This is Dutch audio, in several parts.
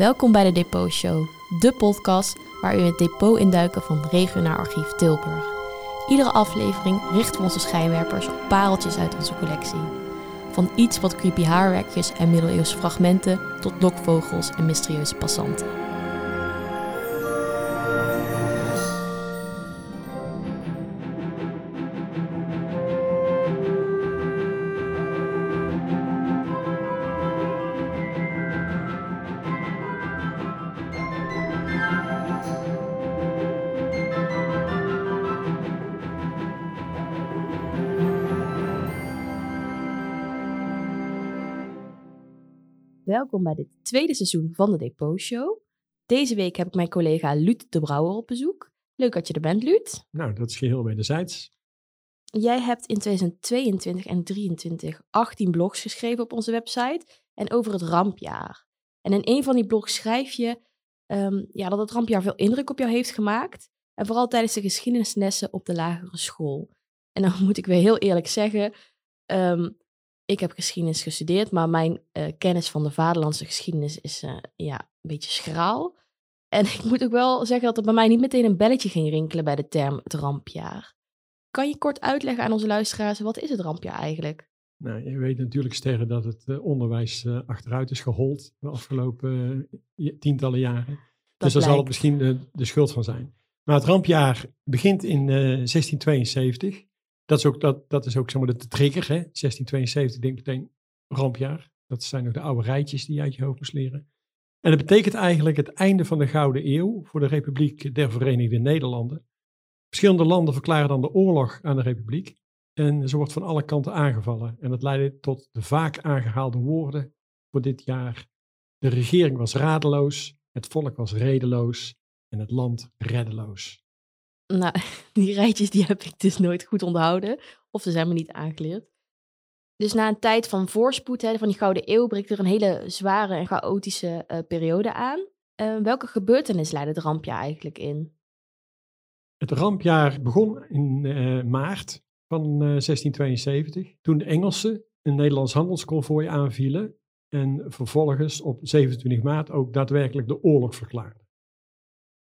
Welkom bij de Depot Show, de podcast waar u het depot induiken van Regionaal Archief Tilburg. Iedere aflevering richten we onze schijnwerpers op pareltjes uit onze collectie. Van iets wat creepy haarwerkjes en middeleeuwse fragmenten tot lokvogels en mysterieuze passanten. Welkom bij dit tweede seizoen van de Depot Show. Deze week heb ik mijn collega Luut de Brouwer op bezoek. Leuk dat je er bent, Luut. Nou, dat is geheel wederzijds. Jij hebt in 2022 en 2023 18 blogs geschreven op onze website en over het rampjaar. En in een van die blogs schrijf je ehm, ja, dat het rampjaar veel indruk op jou heeft gemaakt. En vooral tijdens de geschiedenislessen op de lagere school. En dan moet ik weer heel eerlijk zeggen, ehm, ik heb geschiedenis gestudeerd, maar mijn eh, kennis van de vaderlandse geschiedenis is eh, ja, een beetje schraal. En ik moet ook wel zeggen dat er bij mij niet meteen een belletje ging rinkelen bij de term het rampjaar. Kan je kort uitleggen aan onze luisteraars, wat is het rampjaar eigenlijk? Nou, je weet natuurlijk, Sterren, dat het uh, onderwijs achteruit is gehold de afgelopen tientallen jaren. dus daar zal het misschien de, de, schuld van zijn. Maar het rampjaar begint in 1672 dat is ook, dat, dat is ook zeg maar, de trigger. Hè? 1672 denk meteen rampjaar. Dat zijn nog de oude rijtjes die je uit je hoofd moest leren. En dat betekent eigenlijk het einde van de Gouden Eeuw voor de Republiek der Verenigde Nederlanden. Verschillende landen verklaren dan de oorlog aan de Republiek. En ze wordt van alle kanten aangevallen. En dat leidde tot de vaak aangehaalde woorden voor dit jaar. De regering was radeloos, het volk was redeloos en het land reddeloos. Nou, die rijtjes die heb ik dus nooit goed onthouden. Of ze zijn me niet aangeleerd. Dus na een tijd van voorspoed, hè, van die Gouden Eeuw, breekt er een hele zware en chaotische uh, periode aan. Uh, welke gebeurtenis leidde het rampjaar eigenlijk in? Het rampjaar begon in uh, maart van 1672, toen de Engelsen een Nederlands handelsconvooi aanvielen en vervolgens op 27 maart ook daadwerkelijk de oorlog verklaarden.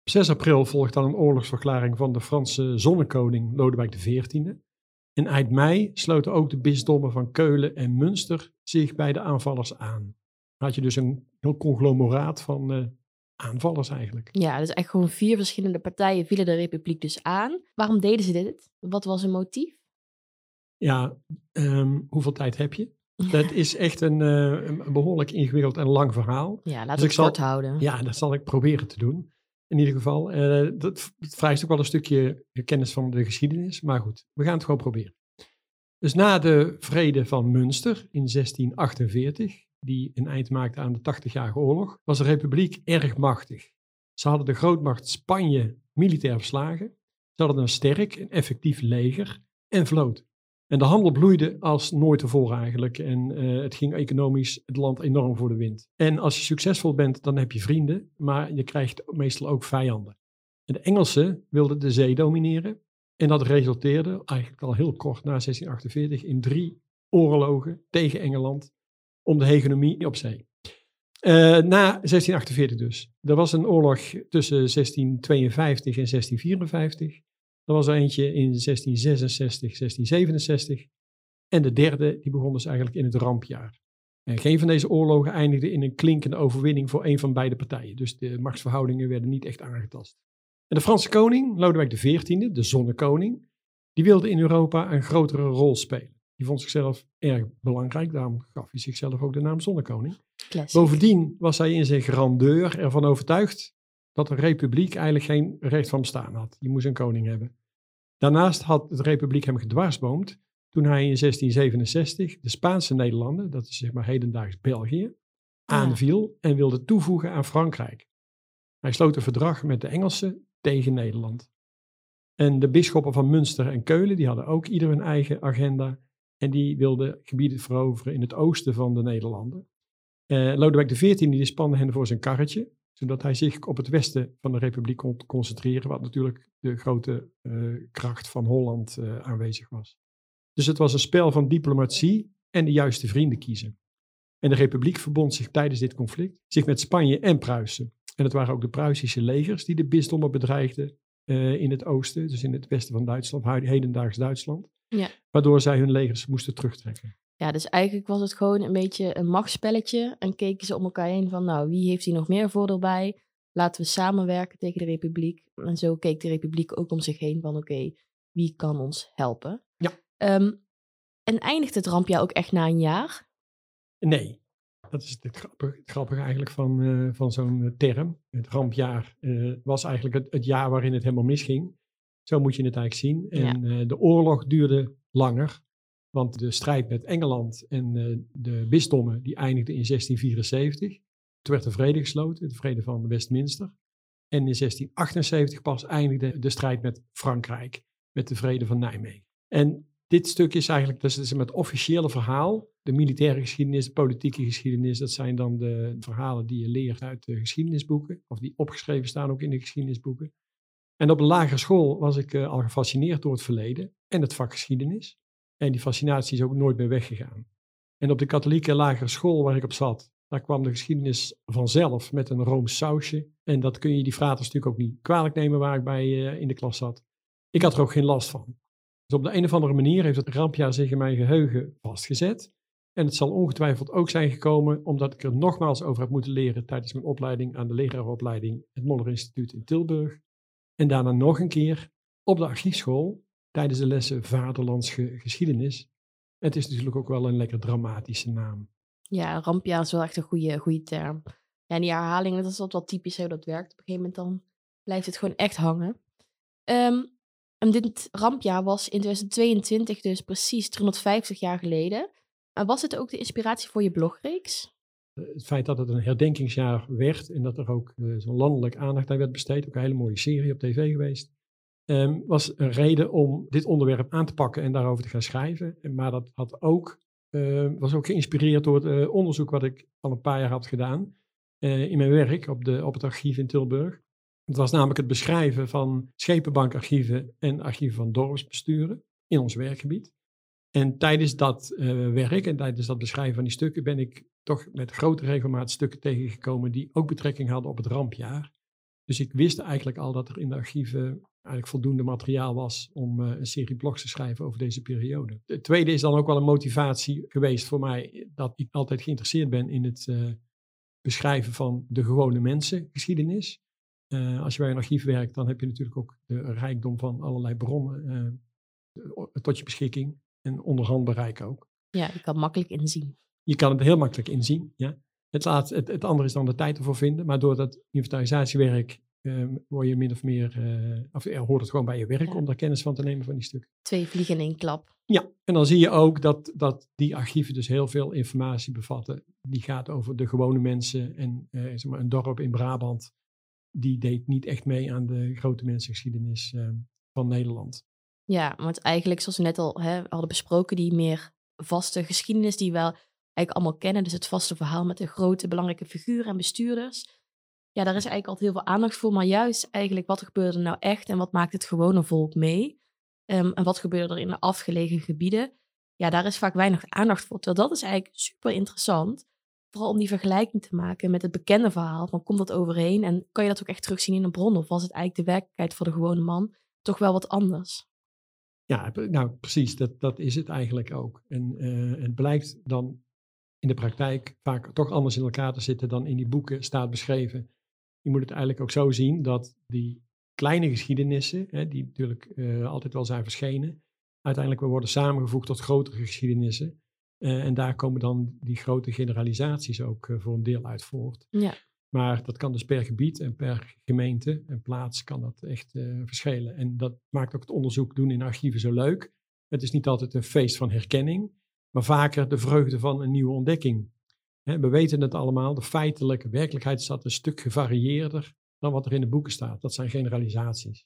Op 6 april volgt dan een oorlogsverklaring van de Franse zonnekoning Lodewijk XIV. En eind mei sloten ook de bisdommen van Keulen en Münster zich bij de aanvallers aan. Dan had je dus een heel conglomeraat van uh, aanvallers eigenlijk. Ja, dus echt gewoon vier verschillende partijen vielen de republiek dus aan. Waarom deden ze dit? Wat was hun motief? Ja, um, hoeveel tijd heb je? Dat is echt een, uh, een, behoorlijk ingewikkeld en lang verhaal. Ja, laten dus we het kort houden. Ja, dat zal ik proberen te doen in ieder geval. Uh, dat, vereist ook wel een stukje kennis van de geschiedenis. Maar goed, we gaan het gewoon proberen. Dus na de vrede van Münster in 1648, die een eind maakte aan de 80-jarige oorlog, was de republiek erg machtig. Ze hadden de grootmacht Spanje militair verslagen. Ze hadden een sterk en effectief leger en vloot. En de handel bloeide als nooit tevoren eigenlijk. En uh, het ging economisch het land enorm voor de wind. En als je succesvol bent, dan heb je vrienden, maar je krijgt meestal ook vijanden. En de Engelsen wilden de zee domineren. En dat resulteerde eigenlijk al heel kort na 1648 in drie oorlogen tegen Engeland om de hegemonie op zee. Uh, na 1648 dus. Er was een oorlog tussen 1652 en 1654. Er was er eentje in 1666, 1667. En de derde, die begon dus eigenlijk in het rampjaar. En geen van deze oorlogen eindigde in een klinkende overwinning voor een van beide partijen. Dus de machtsverhoudingen werden niet echt aangetast. En de Franse koning, Lodewijk XIV, de zonnekoning, die wilde in Europa een grotere rol spelen. Die vond zichzelf erg belangrijk, daarom gaf hij zichzelf ook de naam zonnekoning. Bovendien was hij in zijn grandeur ervan overtuigd dat de republiek eigenlijk geen recht van bestaan had. Je moest een koning hebben. Daarnaast had de republiek hem gedwarsboomd toen hij in 1667 de Spaanse Nederlanden, dat is zeg maar hedendaags België, aanviel en wilde toevoegen aan Frankrijk. Hij sloot een verdrag met de Engelsen tegen Nederland. En de bisschoppen van Münster en Keulen, die hadden ook ieder hun eigen agenda en die wilden gebieden veroveren in het oosten van de Nederlanden. Uh, Lodewijk XIV die spande hen voor zijn karretje zodat hij zich op het westen van de republiek kon concentreren, wat natuurlijk de grote uh, kracht van Holland uh, aanwezig was. Dus het was een spel van diplomatie en de juiste vrienden kiezen. En de republiek verbond zich tijdens dit conflict zich met Spanje en Pruisen. En het waren ook de Pruisische legers die de bisdommen bedreigden uh, in het oosten, dus in het westen van Duitsland, hedendaags Duitsland. Ja. Waardoor zij hun legers moesten terugtrekken. Ja, dus eigenlijk was het gewoon een beetje een machtsspelletje. En keken ze om elkaar heen van, nou, wie heeft hier nog meer voordeel bij? Laten we samenwerken tegen de republiek. En zo keek de republiek ook om zich heen van, oké, wie kan ons helpen? Ja. Um, en eindigt het rampjaar ook echt na een jaar? Nee, dat is het grappige, het grappige eigenlijk van, uh, van zo'n eh, term. Het rampjaar uh, was eigenlijk het, het, jaar waarin het helemaal misging. Zo moet je het eigenlijk zien. En ja. uh, de oorlog duurde langer. Want de strijd met Engeland en de bisdommen die eindigde in 1674. Toen werd de vrede gesloten, de vrede van Westminster. En in 1678 pas eindigde de strijd met Frankrijk, met de vrede van Nijmegen. En dit stuk is eigenlijk, dus het officiële verhaal. De militaire geschiedenis, de politieke geschiedenis, dat zijn dan de verhalen die je leert uit de geschiedenisboeken. Of die opgeschreven staan ook in de geschiedenisboeken. En op de lagere school was ik uh, al gefascineerd door het verleden en het vak geschiedenis. En die fascinatie is ook nooit meer weggegaan. En op de katholieke lagere school waar ik op zat, daar kwam de geschiedenis vanzelf met een rooms sausje. En dat kun je die fraters natuurlijk ook niet kwalijk nemen waar ik bij uh, in de klas zat. Ik had er ook geen last van. Dus op de een of andere manier heeft het rampjaar zich in mijn geheugen vastgezet. En het zal ongetwijfeld ook zijn gekomen omdat ik er nogmaals over heb moeten leren tijdens mijn opleiding aan de leraaropleiding het Moller Instituut in Tilburg. En daarna nog een keer op de archiefschool tijdens de lessen Vaderlandse geschiedenis. Het is natuurlijk ook wel een lekker dramatische naam. Ja, rampjaar is wel echt een goede, goede term. Ja, en die herhalingen, dat is altijd wel typisch hoe dat werkt. Op een gegeven moment dan blijft het gewoon echt hangen. Um, en dit rampjaar was in 2022 dus precies 350 jaar geleden. Maar was het ook de inspiratie voor je blogreeks? Eh, het feit dat het een herdenkingsjaar werd en dat er ook uh, zo'n landelijk aandacht aan werd besteed, ook een hele mooie serie op tv geweest, um, was een reden om dit onderwerp aan te pakken en daarover te gaan schrijven. Maar dat had ook, uh, was ook geïnspireerd door het uh, onderzoek wat ik al een paar jaar had gedaan in mijn werk op, de, op het archief in Tilburg. Het was namelijk het beschrijven van schepenbankarchieven en archieven van dorpsbesturen in ons werkgebied. En tijdens dat uh, werk en tijdens dat beschrijven van die stukken ben ik toch met grote regelmaat stukken tegengekomen die ook betrekking hadden op het rampjaar. Dus ik wist eigenlijk al dat er in de archieven eigenlijk voldoende materiaal was om uh, een serie blogs te schrijven over deze periode. Het tweede is dan ook wel een motivatie geweest voor mij dat ik altijd geïnteresseerd ben in het uh, beschrijven van de gewone mensen geschiedenis. Uh, als je bij een archief werkt, dan heb je natuurlijk ook de rijkdom van allerlei bronnen tot je beschikking en onderhand bereik ook. Ja, je kan makkelijk inzien. Je kan het heel makkelijk inzien, ja. Het, laat, het, het andere is dan de tijd ervoor vinden, maar door dat inventarisatiewerk word je min of meer, of er hoort het gewoon bij je werk ja. om daar kennis van te nemen van die stukken. Twee vliegen in één klap. Ja, en dan zie je ook dat, dat die archieven dus heel veel informatie bevatten. Die gaat over de gewone mensen en zeg maar een dorp in Brabant die deed niet echt mee aan de grote mensengeschiedenis uh, van Nederland. Ja, want eigenlijk, zoals we net al hè, hadden besproken, die meer vaste geschiedenis die we wel eigenlijk allemaal kennen. Dus het vaste verhaal met de grote belangrijke figuren en bestuurders. Ja, daar is eigenlijk altijd heel veel aandacht voor. Maar juist eigenlijk, wat gebeurde er nou echt en wat maakt het gewone volk mee? Um, en wat gebeurde er in de afgelegen gebieden? Ja, daar is vaak weinig aandacht voor. Terwijl dat is eigenlijk super interessant vooral om die vergelijking te maken met het bekende verhaal. Van komt dat overeen en kan je dat ook echt terugzien in een bron? Of was het eigenlijk de werkelijkheid voor de gewone man toch wel wat anders? Ja, nou precies, dat, dat is het eigenlijk ook. En uh, het blijkt dan in de praktijk vaak toch anders in elkaar te zitten dan in die boeken staat beschreven. Je moet het eigenlijk ook zo zien dat die kleine geschiedenissen, hè, die natuurlijk uh, altijd wel zijn verschenen, uiteindelijk worden samengevoegd tot grotere geschiedenissen. Uh, en daar komen dan die grote generalisaties ook uh, voor een deel uit voort. Ja. Maar dat kan dus per gebied en per gemeente en plaats kan dat echt verschillen. En dat maakt ook het onderzoek doen in archieven zo leuk. Het is niet altijd een feest van herkenning, maar vaker de vreugde van een nieuwe ontdekking. We weten het allemaal, de feitelijke werkelijkheid staat een stuk gevarieerder dan wat er in de boeken staat. Dat zijn generalisaties.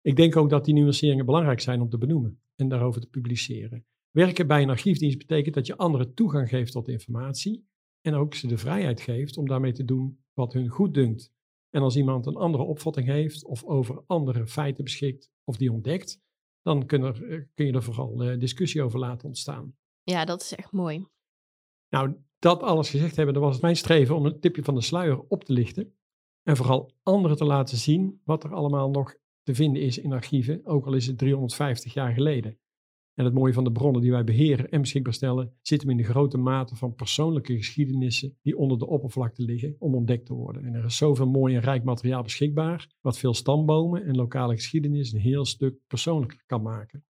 Ik denk ook dat die nuanceringen belangrijk zijn om te benoemen en daarover te publiceren. Werken bij een archiefdienst betekent dat je anderen toegang geeft tot informatie en ook ze de vrijheid geeft om daarmee te doen wat hun goed dunkt. En als iemand een andere opvatting heeft of over andere feiten beschikt of die ontdekt, dan kun, er, eh, kun je er vooral uh, discussie over laten ontstaan. Ja, dat is echt mooi. Nou, dat alles gezegd hebben, dan was het mijn streven om een tipje van de sluier op te lichten. En vooral anderen te laten zien wat er allemaal nog te vinden is in archieven, ook al is het 350 jaar geleden. En het mooie van de bronnen die wij beheren en beschikbaar stellen, zit hem in de grote mate van persoonlijke geschiedenissen die onder de oppervlakte liggen om ontdekt te worden. En er is zoveel mooi en rijk materiaal beschikbaar, wat veel stambomen en lokale geschiedenis een heel stuk persoonlijker kan maken.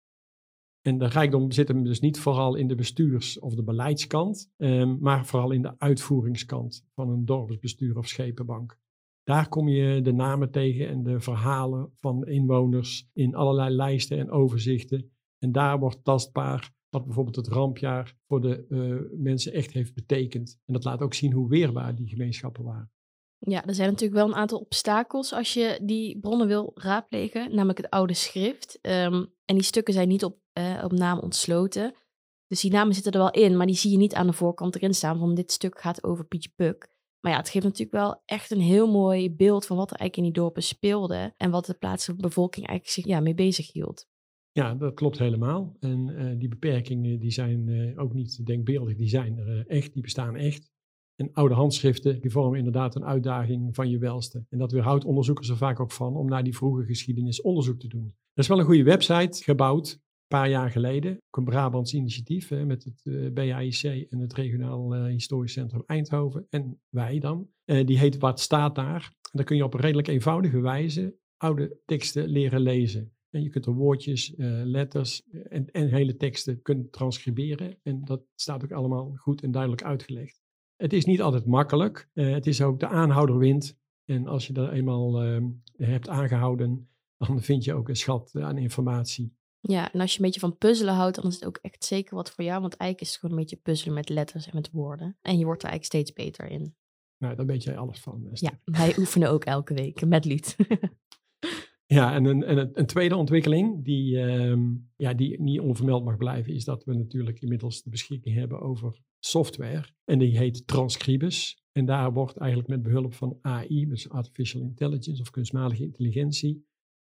En de rijkdom zit hem dus niet vooral in de bestuurs- of de beleidskant, ehm, maar vooral in de uitvoeringskant van een dorpsbestuur of schepenbank. Daar kom je de namen tegen en de verhalen van inwoners in allerlei lijsten en overzichten. En daar wordt tastbaar wat bijvoorbeeld het rampjaar voor de uh, mensen echt heeft betekend. En dat laat ook zien hoe weerbaar die gemeenschappen waren. Ja, er zijn natuurlijk wel een aantal obstakels als je die bronnen wil raadplegen, namelijk het oude schrift. Um, en die stukken zijn niet op, op naam ontsloten. Dus die namen zitten er wel in, maar die zie je niet aan de voorkant erin staan van dit stuk gaat over Pietje Puk. Maar ja, het geeft natuurlijk wel echt een heel mooi beeld van wat er eigenlijk in die dorpen speelde en wat de plaatselijke bevolking eigenlijk zich ja, mee bezig hield. Ja, dat klopt helemaal. En uh, die beperkingen die zijn uh, ook niet denkbeeldig, die zijn er uh, echt, die bestaan echt. En oude handschriften die vormen inderdaad een uitdaging van je welste. En dat weerhoudt onderzoekers er vaak ook van om naar die vroege geschiedenis onderzoek te doen. Er is wel een goede website gebouwd, paar jaar geleden. Ook een Brabants initiatief hè, met het uh, BAIC en het Regionaal uh, Historisch Centrum Eindhoven. En wij dan. Uh, die heet Wat staat daar? En daar kun je op een redelijk eenvoudige wijze oude teksten leren lezen. En je kunt er woordjes, letters en, en hele teksten kunnen transcriberen. En dat staat ook allemaal goed en duidelijk uitgelegd. Het is niet altijd makkelijk. het is ook de aanhouderwind. En als je dat eenmaal ehm, hebt aangehouden, dan vind je ook een schat aan informatie. Ja, en als je een beetje van puzzelen houdt, dan is het ook echt zeker wat voor jou. Want eigenlijk is het gewoon een beetje puzzelen met letters en met woorden. En je wordt er eigenlijk steeds beter in. Nou, daar weet jij alles van. Esther. Ja, wij oefenen ook elke week met lied. ja, en een, en een, tweede ontwikkeling die, um, ja, die niet onvermeld mag blijven, is dat we natuurlijk inmiddels de beschikking hebben over software. En die heet Transcribus. En daar wordt eigenlijk met behulp van AI, dus Artificial Intelligence of kunstmatige intelligentie,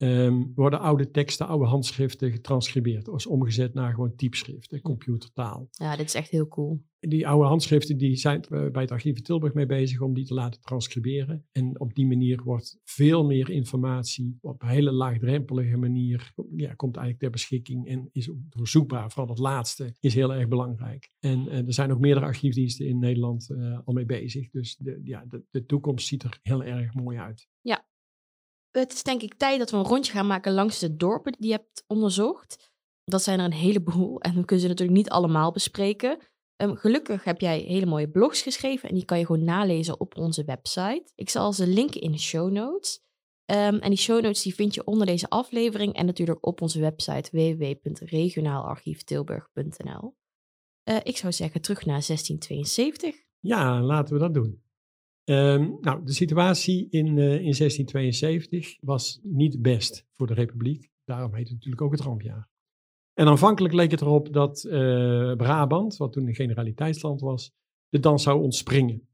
um, worden oude teksten, oude handschriften getranscribeerd. Of omgezet naar gewoon typschrift, computertaal. Ja, dit is echt heel cool. Die oude handschriften die zijn we bij het Archief in Tilburg mee bezig om die te laten transcriberen. En op die manier wordt veel meer informatie op een hele laagdrempelige manier ja, komt eigenlijk ter beschikking en is ook doorzoekbaar. Vooral het laatste is heel erg belangrijk. En uh, er zijn ook meerdere archiefdiensten in Nederland uh, al mee bezig. Dus de, ja, de, de toekomst ziet er heel erg mooi uit. Ja, het is denk ik tijd dat we een rondje gaan maken langs de dorpen die je hebt onderzocht. Dat zijn er een heleboel en we kunnen ze natuurlijk niet allemaal bespreken. Um, gelukkig heb jij hele mooie blogs geschreven en die kan je gewoon nalezen op onze website. Ik zal ze linken in de show notes. Um, en die show notes die vind je onder deze aflevering en natuurlijk op onze website www.regionaalarchieftilburg.nl. Uh, ik zou zeggen terug naar 1672. Ja, laten we dat doen. Um, nou, de situatie in, uh, in 1672 was niet best voor de Republiek. Daarom heet het natuurlijk ook het rampjaar. En aanvankelijk leek het erop dat uh, Brabant, wat toen een generaliteitsland was, de dans zou ontspringen.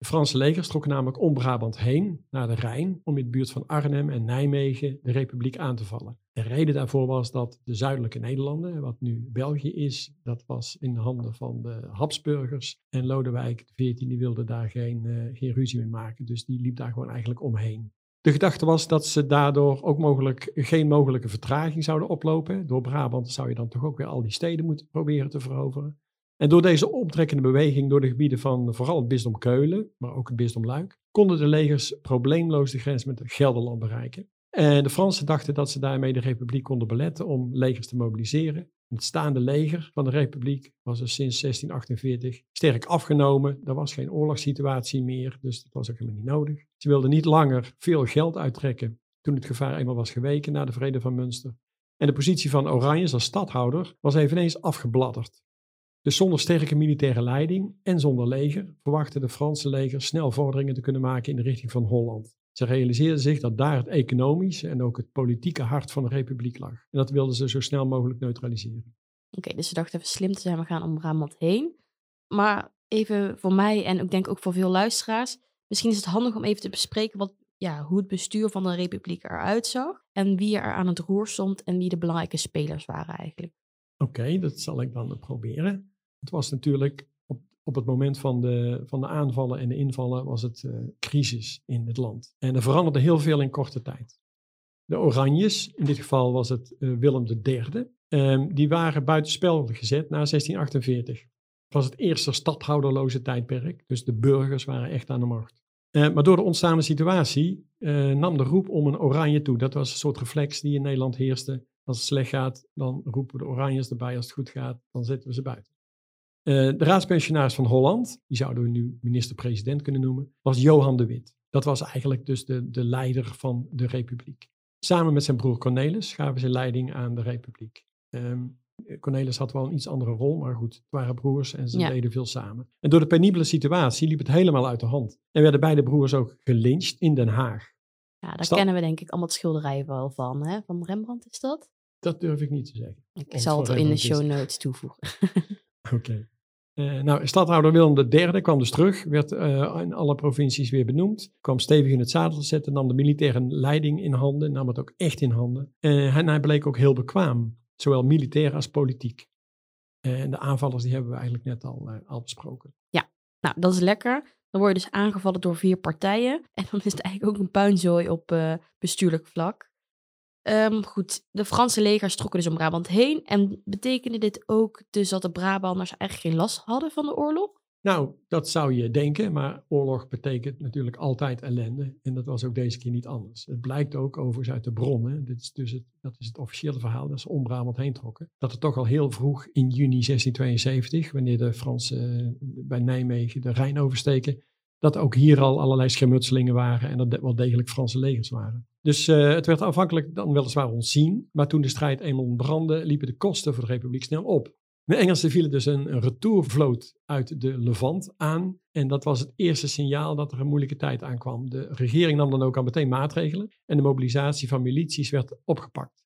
De Franse legers trokken namelijk om Brabant heen naar de Rijn om in de buurt van Arnhem en Nijmegen de Republiek aan te vallen. De reden daarvoor was dat de zuidelijke Nederlanden, wat nu België is, dat was in de handen van de Habsburgers. En Lodewijk XIV wilde daar geen, uh, geen ruzie mee maken, dus die liep daar gewoon eigenlijk omheen. De gedachte was dat ze daardoor ook mogelijk geen mogelijke vertraging zouden oplopen. Door Brabant zou je dan toch ook weer al die steden moeten proberen te veroveren. En door deze optrekkende beweging door de gebieden van vooral het bisdom Keulen, maar ook het bisdom Luik, konden de legers probleemloos de grens met Gelderland bereiken. En de Fransen dachten dat ze daarmee de republiek konden beletten om legers te mobiliseren. Het staande leger van de republiek was er sinds 1648 sterk afgenomen. Er was geen oorlogssituatie meer, dus dat was ook helemaal niet nodig. Ze wilden niet langer veel geld uittrekken toen het gevaar eenmaal was geweken na de vrede van Münster. En de positie van Oranje als stadhouder was eveneens afgebladderd. Dus zonder sterke militaire leiding en zonder leger verwachten de Franse leger snel vorderingen te kunnen maken in de richting van Holland. Ze realiseerden zich dat daar het economische en ook het politieke hart van de republiek lag. En dat wilden ze zo snel mogelijk neutraliseren. Oké, dus ze dachten even slim te zijn, we gaan om Brabant heen. Maar even voor mij en ik denk ook voor veel luisteraars, misschien is het handig om even te bespreken wat, ja, hoe het bestuur van de republiek eruit zag. En wie er aan het roer stond en wie de belangrijke spelers waren eigenlijk. Oké, dat zal ik dan proberen. Het was natuurlijk op, op het moment van de, van de aanvallen en de invallen was het uh, crisis in het land. En er veranderde heel veel in korte tijd. De Oranjes, in dit geval was het uh, Willem III, um, die waren buitenspel gezet na 1648. Het was het eerste stadhouderloze tijdperk, dus de burgers waren echt aan de macht. Uh, maar door de ontstaande situatie nam de roep om een oranje toe. Dat was een soort reflex die in Nederland heerste. Als het slecht gaat, dan roepen we de oranjes erbij. Als het goed gaat, dan zetten we ze buiten. Uh, de raadspensionaris van Holland, die zouden we nu minister-president kunnen noemen, was Johan de Wit. Dat was eigenlijk dus de, de leider van de republiek. Samen met zijn broer Cornelis gaven ze leiding aan de republiek. Um, Cornelis had wel een iets andere rol, maar goed, het waren broers en ze ja. deden veel samen. En door de penibele situatie liep het helemaal uit de hand. En werden beide broers ook gelyncht in Den Haag. Ja, daar kennen we denk ik allemaal het schilderijen wel van. Hè? Van Rembrandt is dat? Dat durf ik niet te zeggen. Ik zal het in de show notes toevoegen. Oké. Okay. Uh, nou, stadhouder Willem III kwam dus terug, werd uh, in alle provincies weer benoemd, kwam stevig in het zadel te zetten, nam de militaire leiding in handen, nam het ook echt in handen. Uh, en hij bleek ook heel bekwaam, zowel militair als politiek. en de aanvallers die hebben we eigenlijk net al, al besproken. Ja, nou dat is lekker. Dan word je dus aangevallen door vier partijen. En dan is het eigenlijk ook een puinzooi op bestuurlijk vlak. Um, goed, de Franse legers trokken dus om Brabant heen. En betekende dit ook dus dat de Brabanders eigenlijk geen last hadden van de oorlog? Nou, dat zou je denken, maar oorlog betekent natuurlijk altijd ellende. En dat was ook deze keer niet anders. Het blijkt ook overigens uit de bronnen, dit is dus het, dat is het officiële verhaal, dat ze om heen trokken, dat het toch al heel vroeg in juni 1672, wanneer de Fransen eh, bij Nijmegen de Rijn oversteken, dat ook hier al allerlei schermutselingen waren en dat wel degelijk Franse legers waren. Dus uh, het werd afhankelijk dan weliswaar ontzien, maar toen de strijd eenmaal ontbrandde, liepen de kosten voor de republiek snel op. De Engelsen vielen dus een, retourvloot uit de Levant aan en dat was het eerste signaal dat er een moeilijke tijd aankwam. De regering nam dan ook al meteen maatregelen en de mobilisatie van milities werd opgepakt.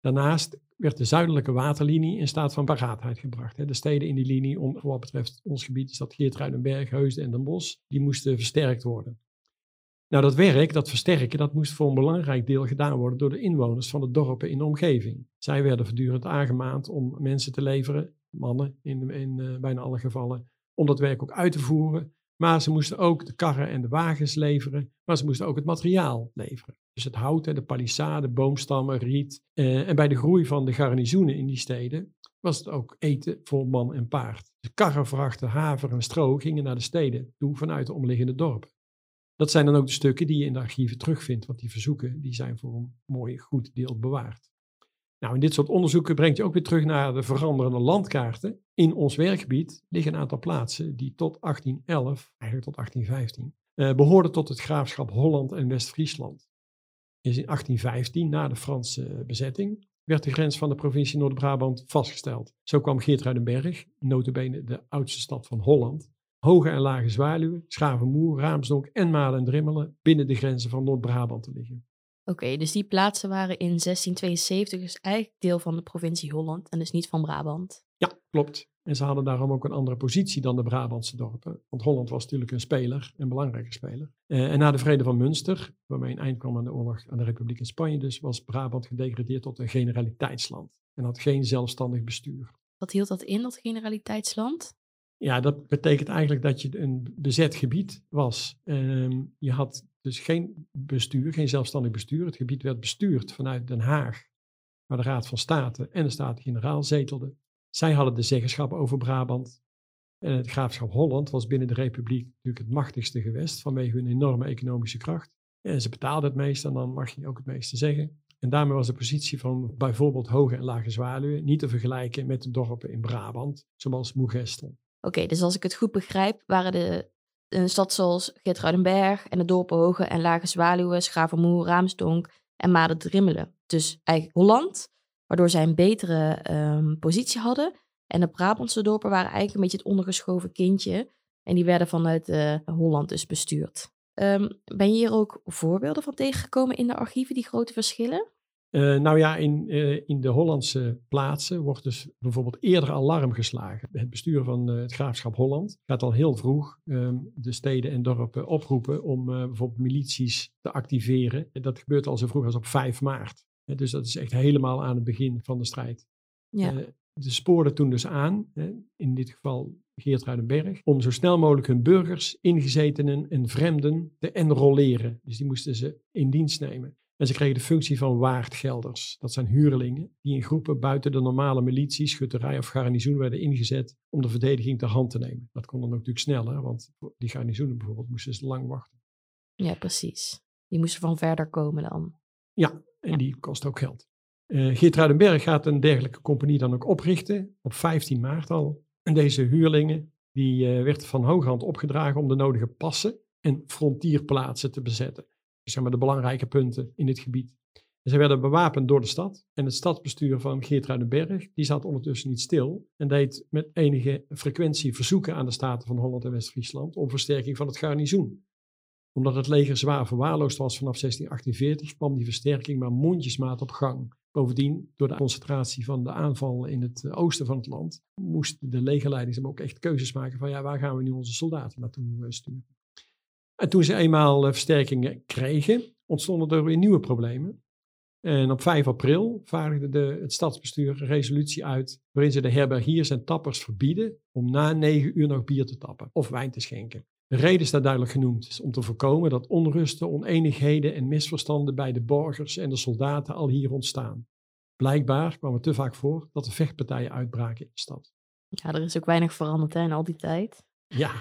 Daarnaast werd de zuidelijke waterlinie in staat van paraatheid gebracht. De steden in die linie, om, wat betreft ons gebied, is dat Geertruidenberg, Heusden en Den Bosch, die moesten versterkt worden. Nou, dat werk, dat versterken, dat moest voor een belangrijk deel gedaan worden door de inwoners van de dorpen in de omgeving. Zij werden voortdurend aangemaand om mensen te leveren, mannen in, in uh, bijna alle gevallen, om dat werk ook uit te voeren. Maar ze moesten ook de karren en de wagens leveren, maar ze moesten ook het materiaal leveren. Dus het hout, de palissade, boomstammen, riet. Eh, en bij de groei van de garnizoenen in die steden was het ook eten voor man en paard. De karren vrachten haver en stro gingen naar de steden toe vanuit de omliggende dorpen. Dat zijn dan ook de stukken die je in de archieven terugvindt, want die verzoeken die zijn voor een mooi goed deel bewaard. Nou, in dit soort onderzoeken brengt je ook weer terug naar de veranderende landkaarten. In ons werkgebied liggen een aantal plaatsen die tot 1811, eigenlijk tot 1815, eh, behoorden tot het graafschap Holland en West-Friesland. Is in 1815, na de Franse bezetting, werd de grens van de provincie Noord-Brabant vastgesteld. Zo kwam Geertruidenberg, notabene de oudste stad van Holland, Hoge en Lage Zwaluwen, Schavenmoer, Raamsdonk en Malen en Drimmelen binnen de grenzen van Noord-Brabant te liggen. Oké, dus die plaatsen waren in 1672 dus eigenlijk deel van de provincie Holland en dus niet van Brabant. Ja, klopt. En ze hadden daarom ook een andere positie dan de Brabantse dorpen. Want Holland was natuurlijk een speler, een belangrijke speler. Uh, en na de vrede van Münster, waarmee een eind kwam aan de oorlog aan de Republiek in Spanje, dus was Brabant gedegradeerd tot een generaliteitsland. En had geen zelfstandig bestuur. Wat hield dat in, dat generaliteitsland? Ja, dat betekent eigenlijk dat je een bezet gebied was. Um, je had dus geen bestuur, geen zelfstandig bestuur. Het gebied werd bestuurd vanuit Den Haag, waar de Raad van State en de Staten-Generaal zetelden. Zij hadden de zeggenschap over Brabant. En het graafschap Holland was binnen de Republiek natuurlijk het machtigste gewest vanwege hun enorme economische kracht. En ze betaalden het meest en dan mag je ook het meeste zeggen. En daarmee was de positie van bijvoorbeeld Hoge en Lage Zwaluwen niet te vergelijken met de dorpen in Brabant, zoals Moegestel. Oké, dus als ik het goed begrijp, waren de een stad zoals Geertruidenberg en de dorpen Hoge en Lage Zwaluwen, Schavenmoer, Raamsdonk en Maden-Drimmelen. Dus eigenlijk Holland, waardoor zij een betere um, positie hadden. En de Brabantse dorpen waren eigenlijk een beetje het ondergeschoven kindje. En die werden vanuit uh, Holland dus bestuurd. Um, ben je hier ook voorbeelden van tegengekomen in de archieven, die grote verschillen? Uh, nou ja, in, uh, in de Hollandse plaatsen wordt dus bijvoorbeeld eerder alarm geslagen. Het bestuur van uh, het graafschap Holland gaat al heel vroeg um, de steden en dorpen oproepen om bijvoorbeeld milities te activeren. En dat gebeurt al zo vroeg als op 5 maart. dus dat is echt helemaal aan het begin van de strijd. Ja. de spoorden toen dus aan. in dit geval Geertruidenberg, om zo snel mogelijk hun burgers, ingezetenen en vreemden te enrolleren. Dus die moesten ze in dienst nemen. En ze kregen de functie van waardgelders. Dat zijn huurlingen die in groepen buiten de normale militie, schutterij of garnizoen werden ingezet om de verdediging ter hand te nemen. Dat kon dan ook natuurlijk sneller, want die garnizoenen bijvoorbeeld moesten ze lang wachten. Ja, precies. Die moesten van verder komen dan. Ja, en die kost ook geld. Uh, Geertruidenberg gaat een dergelijke compagnie dan ook oprichten, op 15 maart al. En deze huurlingen, die uh, werd van hooghand opgedragen om de nodige passen en frontierplaatsen te bezetten. Zeg maar de belangrijke punten in dit gebied. En ze werden bewapend door de stad. En het stadsbestuur van Geertruidenberg, die zat ondertussen niet stil. En deed met enige frequentie verzoeken aan de Staten van Holland en West-Friesland om versterking van het garnizoen omdat het leger zwaar verwaarloosd was vanaf 1648, kwam die versterking maar mondjesmaat op gang. Bovendien, door de concentratie van de aanval in het eh, oosten van het land, moest de legerleiding ook echt keuzes maken van ja, waar gaan we nu onze soldaten naartoe eh, sturen. En toen ze eenmaal eh, versterkingen kregen, ontstonden er weer nieuwe problemen. En op 5 april vaardigde de, het stadsbestuur een resolutie uit waarin ze de herbergiers en tappers verbieden om na negen uur nog bier te tappen of wijn te schenken. De reden staat duidelijk genoemd, is om te voorkomen dat onrusten, oneenigheden en misverstanden bij de burgers en de soldaten al hier ontstaan. Blijkbaar kwam het te vaak voor dat er vechtpartijen uitbraken in de stad. Ja, er is ook weinig veranderd hè, in al die tijd. Ja,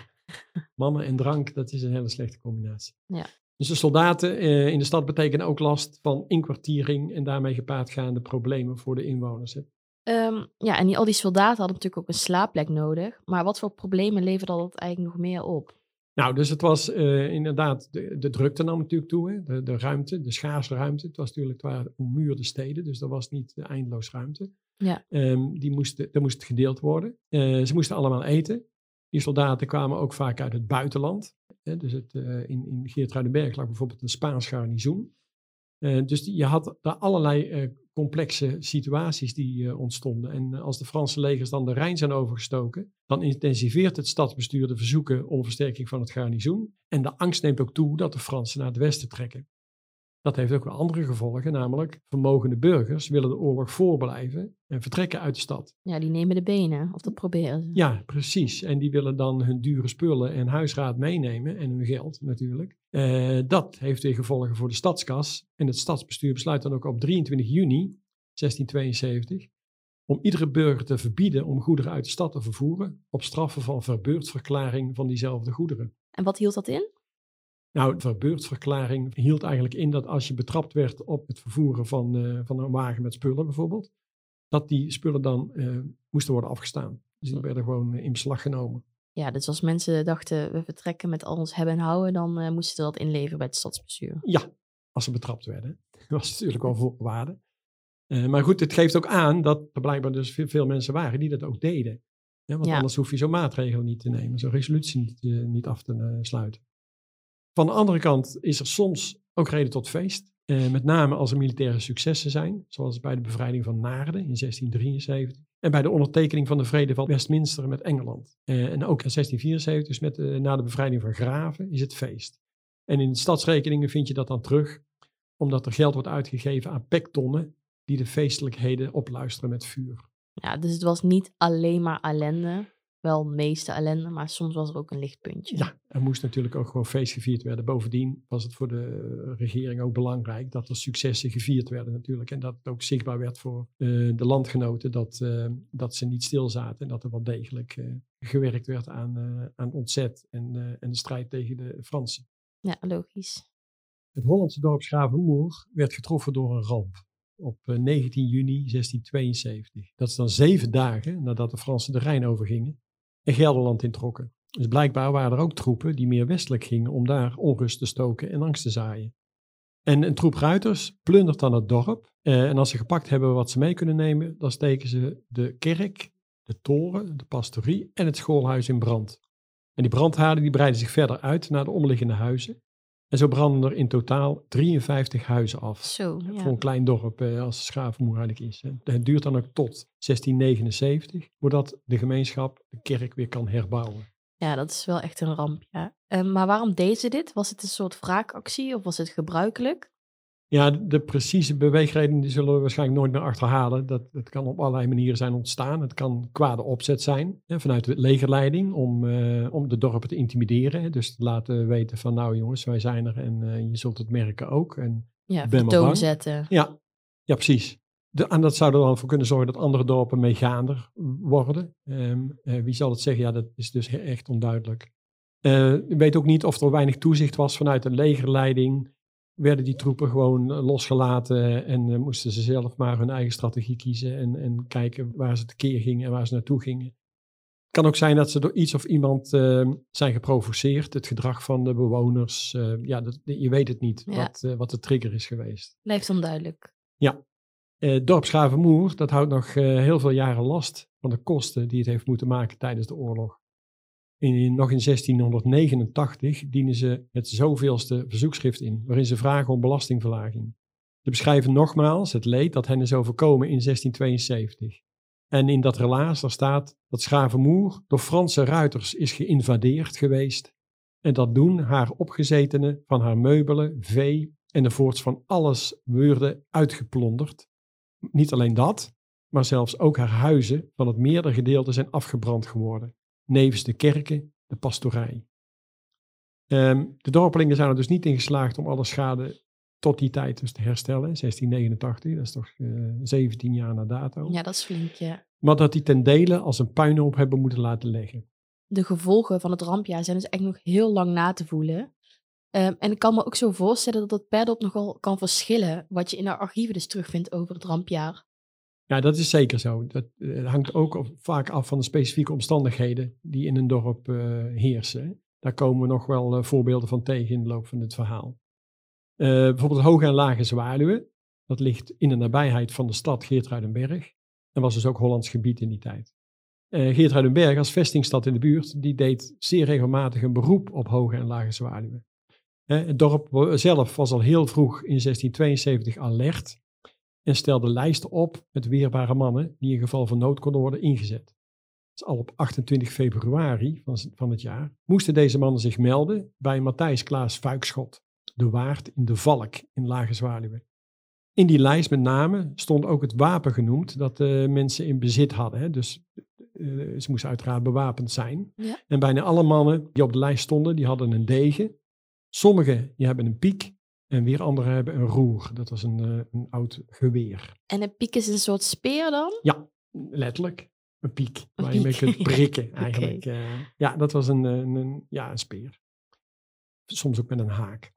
mannen en drank, dat is een hele slechte combinatie. Ja. Dus de soldaten eh, in de stad betekenen ook last van inkwartiering en daarmee gepaardgaande problemen voor de inwoners. Um, ja, en die, al die soldaten hadden natuurlijk ook een slaapplek nodig. Maar wat voor problemen leverde dat eigenlijk nog meer op? Nou, dus het was uh, inderdaad, de, de, drukte nam natuurlijk toe, hè? De, de ruimte, de schaarse ruimte. Het was natuurlijk, het waren ommuurde steden, dus er was niet eindeloos ruimte. Ja. Um, die moesten, er moest gedeeld worden. Uh, ze moesten allemaal eten. Die soldaten kwamen ook vaak uit het buitenland. Hè? Dus het, uh, in, in Geertruidenberg lag bijvoorbeeld een Spaans garnizoen. dus je had daar allerlei complexe situaties die ontstonden. En als de Franse legers dan de Rijn zijn overgestoken, dan intensiveert het stadsbestuur de verzoeken om versterking van het garnizoen. En de angst neemt ook toe dat de Fransen naar het westen trekken. Dat heeft ook wel andere gevolgen, namelijk vermogende burgers willen de oorlog voorblijven en vertrekken uit de stad. Ja, die nemen de benen, of dat proberen ze. Ja, precies. En die willen dan hun dure spullen en huisraad meenemen en hun geld natuurlijk. Uh, dat heeft weer gevolgen voor de stadskas. En het stadsbestuur besluit dan ook op 23 juni 1672 om iedere burger te verbieden om goederen uit de stad te vervoeren op straffen van verbeurtverklaring van diezelfde goederen. En wat hield dat in? Nou, de verbeurtverklaring hield eigenlijk in dat als je betrapt werd op het vervoeren van, uh, van een wagen met spullen bijvoorbeeld, dat die spullen dan uh, moesten worden afgestaan. Dus die werden gewoon in beslag genomen. Ja, dus als mensen dachten we vertrekken met al ons hebben en houden, dan uh, moesten ze dat inleveren bij het stadsbestuur. Ja, als ze betrapt werden. Dat was natuurlijk wel voorwaarde. maar goed, het geeft ook aan dat er blijkbaar dus veel, veel mensen waren die dat ook deden. Ja, want ja. anders hoef je zo'n maatregel niet te nemen, zo'n resolutie niet, niet af te sluiten. Van de andere kant is er soms ook reden tot feest. Eh, met name als er militaire successen zijn, zoals bij de bevrijding van Naarden in 1673. En bij de ondertekening van de vrede van Westminster met Engeland. Eh, en ook in 1674, dus met, na de bevrijding van Graven, is het feest. En in de stadsrekeningen vind je dat dan terug, omdat er geld wordt uitgegeven aan pektonnen die de feestelijkheden opluisteren met vuur. Ja, dus het was niet alleen maar ellende wel de meeste ellende, maar soms was er ook een lichtpuntje. Ja, er moest natuurlijk ook gewoon feest gevierd werden. Bovendien was het voor de regering ook belangrijk dat er successen gevierd werden natuurlijk. En dat het ook zichtbaar werd voor uh, de landgenoten dat, uh, dat ze niet stil zaten. En dat er wel degelijk uh, gewerkt werd aan, aan ontzet en, en de strijd tegen de Fransen. Ja, logisch. Het Hollandse dorp Schravenmoer werd getroffen door een ramp op 19 juni 1672. Dat is dan zeven dagen nadat de Fransen de Rijn overgingen en Gelderland introkken. Dus blijkbaar waren er ook troepen die meer westelijk gingen om daar onrust te stoken en angst te zaaien. En een troep ruiters plundert dan het dorp. Eh, en als ze gepakt hebben wat ze mee kunnen nemen, dan steken ze de kerk, de toren, de pastorie en het schoolhuis in brand. En die brandhaarden die breiden zich verder uit naar de omliggende huizen. En zo branden er in totaal 53 huizen af. Zo, ja. Voor een klein dorp eh, als Schavenmoer eigenlijk is. Het duurt dan ook tot 1679, voordat de gemeenschap de kerk weer kan herbouwen. Ja, dat is wel echt een ramp, ja. Uh, maar waarom deden ze dit? Was het een soort wraakactie of was het gebruikelijk? Ja, de, precieze beweegredenen die zullen we waarschijnlijk nooit meer achterhalen. Dat, dat kan op allerlei manieren zijn ontstaan. Het kan kwade opzet zijn hè, vanuit de legerleiding om, eh, om de dorpen te intimideren. hè. Dus te laten weten van nou jongens, wij zijn er en eh, je zult het merken ook. En Ja, ben maar bang. zetten. Ja, ja precies. De, en dat zou er dan voor kunnen zorgen dat andere dorpen meegaander worden. Ehm, eh, wie zal het zeggen? Ja, dat is dus echt onduidelijk. Ik weet ook niet of er weinig toezicht was vanuit de legerleiding. Werden die troepen gewoon eh, losgelaten en eh, moesten ze zelf maar hun eigen strategie kiezen en, en kijken waar ze tekeer gingen en waar ze naartoe gingen. Het kan ook zijn dat ze door iets of iemand eh, zijn geprovoceerd, het gedrag van de bewoners. eh, ja, dat, je weet het niet Ja. wat, eh, wat de trigger is geweest. Blijft onduidelijk. Eh dorp Schavenmoer, dat houdt nog heel veel jaren last van de kosten die het heeft moeten maken tijdens de oorlog. In, nog in 1689 dienen ze het zoveelste verzoekschrift in, waarin ze vragen om belastingverlaging. Ze beschrijven nogmaals het leed dat hen is overkomen in 1672. En in dat relaas daar staat dat Schavenmoer door Franse ruiters is geïnvadeerd geweest en dat doen haar opgezetenen van haar meubelen, vee enzovoorts van alles worden uitgeplonderd. Niet alleen dat, maar zelfs ook haar huizen van het meerdere gedeelte zijn afgebrand geworden. Nevens de kerken, de pastorij. Ehm, de dorpelingen zijn er dus niet in geslaagd om alle schade tot die tijd dus te herstellen. 1689, dat is toch eh, 17 jaar na dato. Ja, dat is flink, ja. Maar dat die ten dele als een puinhoop hebben moeten laten leggen. De gevolgen van het rampjaar zijn dus echt nog heel lang na te voelen. Ehm, en ik kan me ook zo voorstellen dat dat per dorp nogal kan verschillen. Wat je in de archieven dus terugvindt over het rampjaar. Ja, dat is zeker zo. Dat eh, hangt ook vaak af van de specifieke omstandigheden die in een dorp eh, heersen. Daar komen we nog wel eh, voorbeelden van tegen in de loop van het verhaal. Bijvoorbeeld Hoge en Lage Zwaluwen. Dat ligt in de nabijheid van de stad Geertruidenberg. En was dus ook Hollands gebied in die tijd. Eh Geertruidenberg als vestingstad in de buurt, die deed zeer regelmatig een beroep op Hoge en Lage Zwaluwen. Het dorp zelf was al heel vroeg in 1672 alert en stelde lijsten op met weerbare mannen die in geval van nood konden worden ingezet. Dus al op 28 februari van, het jaar moesten deze mannen zich melden bij Matthijs Klaas Vuikschot, de waard in de Valk in Lage Zwaluwen. In die lijst met name stond ook het wapen genoemd dat de mensen in bezit hadden. Hè. Dus eh, ze moesten uiteraard bewapend zijn. Ja. En bijna alle mannen die op de lijst stonden, die hadden een degen. Sommigen die hebben een piek en weer anderen hebben een roer. Dat was een, eh, een oud geweer. En een piek is een soort speer dan? Ja, letterlijk. Een piek. Een waar je mee kunt prikken eigenlijk. Eh, ja, dat was een, een, een- ja, een speer. Soms ook met een haak.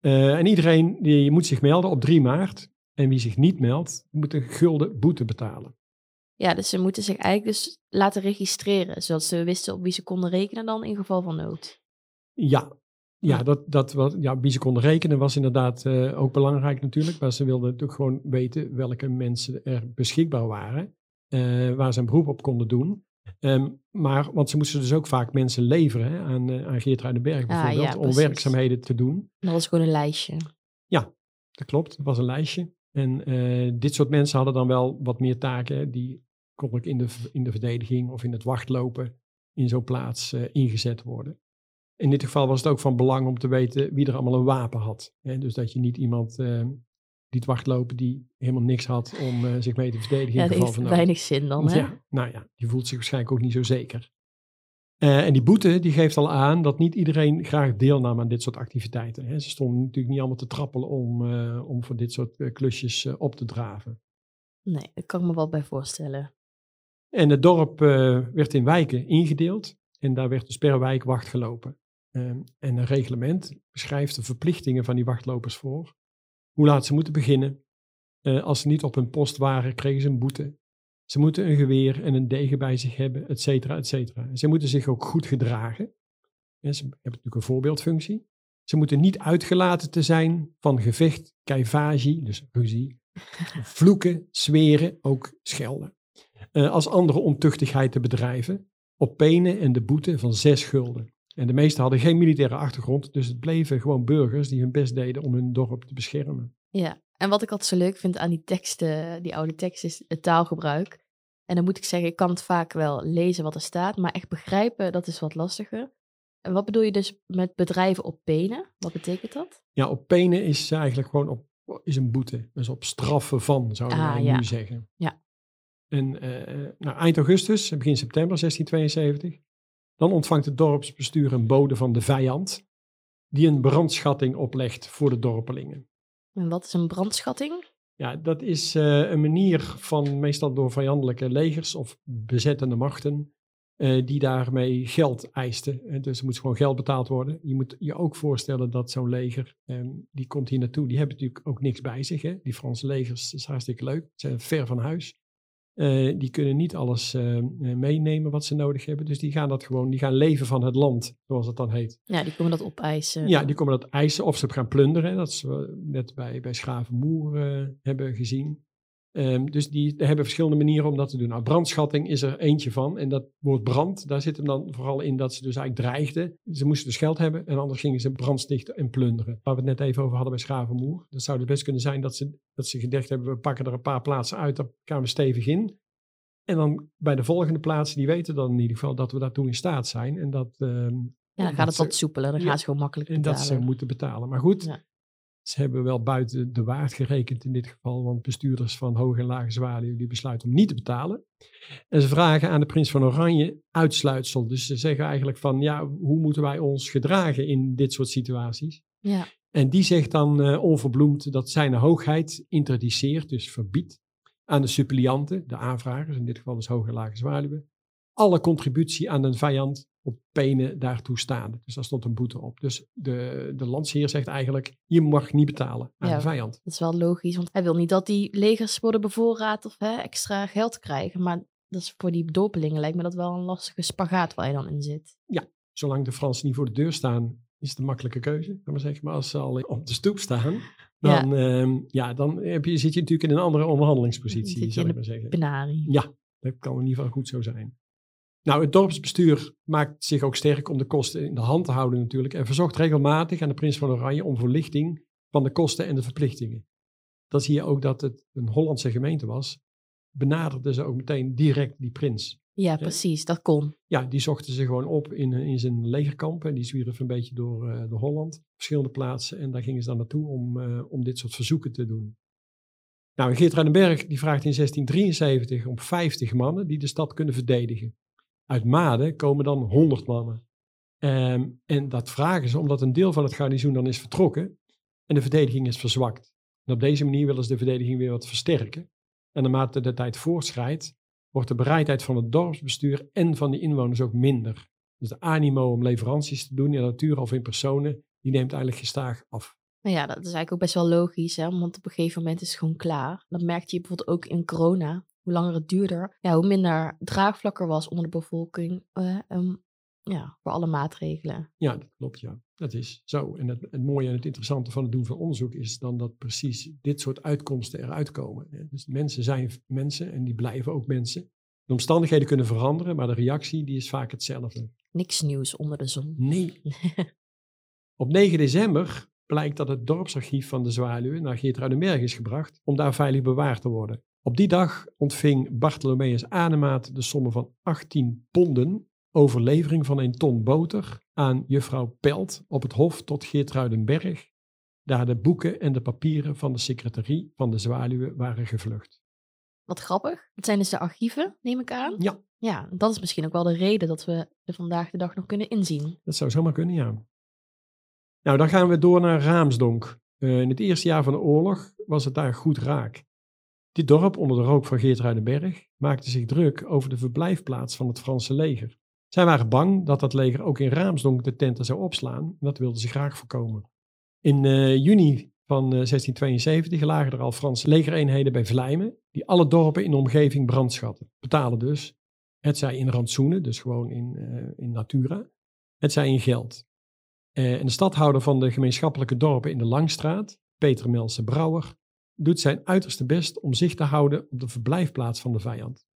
Eh, en iedereen die moet zich melden op 3 maart. En wie zich niet meldt, moet een gulden boete betalen. Ja, dus ze moeten zich eigenlijk dus laten registreren. Zodat ze wisten op wie ze konden rekenen dan in geval van nood. Ja, ja, Ja. dat, dat wat, ja, wie ze konden rekenen was inderdaad eh, ook belangrijk natuurlijk. Maar ze wilden natuurlijk gewoon weten welke mensen er beschikbaar waren. eh, waar ze een beroep op konden doen. Ehm, maar, want ze moesten dus ook vaak mensen leveren hè, aan, eh aan Geertruidenberg Ah, ja, bijvoorbeeld. om werkzaamheden te doen. Dat was gewoon een lijstje. Dat klopt, dat was een lijstje. En dit soort mensen hadden dan wel wat meer taken. hè. Die kon ook in de, in de verdediging of in het wachtlopen in zo'n plaats ingezet worden. In dit geval was het ook van belang om te weten wie er allemaal een wapen had. Hè. Dus dat je niet iemand eh liet wachtlopen die helemaal niks had om eh, zich mee te verdedigen Ja, in dat geval heeft van weinig zin dan, hè? Ja, nou ja, die voelt zich waarschijnlijk ook niet zo zeker. Eh, en die boete die geeft al aan dat niet iedereen graag deelnam aan dit soort activiteiten. Hè. Ze stonden natuurlijk niet allemaal te trappelen om, eh, om voor dit soort klusjes op te draven. Nee, daar kan ik me wel bij voorstellen. En het dorp werd in wijken ingedeeld en daar werd dus per wijk wacht gelopen. Ehm, en een reglement beschrijft de verplichtingen van die wachtlopers voor. Hoe laat ze moeten beginnen. Eh, als ze niet op hun post waren, kregen ze een boete. Ze moeten een geweer en een degen bij zich hebben, et cetera, et cetera. Ze moeten zich ook goed gedragen. En ze hebben natuurlijk een voorbeeldfunctie. Ze moeten niet uitgelaten te zijn van gevecht, keivagie, dus ruzie, vloeken, zweren, ook schelden. Eh, als andere ontuchtigheid te bedrijven, op penen en de boete van zes gulden. En de meesten hadden geen militaire achtergrond, dus het bleven gewoon burgers die hun best deden om hun dorp te beschermen. Ja, en wat ik altijd zo leuk vind aan die teksten, die oude teksten, is het taalgebruik. En dan moet ik zeggen, ik kan het vaak wel lezen wat er staat, maar echt begrijpen, dat is wat lastiger. En wat bedoel je dus met bedrijven op penen? Wat betekent dat? Ja, op penen is eigenlijk gewoon op is een boete. Dus op straffen van, zouden Ah, wij ja. nu zeggen. Ja. En eh, nou, eind augustus, begin september 1672, dan ontvangt het dorpsbestuur een bode van de vijand, die een brandschatting oplegt voor de dorpelingen. En wat is een brandschatting? Ja, dat is eh, een manier van, meestal door vijandelijke legers of bezettende machten, eh, die daarmee geld eisten. Dus er moet gewoon geld betaald worden. Je moet je ook voorstellen dat zo'n leger, ehm, die komt hier naartoe, die hebben natuurlijk ook niks bij zich. Hè? Die Franse legers, dat is hartstikke leuk, ze zijn ver van huis. Eh, die kunnen niet alles eh, eh, meenemen wat ze nodig hebben. Dus die gaan dat gewoon, die gaan leven van het land, zoals het dan heet. Ja, die komen dat opeisen. Ja, die komen dat eisen of ze gaan plunderen. Dat is wat we net bij, bij Schavenmoer eh, hebben gezien. Ehm, dus die hebben verschillende manieren om dat te doen. Nou, brandschatting is er eentje van. En dat woord brand, daar zit hem dan vooral in dat ze dus eigenlijk dreigden. Ze moesten dus geld hebben en anders gingen ze brandstichten en plunderen. Waar we het net even over hadden bij Schavenmoer. Dat zou dus best kunnen zijn dat ze, dat ze gedacht hebben, we pakken er een paar plaatsen uit, daar gaan we stevig in. En dan bij de volgende plaatsen, die weten dan in ieder geval dat we daartoe in staat zijn. En dat, ehm, Ja, dan gaat het wat soepeler. Dan Ja, gaan ze gewoon makkelijk en dat ze moeten betalen. Maar goed, Ja. Ze hebben wel buiten de waard gerekend in dit geval. Want bestuurders van hoge en lage zwaluw die besluiten om niet te betalen. En ze vragen aan de prins van Oranje uitsluitsel. Dus ze zeggen eigenlijk van ja, hoe moeten wij ons gedragen in dit soort situaties? Ja. En die zegt dan eh, onverbloemd dat zijn hoogheid introduceert, dus verbiedt aan de supplianten, de aanvragers, in dit geval dus hoge en lage zwaluwen, alle contributie aan een vijand op penen daartoe staande. Dus daar stond een boete op. Dus de, de landsheer zegt eigenlijk, je mag niet betalen aan Ja. de vijand. Dat is wel logisch, want hij wil niet dat die legers worden bevoorraad of hè, extra geld krijgen. Maar dat is voor die dorpelingen lijkt me dat wel een lastige spagaat waar je dan in zit. Zolang de Fransen niet voor de deur staan, is het een makkelijke keuze, maar zeggen. Maar als ze al op de stoep staan, dan, ja. ja, dan heb je, zit je natuurlijk in een andere onderhandelingspositie, Zit je zal in ik maar zeggen. Benaring. Ja, dat kan in ieder geval goed zo zijn. Nou, het dorpsbestuur maakt zich ook sterk om de kosten in de hand te houden natuurlijk en verzocht regelmatig aan de prins van Oranje om verlichting van de kosten en de verplichtingen. Dan zie je ook dat het een Hollandse gemeente was, benaderden ze ook meteen direct die prins. Ja, precies. Dat kon. Ja, die zochten ze gewoon op in, eh, in zijn legerkamp en die zwierf een beetje door, uh, door Holland, verschillende plaatsen en daar gingen ze dan naartoe om, uh, om dit soort verzoeken te doen. Nou, Geert Ruidenberg die vraagt in 1673 om 50 mannen die de stad kunnen verdedigen. Uit Maden komen dan 100 mannen. Um, en dat vragen ze omdat een deel van het garnizoen dan is vertrokken en de verdediging is verzwakt. En op deze manier willen ze de verdediging weer wat versterken. En naarmate de tijd voortschrijdt, wordt de bereidheid van het dorpsbestuur en van de inwoners ook minder. Dus de animo om leveranties te doen in natuur of in personen, die neemt eigenlijk gestaag af. Nou ja, dat is eigenlijk ook best wel logisch, hè? want op een gegeven moment is het gewoon klaar. Dat merkte je bijvoorbeeld ook in corona. Hoe langer het duurde, ja, hoe minder draagvlak er was onder de bevolking uh, um, ja, voor alle maatregelen. Ja, dat klopt, ja. Dat is zo. En het, het mooie en het interessante van het doen van onderzoek is dan dat precies dit soort uitkomsten eruit komen. Dus mensen zijn mensen en die blijven ook mensen. De omstandigheden kunnen veranderen, maar de reactie die is vaak hetzelfde. Niks nieuws onder de zon. Nee. Op 9 december blijkt dat het dorpsarchief van de Zwaluwen naar Geertruidenberg is gebracht om daar veilig bewaard te worden. Op die dag ontving Bartholomeus Ademaat de sommen van 18 ponden overlevering van een ton boter aan juffrouw Pelt op het hof tot Geertruidenberg, daar de boeken en de papieren van de secretarie van de Zwaluwen waren gevlucht. Wat grappig. Het zijn dus de archieven, neem ik aan. Ja. Ja, dat is misschien ook wel de reden dat we er vandaag de dag nog kunnen inzien. Dat zou zomaar kunnen, ja. Nou, dan gaan we door naar Raamsdonk. Uh, in het eerste jaar van de oorlog was het daar goed raak. Dit dorp, onder de rook van Geertruidenberg, maakte zich druk over de verblijfplaats van het Franse leger. Zij waren bang dat dat leger ook in Raamsdonk de tenten zou opslaan en dat wilden ze graag voorkomen. In uh, juni van uh, 1672 lagen er al Franse legereenheden bij Vlijmen, die alle dorpen in de omgeving brandschatten. Betalen dus, het zij in rantsoenen, dus gewoon in, uh, in natura, het zij in geld. En de stadhouder van de gemeenschappelijke dorpen in de Langstraat, Peter Melse Brouwer, doet zijn uiterste best om zich te houden op de verblijfplaats van de vijand.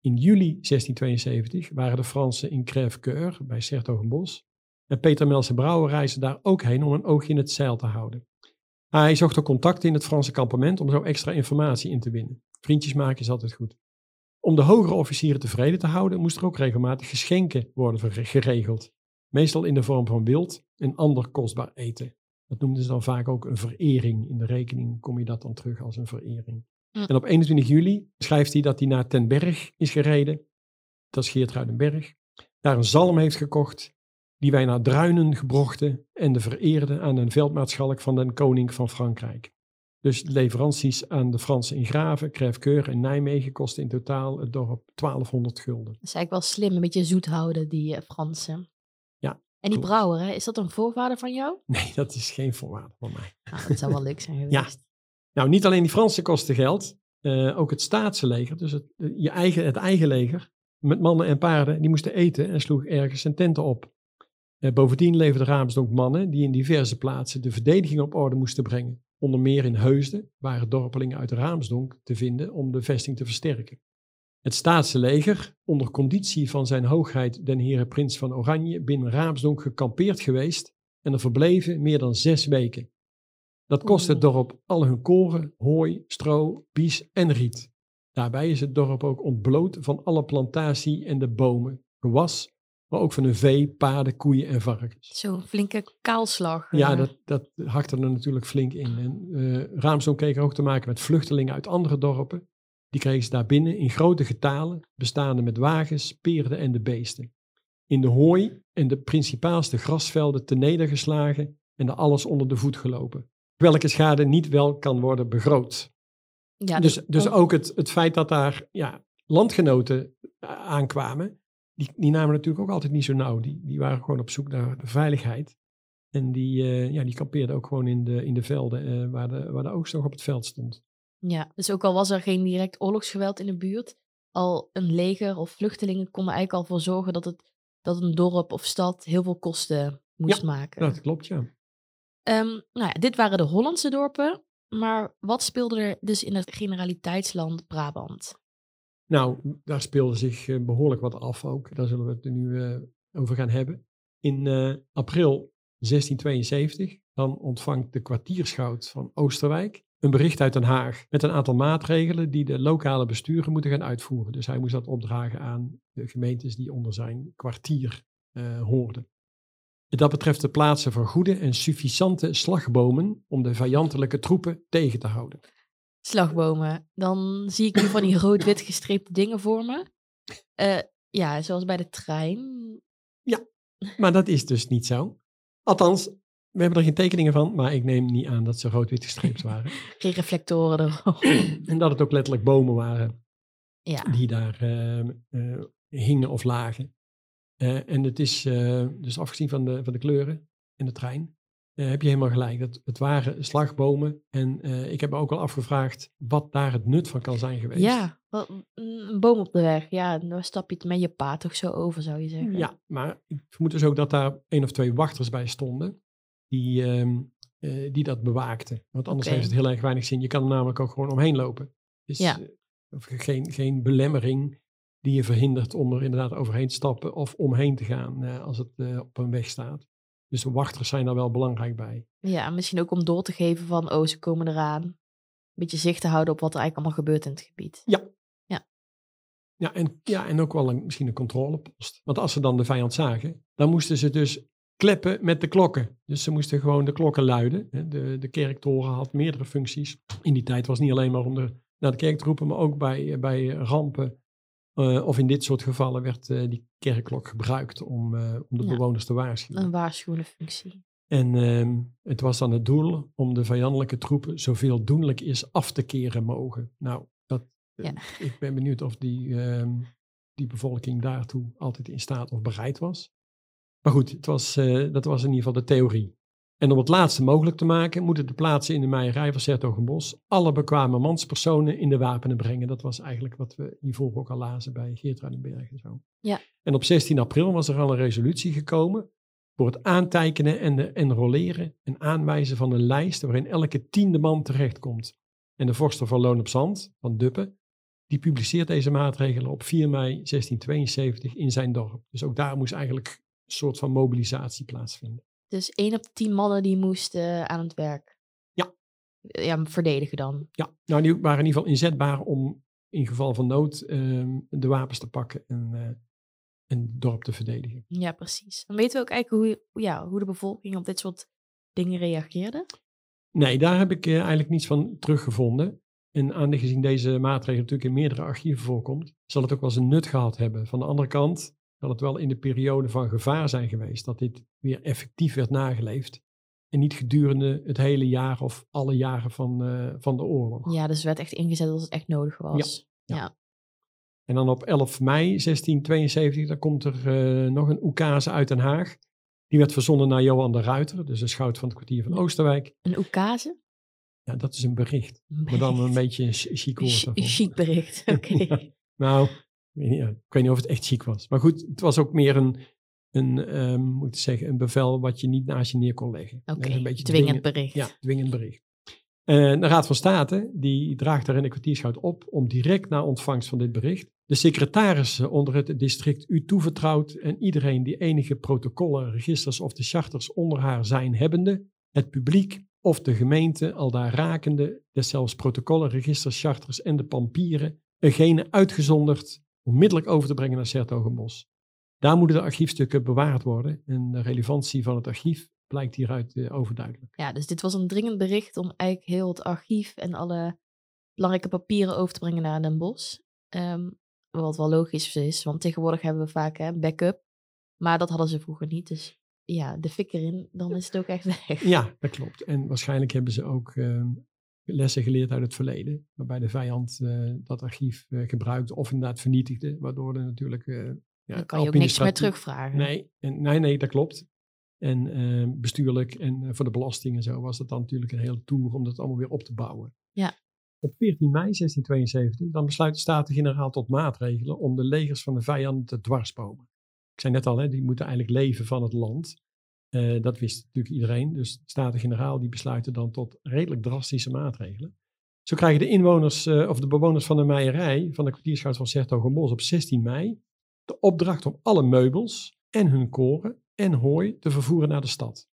In juli 1672 waren de Fransen in Crèvecoeur bij Sertogenbos en Peter Melse Brouwer reisde daar ook heen om een oogje in het zeil te houden. Hij zocht ook contacten in het Franse kampement om zo extra informatie in te winnen. Vriendjes maken is altijd goed. Om de hogere officieren tevreden te houden, moest er ook regelmatig geschenken worden geregeld. Meestal in de vorm van wild en ander kostbaar eten. Dat noemden ze dan vaak ook een verering. In de rekening kom je dat dan terug als een verering. Hm. En op 21 juli schrijft hij dat hij naar Ten Berg is gereden. Dat is Geertruidenberg. Daar een zalm heeft gekocht, die wij naar Druinen gebrochten en de vereerde aan een veldmaarschalk van den koning van Frankrijk. Dus de leveranties aan de Fransen in Graven, Crèvecoeur en Nijmegen kosten in totaal het dorp 1200 gulden. Dat is eigenlijk wel slim, een beetje zoet houden, die eh, Fransen. Ja, En die klopt. brouwer, hè, is dat een voorvader van jou? Nee, dat is geen voorwaarde van mij. Nou, dat zou wel leuk zijn Ja. geweest. Nou, niet alleen die Fransen kosten geld, eh, ook het staatse leger, dus het, je eigen, het eigen leger, met mannen en paarden, die moesten eten en sloeg ergens zijn tenten op. Eh, bovendien leverde Raamsdonk mannen die in diverse plaatsen de verdediging op orde moesten brengen. Onder meer in Heusden waren dorpelingen uit Raamsdonk te vinden om de vesting te versterken. Het staatse leger, onder conditie van zijn hoogheid den heren prins van Oranje, binnen Raamsdonk gekampeerd geweest en er verbleven meer dan zes weken. Dat kost het dorp al hun koren, hooi, stro, bies en riet. Daarbij is het dorp ook ontbloot van alle plantatie en de bomen, gewas, maar ook van hun vee, paarden, koeien en varkens. Zo'n flinke kaalslag. Ja, eh. dat, dat hakte er natuurlijk flink in. En eh Raamsdonk kreeg ook te maken met vluchtelingen uit andere dorpen. Die kregen ze daar binnen in grote getalen, bestaande met wagens, peerden en de beesten. In de hooi en de principaalste grasvelden te nedergeslagen en alles onder de voet gelopen. Welke schade niet wel kan worden begroot. ja, dus, dus ook het, het feit dat daar ja, landgenoten a- aankwamen, die, die namen natuurlijk ook altijd niet zo nauw. Die, die waren gewoon op zoek naar de veiligheid. En die, eh, ja, die kampeerden ook gewoon in de, in de velden eh, waar, de, waar de oogst nog op het veld stond. Ja, dus ook al was er geen direct oorlogsgeweld in de buurt, al een leger of vluchtelingen konden eigenlijk al voor zorgen dat, het, dat een dorp of stad heel veel kosten moest maken. Dat klopt, ja. Ehm, nou ja, dit waren de Hollandse dorpen, maar wat speelde er dus in het generaliteitsland Brabant? Nou, daar speelde zich eh, behoorlijk wat af ook. Daar zullen we het nu eh, over gaan hebben. In eh, april 1672, dan ontvangt de kwartierschout van Oosterwijk een bericht uit Den Haag met een aantal maatregelen die de lokale besturen moeten gaan uitvoeren. Dus hij moest dat opdragen aan de gemeentes die onder zijn kwartier eh, hoorden. Dat betreft de plaatsen voor goede en suffisante slagbomen om de vijandelijke troepen tegen te houden. Slagbomen. Dan zie ik nu van die rood-wit gestreepte dingen voor me. Eh, ja, zoals bij de trein. Maar dat is dus niet zo. Althans, we hebben er geen tekeningen van, maar ik neem niet aan dat ze rood-wit gestreept waren. Geen reflectoren erop. en dat het ook letterlijk bomen waren ja. die daar eh, eh, hingen of lagen. Eh, en het is, eh, dus afgezien van de, van de kleuren en de trein, heb je helemaal gelijk. Het, het waren slagbomen. En ik heb me ook al afgevraagd wat daar het nut van kan zijn geweest. Ja, wat- een boom op de weg. Ja, dan stap je het met je paard toch zo over, zou je zeggen. Ja, maar ik vermoed dus ook dat daar één of twee wachters bij stonden. Die, ehm, eh, die dat bewaakten. Want anders heeft het heel erg weinig zin. Je kan er namelijk ook gewoon omheen lopen. Dus Ja. eh, geen, geen belemmering die je verhindert om er inderdaad overheen te stappen of omheen te gaan eh, als het op een weg staat. Dus de wachters zijn daar wel belangrijk bij. Ja, misschien ook om door te geven van, oh, ze komen eraan. Een beetje zicht te houden op wat er eigenlijk allemaal gebeurt in het gebied. Ja, en, ja, en ook wel een, misschien een controlepost. Want als ze dan de vijand zagen, dan moesten ze dus kleppen met de klokken. Dus ze moesten gewoon de klokken luiden. De, de kerktoren had meerdere functies. In die tijd was het niet alleen maar om de, naar de kerk te roepen, maar ook bij, eh, bij rampen. eh, of in dit soort gevallen werd eh, die kerkklok gebruikt om, om de Ja. bewoners te waarschuwen. Een waarschuwende functie. En ehm, het was dan het doel om de vijandelijke troepen zoveel doenlijk is af te keren mogen. Nou, dat, Ja. ik ben benieuwd of die, ehm, die bevolking daartoe altijd in staat of bereid was. Maar goed, het was, eh, dat was in ieder geval de theorie. En om het laatste mogelijk te maken, moeten de plaatsen in de Meijerij van Sertogenbos alle bekwame manspersonen in de wapenen brengen. Dat was eigenlijk wat we hiervoor ook al lazen bij Geertruidenberg en zo. Ja. En op 16 april was er al een resolutie gekomen voor het aantekenen en de enrolleren en aanwijzen van een lijst waarin elke tiende man terechtkomt. En de vorster van Loon op Zand, van Duppen, die publiceert deze maatregelen op 4 mei 1672 in zijn dorp. Dus ook daar moest eigenlijk soort van mobilisatie plaatsvinden. Dus één op de tien mannen die moesten aan het werk. Ja. Ja, verdedigen dan. Ja, nou die waren in ieder geval inzetbaar om in geval van nood ehm, de wapens te pakken en, eh, en het dorp te verdedigen. Ja, precies. Dan weten we ook eigenlijk hoe, ja, hoe de bevolking op dit soort dingen reageerden? Nee, daar heb ik eh, eigenlijk niets van teruggevonden. En aangezien deze maatregel natuurlijk in meerdere archieven voorkomt, zal het ook wel zijn nut gehad hebben. Van de andere kant zal het wel in de periode van gevaar zijn geweest dat dit weer effectief werd nageleefd. En niet gedurende het hele jaar of alle jaren van, eh, van de oorlog. Ja, dus het werd echt ingezet als het echt nodig was. Ja. ja. En dan op 11 mei 1672, dan komt er eh, nog een oekase uit Den Haag. Die werd verzonden naar Johan de Ruiter, dus de schout van het kwartier van Oosterwijk. Een oekase? Ja, dat is een bericht. Maar dan een beetje een chi- chic woord. Daarvoor. chic bericht, oké. Ja. Nou, ja, ik weet niet of het echt chic was. Maar goed, het was ook meer een, een ehm, moet ik zeggen, een bevel wat je niet naast je neer kon leggen. Oké, een beetje dwingend bericht. Ja, dwingend bericht. Eh, de Raad van State die draagt daarin de kwartierschout op om direct na ontvangst van dit bericht de secretarissen onder het district u toevertrouwd en iedereen die enige protocollen, registers of de charters onder haar zijn hebbende, het publiek of de gemeente al daar rakende, deszelfs protocollen, registers, charters en de pampieren, ergene uitgezonderd, onmiddellijk over te brengen naar Sertogenbos. Daar moeten de archiefstukken bewaard worden en de relevantie van het archief blijkt hieruit eh, overduidelijk. Ja, dus dit was een dringend bericht om eigenlijk heel het archief en alle belangrijke papieren over te brengen naar Den Bosch. Ehm, wat wel logisch is, want tegenwoordig hebben we vaak een backup. Maar dat hadden ze vroeger niet. Dus ja, de fik erin, dan is het ook echt weg. Ja, dat klopt. En waarschijnlijk hebben ze ook eh, lessen geleerd uit het verleden, waarbij de vijand eh, dat archief eh, gebruikte of inderdaad vernietigde, waardoor er natuurlijk... eh, ja, dan kan je ook niks meer terugvragen. Nee, en, nee, nee, dat klopt. En bestuurlijk en voor de belasting en zo was het dan natuurlijk een hele tour om dat allemaal weer op te bouwen. Ja. Op 14 mei 1672 dan besluit de Staten-Generaal tot maatregelen om de legers van de vijanden te dwarsbomen. Ik zei net al, hè, die moeten eigenlijk leven van het land. Eh, dat wist natuurlijk iedereen. Dus de Staten-Generaal die besluiten dan tot redelijk drastische maatregelen. Zo krijgen de inwoners eh, of de bewoners van de meierij van de kwartierschout van Sertogenbos op 16 mei de opdracht om alle meubels en hun koren en hooi te vervoeren naar de stad.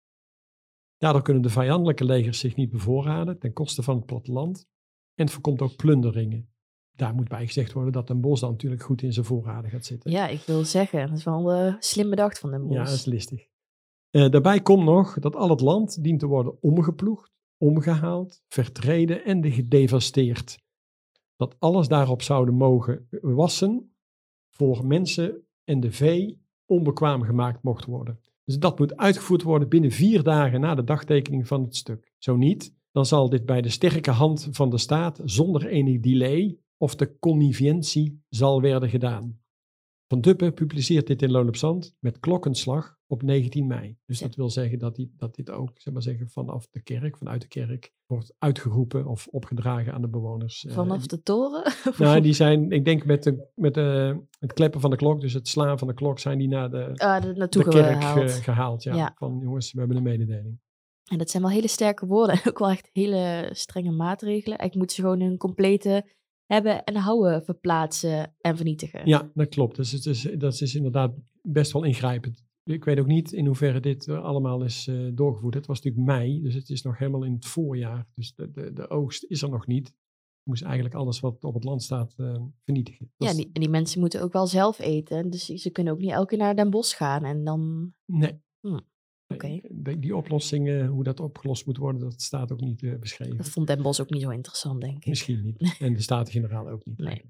Daardoor kunnen de vijandelijke legers zich niet bevoorraden ten koste van het platteland en het voorkomt ook plunderingen. Daar moet bij gezegd worden dat Den Bosch dan natuurlijk goed in zijn voorraden gaat zitten. Ja, ik wil zeggen, dat is wel eh, slim bedacht van Den Bosch. Ja, dat is listig. Eh, daarbij komt nog dat al het land dient te worden omgeploegd, omgehaald, vertreden en gedevasteerd. Dat alles daarop zouden mogen wassen voor mensen en de vee onbekwaam gemaakt mocht worden. Dus dat moet uitgevoerd worden binnen vier dagen na de dagtekening van het stuk. Zo niet, dan zal dit bij de sterke hand van de staat zonder enig delay of de conniventie zal werden gedaan. Van Duppen publiceert dit in Loon op Zand met klokkenslag op 19 mei. Dus Ja. dat wil zeggen dat, die, dat dit ook zeg maar zeggen, vanaf de kerk, vanuit de kerk, wordt uitgeroepen of opgedragen aan de bewoners. eh, Vanaf de toren? nou, die zijn, ik denk met, de, met de, het kleppen van de klok, dus het slaan van de klok, zijn die naar de, Ah, naartoe de kerk gehaald. eh, gehaald. Ja. Ja. Van jongens, we hebben een mededeling. En dat zijn wel hele sterke woorden. En ook wel echt hele strenge maatregelen. Eigenlijk moeten ze gewoon hun complete hebben en houden verplaatsen en vernietigen. Ja, dat klopt. Dus het is, dat is inderdaad best wel ingrijpend. Ik weet ook niet in hoeverre dit eh, allemaal is eh, doorgevoerd. Het was natuurlijk mei, dus het is nog helemaal in het voorjaar. Dus de, de, de oogst is er nog niet. Je moest eigenlijk alles wat op het land staat eh, vernietigen. Dat Ja, die, en die mensen moeten ook wel zelf eten. Dus ze kunnen ook niet elke keer naar Den Bosch gaan. En dan, Nee. Hm, die, die oplossingen, hoe dat opgelost moet worden, dat staat ook niet beschreven. dat vond Den Bosch ook niet zo interessant, denk ik. Misschien niet. En de Staten-Generaal ook niet. Nee.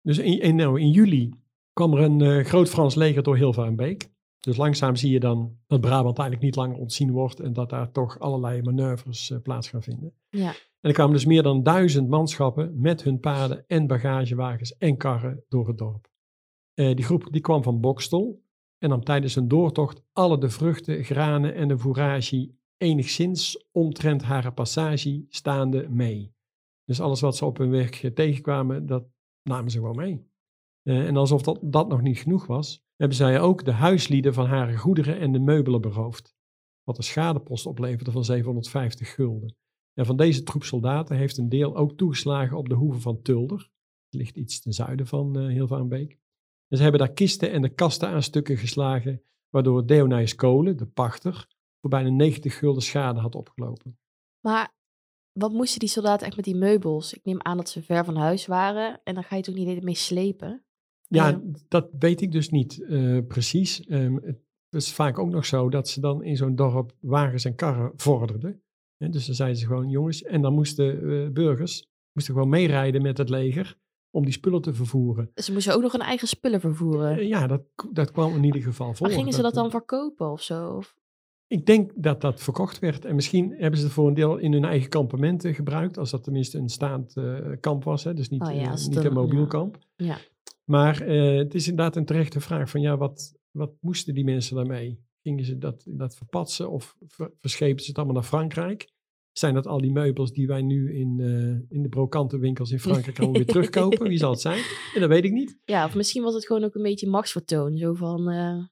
Dus in, in, nou, in juli kwam er een groot Frans leger door Hilvarenbeek. Dus langzaam zie je dan dat Brabant eigenlijk niet langer ontzien wordt en dat daar toch allerlei manoeuvres eh, plaats gaan vinden. Ja. En er kwamen dus meer dan duizend manschappen met hun paarden en bagagewagens en karren door het dorp. Eh, die groep die kwam van Bokstel en nam tijdens hun doortocht alle de vruchten, granen en de fourage enigszins omtrent haar passage staande mee. Dus alles wat ze op hun weg eh, tegenkwamen, dat namen ze gewoon mee. En alsof dat, dat nog niet genoeg was, hebben zij ook de huislieden van haar goederen en de meubelen beroofd. Wat een schadepost opleverde van 750 gulden. En van deze troep soldaten heeft een deel ook toegeslagen op de hoeve van Tulder. Het ligt iets ten zuiden van uh, Hilvarenbeek. En ze hebben daar kisten en de kasten aan stukken geslagen, waardoor Deonijs Kolen, de pachter, voor bijna 90 gulden schade had opgelopen. Maar wat moesten die soldaten echt met die meubels? Ik neem aan dat ze ver van huis waren. En dan ga je toch niet mee slepen? Ja, Ja. dat weet ik dus niet eh, precies. Ehm, het, is vaak ook nog zo dat ze dan in zo'n dorp wagens en karren vorderden. Dus dan zeiden ze gewoon, jongens, en dan moesten eh, burgers moesten gewoon meerijden met het leger om die spullen te vervoeren. Ze moesten ook nog hun eigen spullen vervoeren. Eh, ja, dat, dat kwam in ieder geval voor. maar gingen ze dat dan verkopen of zo? Of? Ik denk dat dat verkocht werd. En misschien hebben ze het voor een deel in hun eigen kampementen gebruikt. Als dat tenminste een staand kamp was. Hè? Dus niet, Oh ja, niet een- een mobiel ja. kamp. Ja. Maar eh, het is inderdaad een terechte vraag. Van ja, wat, wat moesten die mensen daarmee? Gingen ze dat, dat verpatsen of ver- verschepen ze het allemaal naar Frankrijk? Zijn dat al die meubels die wij nu in, eh, in de brokantenwinkels in Frankrijk allemaal weer terugkopen? Wie zal het zijn? En dat weet ik niet. ja, of misschien was het gewoon ook een beetje machtsvertoon. Zo van, eh,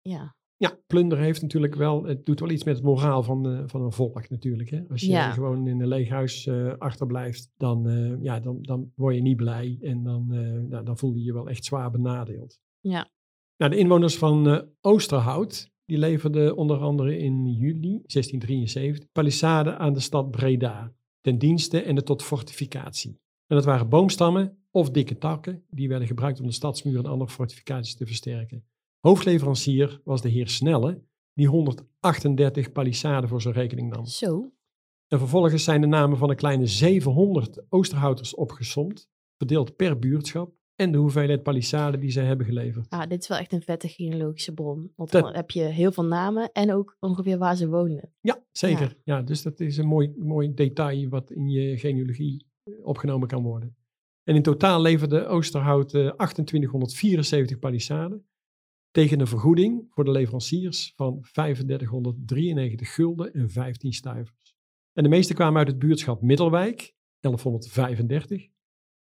ja. Ja, plunder heeft natuurlijk wel, het doet wel iets met het moraal van, eh, van een volk natuurlijk. Hè? Als je Ja. gewoon in een leeg huis eh, achterblijft, dan, eh, ja, dan, dan word je niet blij en dan, nou, dan voel je je wel echt zwaar benadeeld. Ja. Nou, de inwoners van Oosterhout, die leverden onder andere in juli 1673 palissade aan de stad Breda, ten dienste en tot fortificatie. En dat waren boomstammen of dikke takken, die werden gebruikt om de stadsmuren en andere fortificaties te versterken. Hoofdleverancier was de heer Snelle, die 138 palissaden voor zijn rekening nam. Zo. En vervolgens zijn de namen van een kleine 700 Oosterhouters opgesomd, verdeeld per buurtschap, en de hoeveelheid palissaden die zij hebben geleverd. Ah, dit is wel echt een vette genealogische bron. Want Dat- dan heb je heel veel namen en ook ongeveer waar ze woonden. Ja, zeker. Ja. dus dat is een mooi, mooi detail wat in je genealogie eh, opgenomen kan worden. En in totaal leverde Oosterhout eh, 2874 palissaden tegen een vergoeding voor de leveranciers van 3593 gulden en 15 stuivers. En de meeste kwamen uit het buurtschap Middelwijk, 1135,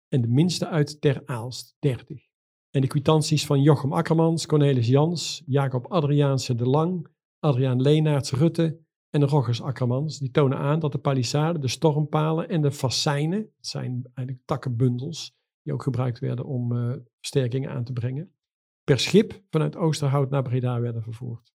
en de minste uit Ter Aalst, 30. En de kwitanties van Jochem Akkermans, Cornelis Jans, Jacob Adriaanse de Lang, Adriaan Leenaerts Rutte en Roggers Akkermans, die tonen aan dat de palissade, de stormpalen en de fascijnen, dat zijn eigenlijk takkenbundels, die ook gebruikt werden om eh, versterkingen aan te brengen, per schip vanuit Oosterhout naar Breda werden vervoerd.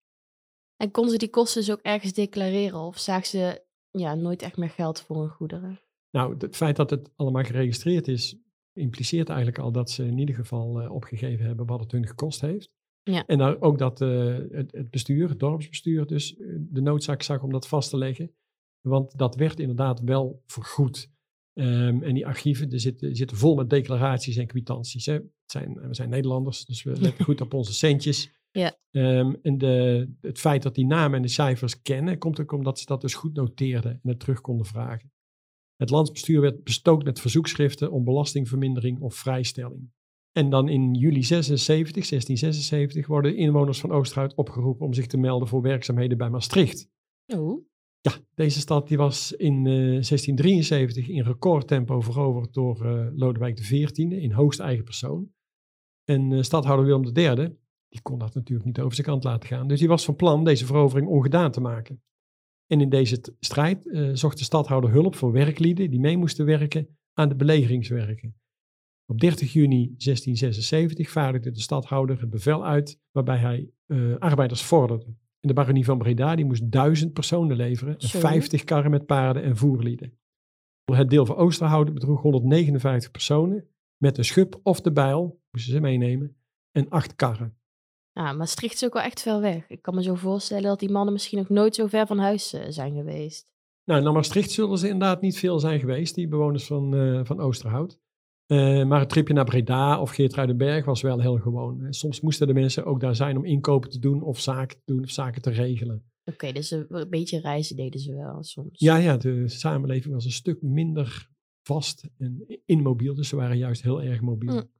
En konden ze die kosten dus ook ergens declareren? Of zagen ze ja, nooit echt meer geld voor hun goederen? Nou, het feit dat het allemaal geregistreerd is, impliceert eigenlijk al dat ze in ieder geval eh, opgegeven hebben wat het hun gekost heeft. Ja. En daar ook dat eh, het, het bestuur, het dorpsbestuur, dus eh, de noodzaak zag om dat vast te leggen. Want dat werd inderdaad wel vergoed. Ehm, en die archieven die zitten, zitten vol met declaraties en kwitanties. Hè. Het zijn, we zijn Nederlanders, dus we letten goed op onze centjes. Ja. Ehm, en de, het feit dat die namen en de cijfers kennen, komt ook omdat ze dat dus goed noteerden en het terug konden vragen. Het landsbestuur werd bestookt met verzoekschriften om belastingvermindering of vrijstelling. En dan in juli 76, 1676 worden de inwoners van Oosterhout opgeroepen om zich te melden voor werkzaamheden bij Maastricht. Oh, Ja, deze stad die was in eh, 1673 in recordtempo veroverd door eh, Lodewijk XIV in hoogste eigen persoon. En eh, stadhouder Willem III, die kon dat natuurlijk niet over zijn kant laten gaan. Dus die was van plan deze verovering ongedaan te maken. En in deze strijd eh, zocht de stadhouder hulp voor werklieden die mee moesten werken aan de belegeringswerken. Op 30 juni 1676 vaardigde de stadhouder het bevel uit waarbij hij eh, arbeiders vorderde. En de baronie van Breda die moest duizend personen leveren en Zo. 50 karren met paarden en voerlieden. Het deel van Oosterhout bedroeg 159 personen met een schub of de bijl, moesten ze meenemen, en acht karren. ja, Maastricht is ook wel echt ver weg. Ik kan me zo voorstellen dat die mannen misschien ook nooit zo ver van huis eh, zijn geweest. Nou, naar Maastricht zullen ze inderdaad niet veel zijn geweest, die bewoners van, eh, van Oosterhout. Eh, maar het tripje naar Breda of Geertruidenberg was wel heel gewoon. Soms moesten de mensen ook daar zijn om inkopen te doen of zaken te doen of zaken te regelen. Oké, dus een beetje reizen deden ze wel soms. Ja, ja, de samenleving was een stuk minder vast en immobiel, dus ze waren juist heel erg mobiel. Mm.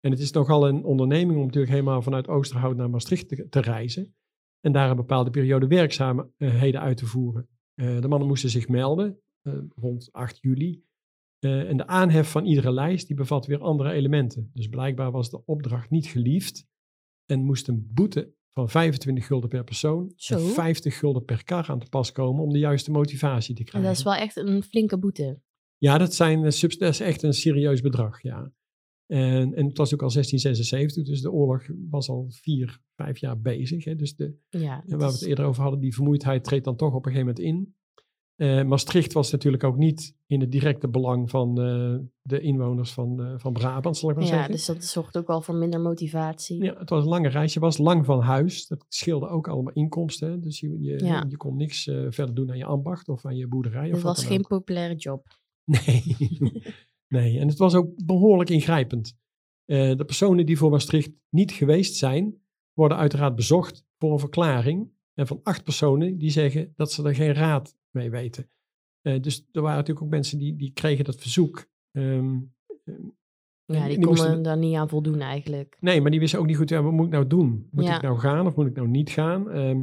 En het is nogal een onderneming om natuurlijk helemaal vanuit Oosterhout naar Maastricht te, te reizen en daar een bepaalde periode werkzaamheden uit te voeren. Eh, de mannen moesten zich melden eh, rond 8 juli. Eh, en de aanhef van iedere lijst die bevat weer andere elementen. Dus blijkbaar was de opdracht niet geliefd en moest een boete van 25 gulden per persoon Zo. en 50 gulden per kar aan te pas komen om de juiste motivatie te En krijgen. dat is wel echt een flinke boete. Ja, dat, zijn, eh, dat is echt een serieus bedrag, ja. En, en het was ook al 1676, dus de oorlog was al vier, vijf jaar bezig. Hè. Dus de, Ja, en waar we het eerder over hadden, die vermoeidheid treedt dan toch op een gegeven moment in. Eh, Maastricht was natuurlijk ook niet in het directe belang van eh, de inwoners van, eh, van Brabant, zal ik maar Ja, zeggen. dus dat zorgt ook wel voor minder motivatie. Ja, het was een lange reis. Je was lang van huis. Dat scheelde ook allemaal inkomsten. hè. Dus je, je, Ja. je kon niks verder doen aan je ambacht of aan je boerderij. Het was geen ook. populaire job. Nee. nee, en het was ook behoorlijk ingrijpend. De personen die voor Maastricht niet geweest zijn, worden uiteraard bezocht voor een verklaring. En van acht personen die zeggen dat ze er geen raad mee weten. Eh, dus er waren natuurlijk ook mensen die, die kregen dat verzoek. Ehm, eh, Ja, die moesten- konden daar niet aan voldoen eigenlijk. Nee, maar die wisten ook niet goed, ja, wat moet ik nou doen? Moet Ja. ik nou gaan of moet ik nou niet gaan? Ehm,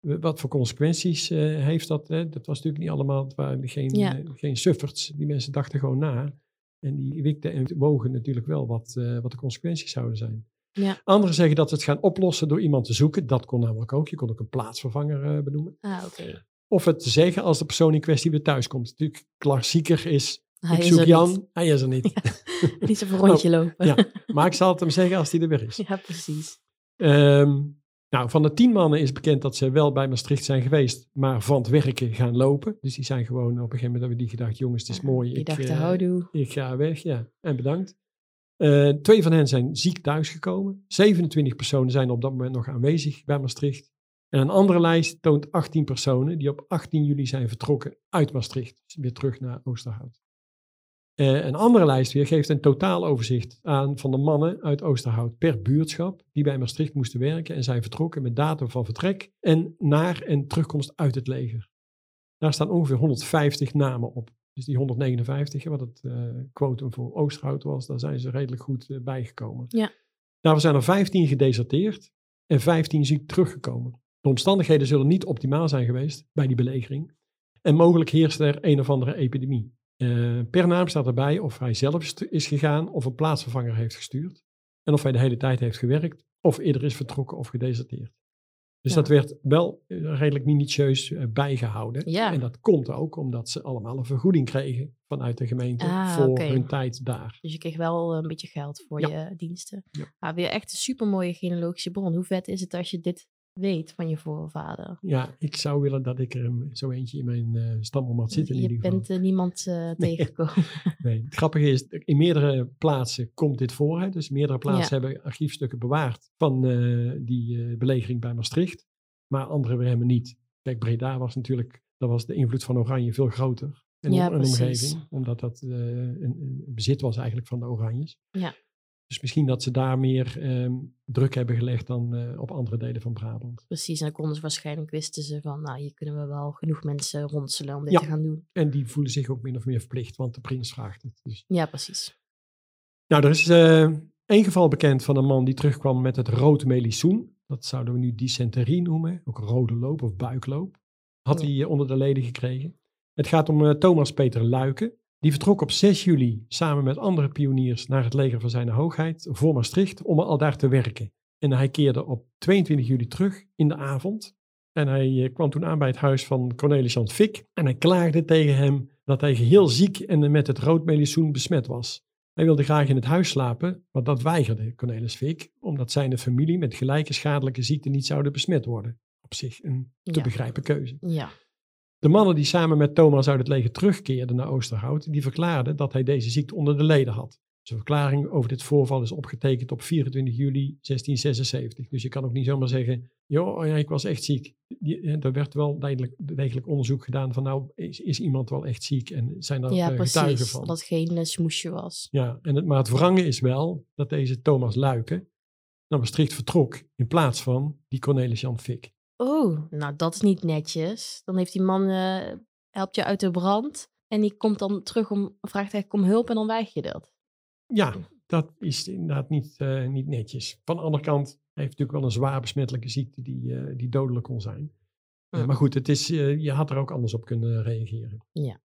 wat voor consequenties eh, heeft dat? Hè? Dat was natuurlijk niet allemaal, het waren geen, Ja. eh, geen sufferts. Die mensen dachten gewoon na. En die wikten en wogen natuurlijk wel wat, eh, wat de consequenties zouden zijn. Ja. Anderen zeggen dat ze het gaan oplossen door iemand te zoeken. Dat kon namelijk ook. Je kon ook een plaatsvervanger eh, benoemen. Ah, oké. Of het te zeggen als de persoon in kwestie weer thuis komt. Natuurlijk klassieker is, Hij ik is zoek Jan, niet. hij is er niet. Niet zo een rondje lopen. ja. Maar ik zal het hem zeggen als hij er weer is. Ja, precies. Ehm, nou, van de tien mannen is bekend dat ze wel bij Maastricht zijn geweest, maar van het werken gaan lopen. Dus die zijn gewoon op een gegeven moment hebben die gedacht, jongens, het is mooi. Die ik, dachten, eh, houdoe. ik ga weg, ja. En bedankt. Eh, twee van hen zijn ziek thuisgekomen. 27 personen zijn op dat moment nog aanwezig bij Maastricht. En een andere lijst toont 18 personen die op 18 juli zijn vertrokken uit Maastricht. Dus weer terug naar Oosterhout. Eh, een andere lijst weer geeft een totaaloverzicht aan van de mannen uit Oosterhout per buurtschap die bij Maastricht moesten werken en zijn vertrokken met datum van vertrek en naar en terugkomst uit het leger. Daar staan ongeveer 150 namen op. Dus die 159, hè, wat het eh quotum voor Oosterhout was, daar zijn ze redelijk goed eh, bijgekomen. Ja. Daarvan zijn er 15 gedeserteerd en 15 ziek teruggekomen. De omstandigheden zullen niet optimaal zijn geweest bij die belegering. En mogelijk heerst er een of andere epidemie. Eh, per naam staat erbij of hij zelf is- gegaan of een plaatsvervanger heeft gestuurd. En of hij de hele tijd heeft gewerkt of eerder is vertrokken of gedeserteerd. Dus Ja. dat werd wel eh, redelijk minutieus eh, bijgehouden. Ja. En dat komt ook omdat ze allemaal een vergoeding kregen vanuit de gemeente Ah, voor hun tijd daar. Dus je kreeg wel een beetje geld voor Ja. je diensten. Ja. Ah, weer echt een supermooie genealogische bron. Hoe vet is het als je dit weet van je voorvader? Ja, ik zou willen dat ik er zo eentje in mijn eh stamboom had zitten in je ieder bent eh, niemand Nee. tegengekomen. Nee, het grappige is, in meerdere plaatsen komt dit voor. Hè? Dus meerdere plaatsen Ja. hebben archiefstukken bewaard van die belegering bij Maastricht. Maar andere weer helemaal niet. Kijk, Breda was natuurlijk, daar was de invloed van Oranje veel groter. En Ja, een omgeving, omdat dat een, een bezit was eigenlijk van de Oranjes. Ja. Dus misschien dat ze daar meer ehm, druk hebben gelegd dan eh, op andere delen van Brabant. Precies, en dan konden ze waarschijnlijk, wisten ze van, nou, hier kunnen we wel genoeg mensen ronselen om dit Ja. te gaan doen. En die voelen zich ook min of meer verplicht, want de prins vraagt het. Dus Ja, precies. Nou, er is eh, één geval bekend van een man die terugkwam met het rood melissoen. Dat zouden we nu dysenterie noemen, ook rode loop of buikloop. Had Ja. hij eh, onder de leden gekregen. Het gaat om Thomas Peter Luiken. Die vertrok op 6 juli samen met andere pioniers naar het leger van zijn hoogheid voor Maastricht om al daar te werken. En hij keerde op 22 juli terug in de avond. En hij eh, kwam toen aan bij het huis van Cornelis Jan Fik. En hij klaagde tegen hem dat hij geheel ziek en met het rood melissoen besmet was. Hij wilde graag in het huis slapen, maar dat weigerde Cornelis Fik, omdat zijn familie met gelijke schadelijke ziekten niet zouden besmet worden. Op zich een te Ja. begrijpen keuze. Ja, De mannen die samen met Thomas uit het leger terugkeerden naar Oosterhout, die verklaarden dat hij deze ziekte onder de leden had. Zijn verklaring over dit voorval is opgetekend op 24 juli 1676. Dus je kan ook niet zomaar zeggen, joh, ja, ik was echt ziek. Die, eh, er werd wel degelijk, degelijk onderzoek gedaan van, nou, is, is iemand wel echt ziek en zijn daar ja eh, getuigen precies. van? Dat geen eh, smoesje was. Ja, en het, maar het wrange is wel dat deze Thomas Luiken naar Maastricht vertrok in plaats van die Cornelis Jan Fik. Oh, nou dat is niet netjes. Dan heeft die man, eh, helpt je uit de brand en die komt dan terug om, vraagt eigenlijk om hulp en dan weiger je dat. Ja, dat is inderdaad niet, eh, niet netjes. Van de andere kant hij heeft natuurlijk wel een zwaar besmettelijke ziekte die, eh, die dodelijk kon zijn. Ja. maar goed, het is, je had er ook anders op kunnen reageren. Ja.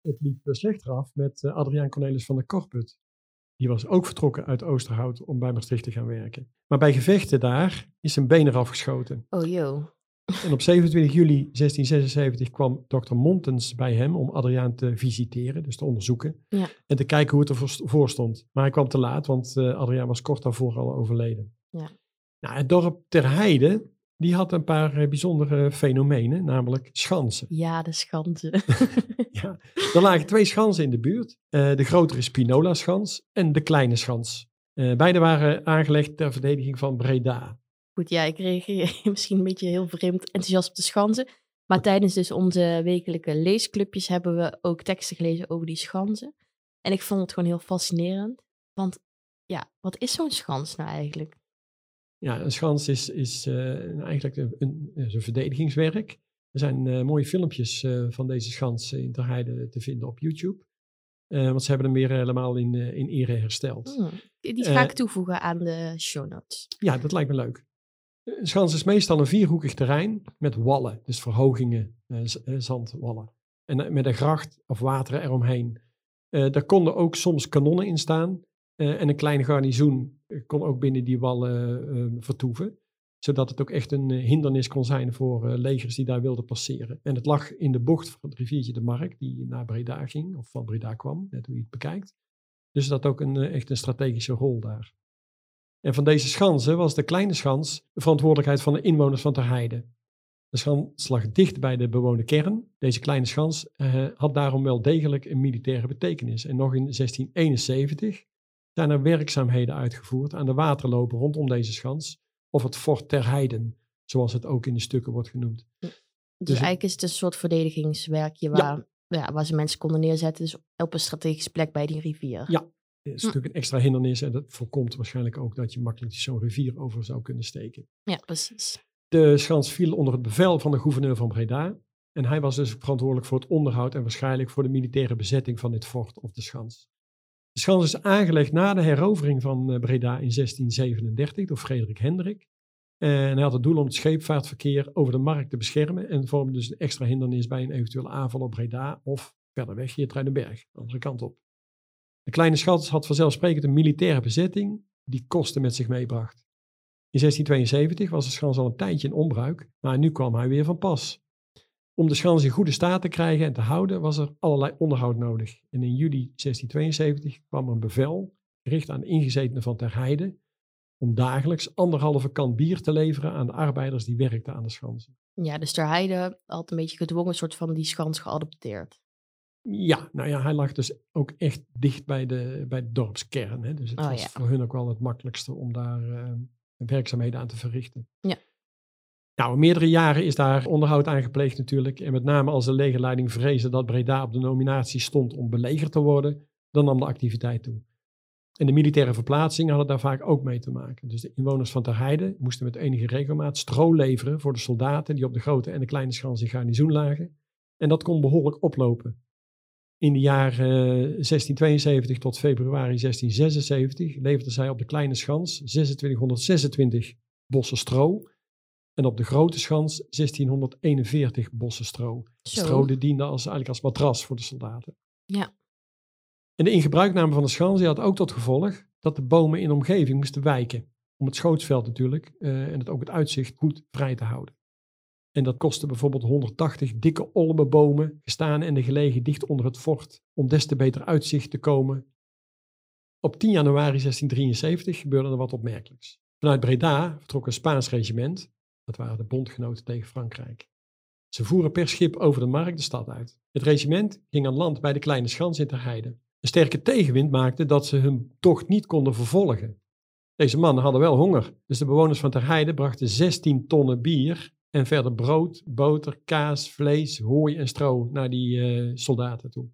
Het liep slechter af met Adriaan Cornelis van der Korput. Die was ook vertrokken uit Oosterhout om bij Maastricht te gaan werken. Maar bij gevechten daar is zijn been eraf geschoten. Oh joh. En op 27 juli 1676 kwam dokter Montens bij hem om Adriaan te visiteren, dus te onderzoeken. Ja. En te kijken hoe het ervoor stond. Maar hij kwam te laat, want eh, Adriaan was kort daarvoor al overleden. Ja. Nou, het dorp Ter Heide die had een paar eh, bijzondere fenomenen, namelijk schansen. Ja, de schansen. Ja, er lagen twee schansen in de buurt. Eh, de grotere Spinola-schans en de kleine schans. Beide waren aangelegd ter verdediging van Breda. Goed, ja, ik reageer misschien een beetje heel vreemd enthousiast op de schansen. Maar tijdens dus onze wekelijke leesclubjes hebben we ook teksten gelezen over die schansen. En ik vond het gewoon heel fascinerend. Want ja, wat is zo'n schans nou eigenlijk? Ja, een schans is, is eh, eigenlijk een, een, verdedigingswerk. Er zijn eh, mooie filmpjes eh, van deze schans in Ter Heide te vinden op YouTube. Want ze hebben hem weer helemaal in, in ere hersteld. Hmm, Die ga ik toevoegen aan de show notes. Ja, dat lijkt me leuk. Schans is meestal een vierhoekig terrein met wallen, dus verhogingen, eh, eh, zandwallen. En eh, met een gracht of water eromheen. Eh daar konden ook soms kanonnen in staan. eh, en een klein garnizoen kon ook binnen die wallen vertoeven. Zodat het ook echt een hindernis kon zijn voor legers die daar wilden passeren. En het lag in de bocht van het riviertje de Mark, die naar Breda ging, of van Breda kwam, net hoe je het bekijkt. Dus dat ook een, echt een strategische rol daar. En van deze schansen was de kleine schans de verantwoordelijkheid van de inwoners van Ter Heide. De schans lag dicht bij de bewoonde kern. Deze kleine schans eh, had daarom wel degelijk een militaire betekenis. En nog in 1671 zijn er werkzaamheden uitgevoerd aan de waterlopen rondom deze schans, of het Fort Ter Heiden, zoals het ook in de stukken wordt genoemd. Dus, Dus- eigenlijk is het een soort verdedigingswerkje waar, ja. waar ze mensen konden neerzetten. Dus op een strategische plek bij die rivier. Ja. Is Hm. natuurlijk een extra hindernis en dat voorkomt waarschijnlijk ook dat je makkelijk zo'n rivier over zou kunnen steken. Ja, precies. De schans viel onder het bevel van de gouverneur van Breda. En hij was dus verantwoordelijk voor het onderhoud en waarschijnlijk voor de militaire bezetting van dit fort of de schans. De schans is aangelegd na de herovering van eh, Breda in 1637 door Frederik Hendrik. En hij had het doel om het scheepvaartverkeer over de markt te beschermen en vormde dus een extra hindernis bij een eventuele aanval op Breda of verder weg Geertruidenberg, de andere kant op. De kleine schans had vanzelfsprekend een militaire bezetting die kosten met zich meebracht. In 1672 was de schans al een tijdje in onbruik, maar nu kwam hij weer van pas. Om de schans in goede staat te krijgen en te houden was er allerlei onderhoud nodig. En in juli 1672 kwam er een bevel, gericht aan de ingezetenen van Ter Heide, om dagelijks anderhalve kan bier te leveren aan de arbeiders die werkten aan de schansen. Ja, dus Ter Heide had een beetje gedwongen soort van die schans geadopteerd. Ja, nou ja, hij lag dus ook echt dicht bij de, bij de dorpskern. Hè? Dus het Oh was ja. voor hun ook wel het makkelijkste om daar eh, werkzaamheden aan te verrichten. Ja. Nou, meerdere jaren is daar onderhoud aan gepleegd natuurlijk. En met name als de legerleiding vreesde dat Breda op de nominatie stond om belegerd te worden, dan nam de activiteit toe. En de militaire verplaatsingen hadden daar vaak ook mee te maken. Dus de inwoners van Ter Heide moesten met enige regelmaat stro leveren voor de soldaten die op de grote en de kleine schans in garnizoen lagen. En dat kon behoorlijk oplopen. In de jaren eh, 1672 tot februari 1676 leverden zij op de kleine schans 2626 bossen stro. En op de grote schans 1641 bossen stro. Zo. Stro die diende als, eigenlijk als matras voor de soldaten. Ja. En de ingebruikname van de schans die had ook tot gevolg dat de bomen in de omgeving moesten wijken. Om het schootsveld natuurlijk eh, en het ook het uitzicht goed vrij te houden. En dat kostte bijvoorbeeld 180 dikke olmenbomen, gestaan en gelegen dicht onder het fort, om des te beter uitzicht te komen. Op 10 januari 1673 gebeurde er wat opmerkelijks. Vanuit Breda vertrok een Spaans regiment, dat waren de bondgenoten tegen Frankrijk. Ze voeren per schip over de markt de stad uit. Het regiment ging aan land bij de kleine schans in Ter Heide. Een sterke tegenwind maakte dat ze hun tocht niet konden vervolgen. Deze mannen hadden wel honger, dus de bewoners van Ter Heide brachten 16 tonnen bier en verder brood, boter, kaas, vlees, hooi en stro naar die eh, soldaten toe.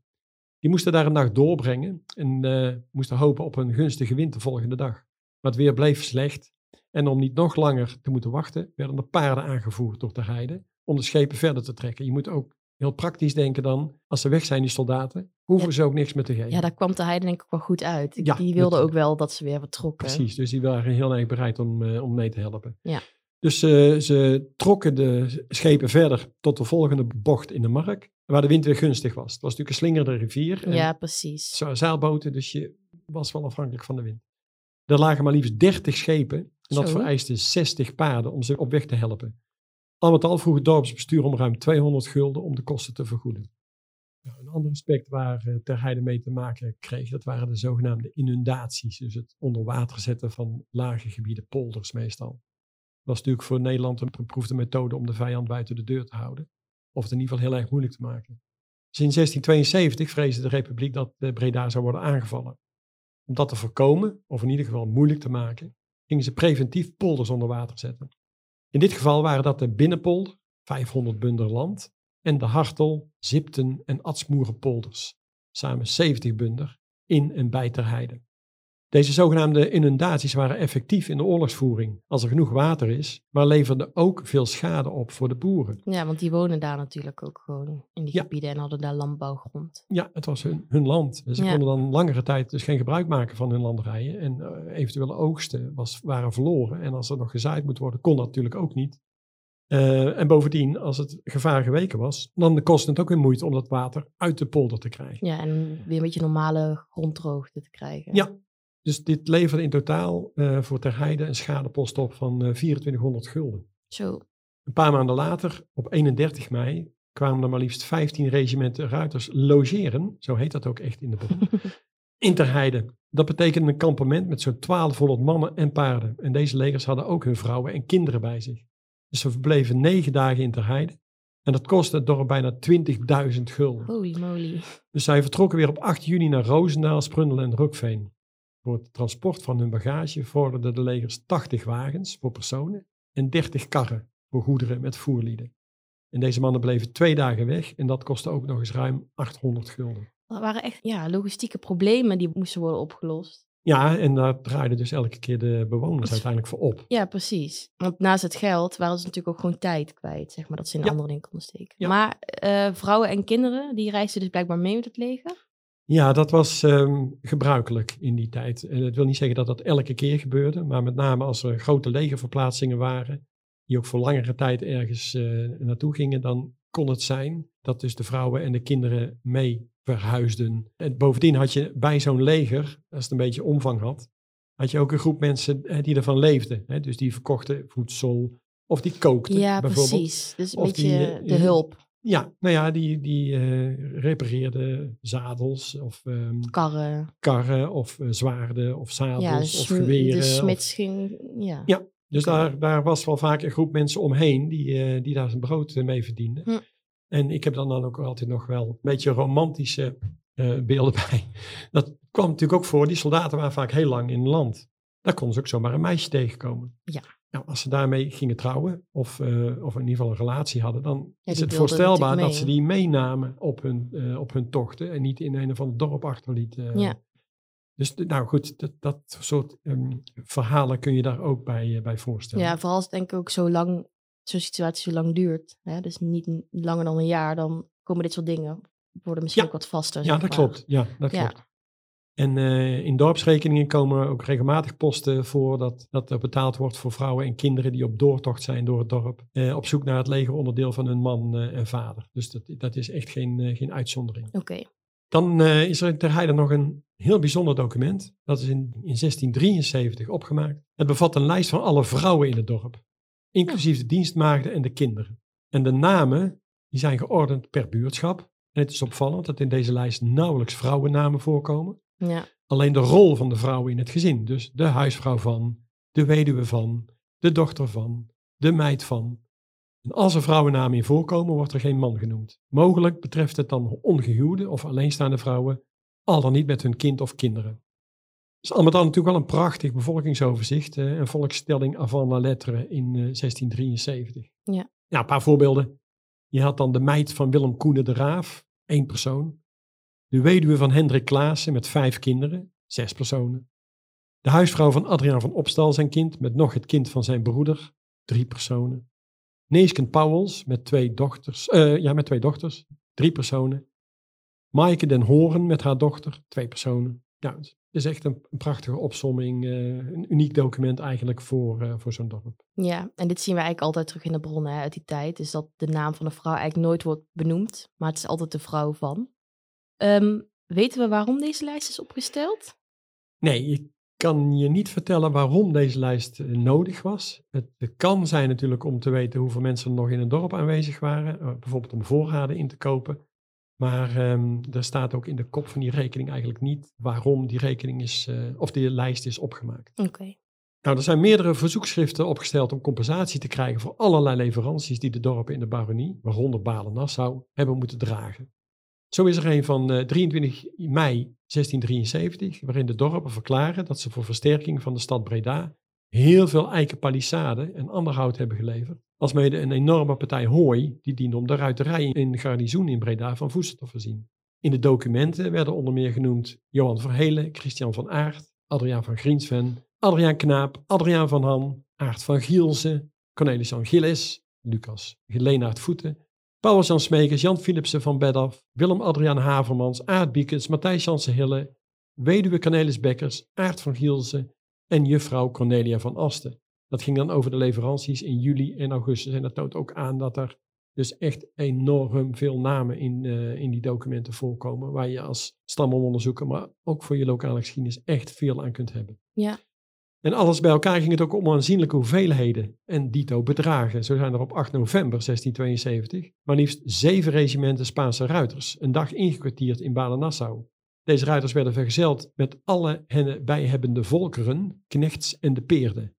Die moesten daar een nacht doorbrengen en eh, moesten hopen op een gunstige wind de volgende dag. Maar het weer bleef slecht en om niet nog langer te moeten wachten, werden er paarden aangevoerd door Ter Heide om de schepen verder te trekken. Je moet ook heel praktisch denken dan, als ze weg zijn die soldaten, hoeven Ja. ze ook niks meer te geven. Ja, daar kwam Ter Heide denk ik wel goed uit. Ja, die wilde ook wel dat ze weer vertrokken. Precies, dus die waren heel erg bereid om, eh, om mee te helpen. Ja. Dus eh, ze trokken de schepen verder tot de volgende bocht in de mark, waar de wind weer gunstig was. Het was natuurlijk een slingerde rivier. en Ja, precies. zeilboten, dus je was wel afhankelijk van de wind. Er lagen maar liefst 30 schepen en dat Zo. vereiste 60 paarden om ze op weg te helpen. Al met al vroeg het dorpsbestuur om ruim 200 gulden om de kosten te vergoeden. Nou, een ander aspect waar eh, Ter Heide mee te maken kreeg, dat waren de zogenaamde inundaties. Dus het onder water zetten van lage gebieden, polders meestal. Was natuurlijk voor Nederland een beproefde methode om de vijand buiten de deur te houden. Of het in ieder geval heel erg moeilijk te maken. In 1672 vreesde de Republiek dat eh, Breda zou worden aangevallen. Om dat te voorkomen, of in ieder geval moeilijk te maken, gingen ze preventief polders onder water zetten. In dit geval waren dat de Binnenpolder, 500 bunder land, en de Hartel, Zipten en Atsmoerenpolders, samen 70 bunder, in en bij Terheide. Deze zogenaamde inundaties waren effectief in de oorlogsvoering als er genoeg water is, maar leverden ook veel schade op voor de boeren. Ja, want die wonen daar natuurlijk ook gewoon in die Ja. gebieden en hadden daar landbouwgrond. Ja, het was hun, hun land. Dus ze Ja. konden dan langere tijd dus geen gebruik maken van hun landerijen. En eh, eventuele oogsten was, waren verloren. En als er nog gezaaid moet worden, kon dat natuurlijk ook niet. Eh, en bovendien, als het gevaar geweken was, dan kostte het ook weer moeite om dat water uit de polder te krijgen. Ja, en weer een beetje normale gronddroogte te krijgen. Ja. Dus dit leverde in totaal eh, voor Terheide een schadepost op van eh 2400 gulden. Zo. Een paar maanden later, op 31 mei, kwamen er maar liefst 15 regimenten ruiters logeren. Zo heet dat ook echt in de boek. in Terheide. Dat betekende een kampement met zo'n 1200 mannen en paarden. En deze legers hadden ook hun vrouwen en kinderen bij zich. Dus ze verbleven negen dagen in Terheide. En dat kostte het dorp bijna 20.000 gulden. Holy moly. Dus zij vertrokken weer op 8 juni naar Roosendaal, Sprundel en Rookveen. Voor het transport van hun bagage vorderden de legers 80 wagens voor personen en 30 karren voor goederen met voerlieden. En deze mannen bleven twee dagen weg en dat kostte ook nog eens ruim 800 gulden. Dat waren echt ja, logistieke problemen die moesten worden opgelost. Ja, en daar draaiden dus elke keer de bewoners uiteindelijk voor op. Ja, precies. Want naast het geld waren ze natuurlijk ook gewoon tijd kwijt, zeg maar, dat ze in Ja. andere dingen konden steken. Ja. Maar eh, vrouwen en kinderen, die reisden dus blijkbaar mee met het leger. Ja, dat was ehm, gebruikelijk in die tijd. En dat wil niet zeggen dat dat elke keer gebeurde, maar met name als er grote legerverplaatsingen waren, die ook voor langere tijd ergens eh, naartoe gingen, dan kon het zijn dat dus de vrouwen en de kinderen mee verhuisden. En bovendien had je bij zo'n leger, als het een beetje omvang had, had je ook een groep mensen eh, die ervan leefden. Hè? Dus die verkochten voedsel of die kookten Ja, bijvoorbeeld. precies. Dus een Of beetje die, eh, de hulp, Ja, nou ja, die, die repareerden zadels of ehm, karren. karren of eh, zwaarden of zadels Ja, of geweren. de of- smits ging, ja. Ja, dus daar, daar was wel vaak een groep mensen omheen die, eh, die daar zijn brood mee verdienden. Hm. En ik heb dan, dan ook altijd nog wel een beetje romantische beelden bij. Dat kwam natuurlijk ook voor, die soldaten waren vaak heel lang in het land. Daar konden ze ook zomaar een meisje tegenkomen. Ja. Nou, als ze daarmee gingen trouwen of, eh, of in ieder geval een relatie hadden, dan is het voorstelbaar dat ze die meenamen op hun, eh, op hun tochten en niet in een of ander dorp achterlieten. Ja. Dus nou goed, dat, dat soort ehm, verhalen kun je daar ook bij, eh, bij voorstellen. Ja, vooral als denk ik ook zo lang, zo'n situatie zo lang duurt. Hè? Dus niet langer dan een jaar, dan komen dit soort dingen, worden misschien Ja. ook wat vaster. Ja, dat maar. klopt. Ja, dat klopt. En eh, in dorpsrekeningen komen ook regelmatig posten voor dat, dat er betaald wordt voor vrouwen en kinderen die op doortocht zijn door het dorp. eh, op zoek naar het legeronderdeel van hun man eh, en vader. Dus dat, dat is echt geen, geen uitzondering. Oké. Dan is er in Ter Heide nog een heel bijzonder document. Dat is in, in 1673 opgemaakt. Het bevat een lijst van alle vrouwen in het dorp. Inclusief de dienstmaagden en de kinderen. En de namen die zijn geordend per buurtschap. En het is opvallend dat in deze lijst nauwelijks vrouwennamen voorkomen. Ja. Alleen de rol van de vrouwen in het gezin. Dus de huisvrouw van, de weduwe van, de dochter van, de meid van. En als er vrouwennamen in voorkomen, wordt er geen man genoemd. Mogelijk betreft het dan ongehuwde of alleenstaande vrouwen, al dan niet met hun kind of kinderen. Het is allemaal dan natuurlijk wel een prachtig bevolkingsoverzicht. eh, een volkstelling avant la lettre in eh, 1673. Ja. Ja, een paar voorbeelden. Je had dan de meid van Willem Koenen de Raaf, één persoon. De weduwe van Hendrik Klaassen met vijf kinderen, zes personen. De huisvrouw van Adriaan van Opstal, zijn kind, met nog het kind van zijn broeder, drie personen. Neesken Pauwels met twee dochters, eh, ja, met twee dochters, drie personen. Maaike den Horen met haar dochter, twee personen. Ja, het is echt een, prachtige opsomming, eh, een uniek document eigenlijk voor, eh, voor zo'n dorp. ja, en dit zien we eigenlijk altijd terug in de bronnen uit die tijd. Dus dat de naam van de vrouw eigenlijk nooit wordt benoemd, maar het is altijd de vrouw van. Ehm, weten we waarom deze lijst is opgesteld? Nee, ik kan je niet vertellen waarom deze lijst eh, nodig was. Het, het kan zijn natuurlijk om te weten hoeveel mensen er nog in een dorp aanwezig waren. eh, bijvoorbeeld om voorraden in te kopen. Maar ehm, er staat ook in de kop van die rekening eigenlijk niet waarom die rekening is, eh, of die lijst is opgemaakt. Oké. Nou, er zijn meerdere verzoekschriften opgesteld om compensatie te krijgen voor allerlei leveranties die de dorpen in de baronie, waaronder Balen-Nassau, hebben moeten dragen. Zo is er een van uh, 23 mei 1673, waarin de dorpen verklaren dat ze voor versterking van de stad Breda heel veel eikenpalissade en ander hout hebben geleverd, alsmede een enorme partij hooi die diende om de ruiterij in garnizoen in Breda van voedsel te voorzien. In de documenten werden onder meer genoemd Johan Verhelen, Christian van Aert, Adriaan van Griensven, Adriaan Knaap, Adriaan van Ham, Aart van Gielsen, Cornelis Jan Gillis, Lucas Leenaert Voeten, Paulus Jan Smekers, Jan Philipsen van Bedaf, Willem Adriaan Havermans, Aart Biekens, Matthijs Jansen Hille, weduwe Cornelis Bekkers, Aart van Gielsen en juffrouw Cornelia van Asten. Dat ging dan over de leveranties in juli en augustus. En dat toont ook aan dat er dus echt enorm veel namen in, uh, in die documenten voorkomen. Waar je als stamomonderzoeker, maar ook voor je lokale geschiedenis, echt veel aan kunt hebben. Ja. En alles bij elkaar ging het ook om aanzienlijke hoeveelheden en dito bedragen. Zo zijn er op 8 november 1672 maar liefst zeven regimenten Spaanse ruiters een dag ingekwartierd in Balen-Nassau. Deze ruiters werden vergezeld met alle hen bijhebbende volkeren, knechts en de peerden.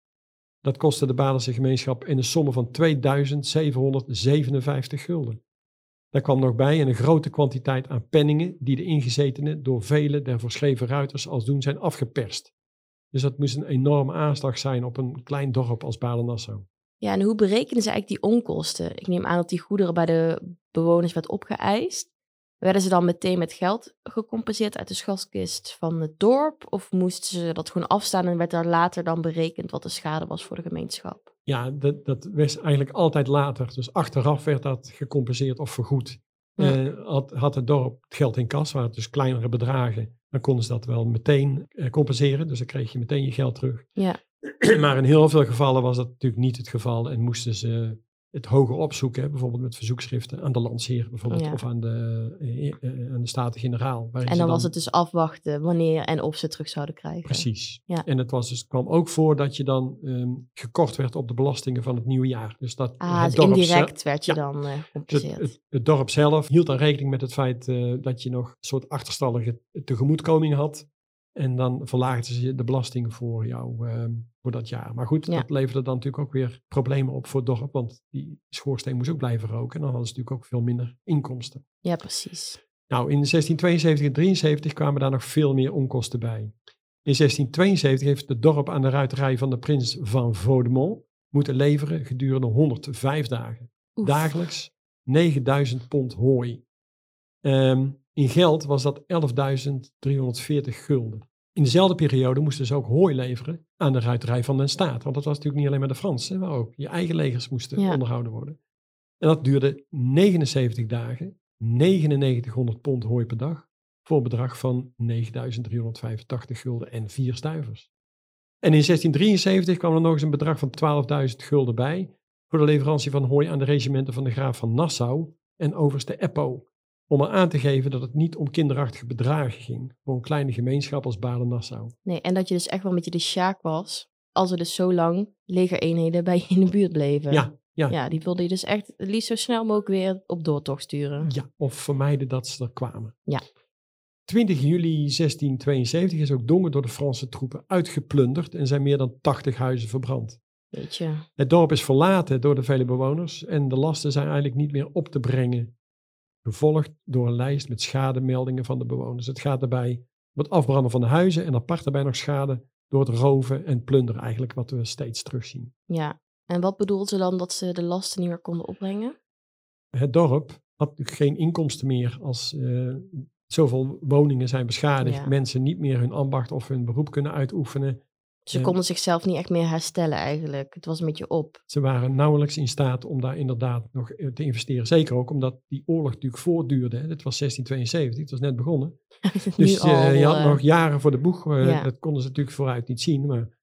Dat kostte de Balense gemeenschap in een som van 2757 gulden. Daar kwam nog bij een grote kwantiteit aan penningen die de ingezetenen door vele der voorschreven ruiters als doen zijn afgeperst. Dus dat moest een enorme aanslag zijn op een klein dorp als Balen-Nassau. Ja, en hoe berekenen ze eigenlijk die onkosten? Ik neem aan dat die goederen bij de bewoners werd opgeëist. Werden ze dan meteen met geld gecompenseerd uit de schatkist van het dorp? Of moesten ze dat gewoon afstaan en werd daar later dan berekend wat de schade was voor de gemeenschap? Ja, dat, dat was eigenlijk altijd later. Dus achteraf werd dat gecompenseerd of vergoed. Ja. Uh, had, had het dorp het geld in kas, waren het dus kleinere bedragen, dan konden ze dat wel meteen uh, compenseren. Dus dan kreeg je meteen je geld terug. Ja. maar in heel veel gevallen was dat natuurlijk niet het geval en moesten ze het hoger opzoeken, bijvoorbeeld met verzoekschriften aan de landsheer bijvoorbeeld, ja. of aan de, uh, aan de Staten-Generaal. En dan, dan, was het dus afwachten wanneer en of ze terug zouden krijgen. Precies. Ja. En het was dus, kwam ook voor dat je dan um, gekort werd op de belastingen van het nieuwe jaar. Dus dat ah, het dus indirect werd je ja, dan uh, gecompenseerd. Het, het, het, dorp zelf hield dan rekening met het feit uh, dat je nog een soort achterstallige tegemoetkoming had. En dan verlaagden ze de belasting voor jou uh, voor dat jaar. Maar goed, ja. dat leverde dan natuurlijk ook weer problemen op voor het dorp. Want die schoorsteen moest ook blijven roken. En dan hadden ze natuurlijk ook veel minder inkomsten. Ja, precies. Nou, in 1672 en 73 kwamen daar nog veel meer onkosten bij. In 1672 heeft het dorp aan de ruiterij van de prins van Vaudemont moeten leveren gedurende 105 dagen. Oef. Dagelijks 9000 pond hooi. Um, in geld was dat 11.340 gulden. In dezelfde periode moesten ze ook hooi leveren aan de ruiterij van den staat. Want dat was natuurlijk niet alleen maar de Fransen, maar ook je eigen legers moesten ja. onderhouden worden. En dat duurde 79 dagen, 9900 pond hooi per dag, voor een bedrag van 9385 gulden en 4 stuivers. En in 1673 kwam er nog eens een bedrag van 12.000 gulden bij voor de leverantie van hooi aan de regimenten van de graaf van Nassau en overste Eppo om er aan te geven dat het niet om kinderachtige bedragen ging voor een kleine gemeenschap als Balen-Nassau. Nee, en dat je dus echt wel een beetje de sjaak was, als er dus zo lang legereenheden bij je in de buurt bleven. Ja, ja. ja, die wilde je dus echt het liefst zo snel mogelijk weer op doortocht sturen. Ja, of vermijden dat ze er kwamen. Ja. 20 juli 1672 is ook Dongen door de Franse troepen uitgeplunderd en zijn meer dan 80 huizen verbrand. Weet je. Het dorp is verlaten door de vele bewoners en de lasten zijn eigenlijk niet meer op te brengen gevolgd door een lijst met schademeldingen van de bewoners. Het gaat daarbij om het afbranden van de huizen en apart daarbij nog schade door het roven en plunderen eigenlijk, wat we steeds terugzien. Ja, en wat bedoelt ze dan dat ze de lasten niet meer konden opbrengen? Het dorp had geen inkomsten meer als uh, zoveel woningen zijn beschadigd, ja. mensen niet meer hun ambacht of hun beroep kunnen uitoefenen. Ze konden zichzelf niet echt meer herstellen eigenlijk. Het was een beetje op. Ze waren nauwelijks in staat om daar inderdaad nog te investeren. Zeker ook omdat die oorlog natuurlijk voortduurde. Dit was 1672, het was net begonnen. dus al, uh, je had uh, nog jaren voor de boeg. Uh, ja. Dat konden ze natuurlijk vooruit niet zien. Maar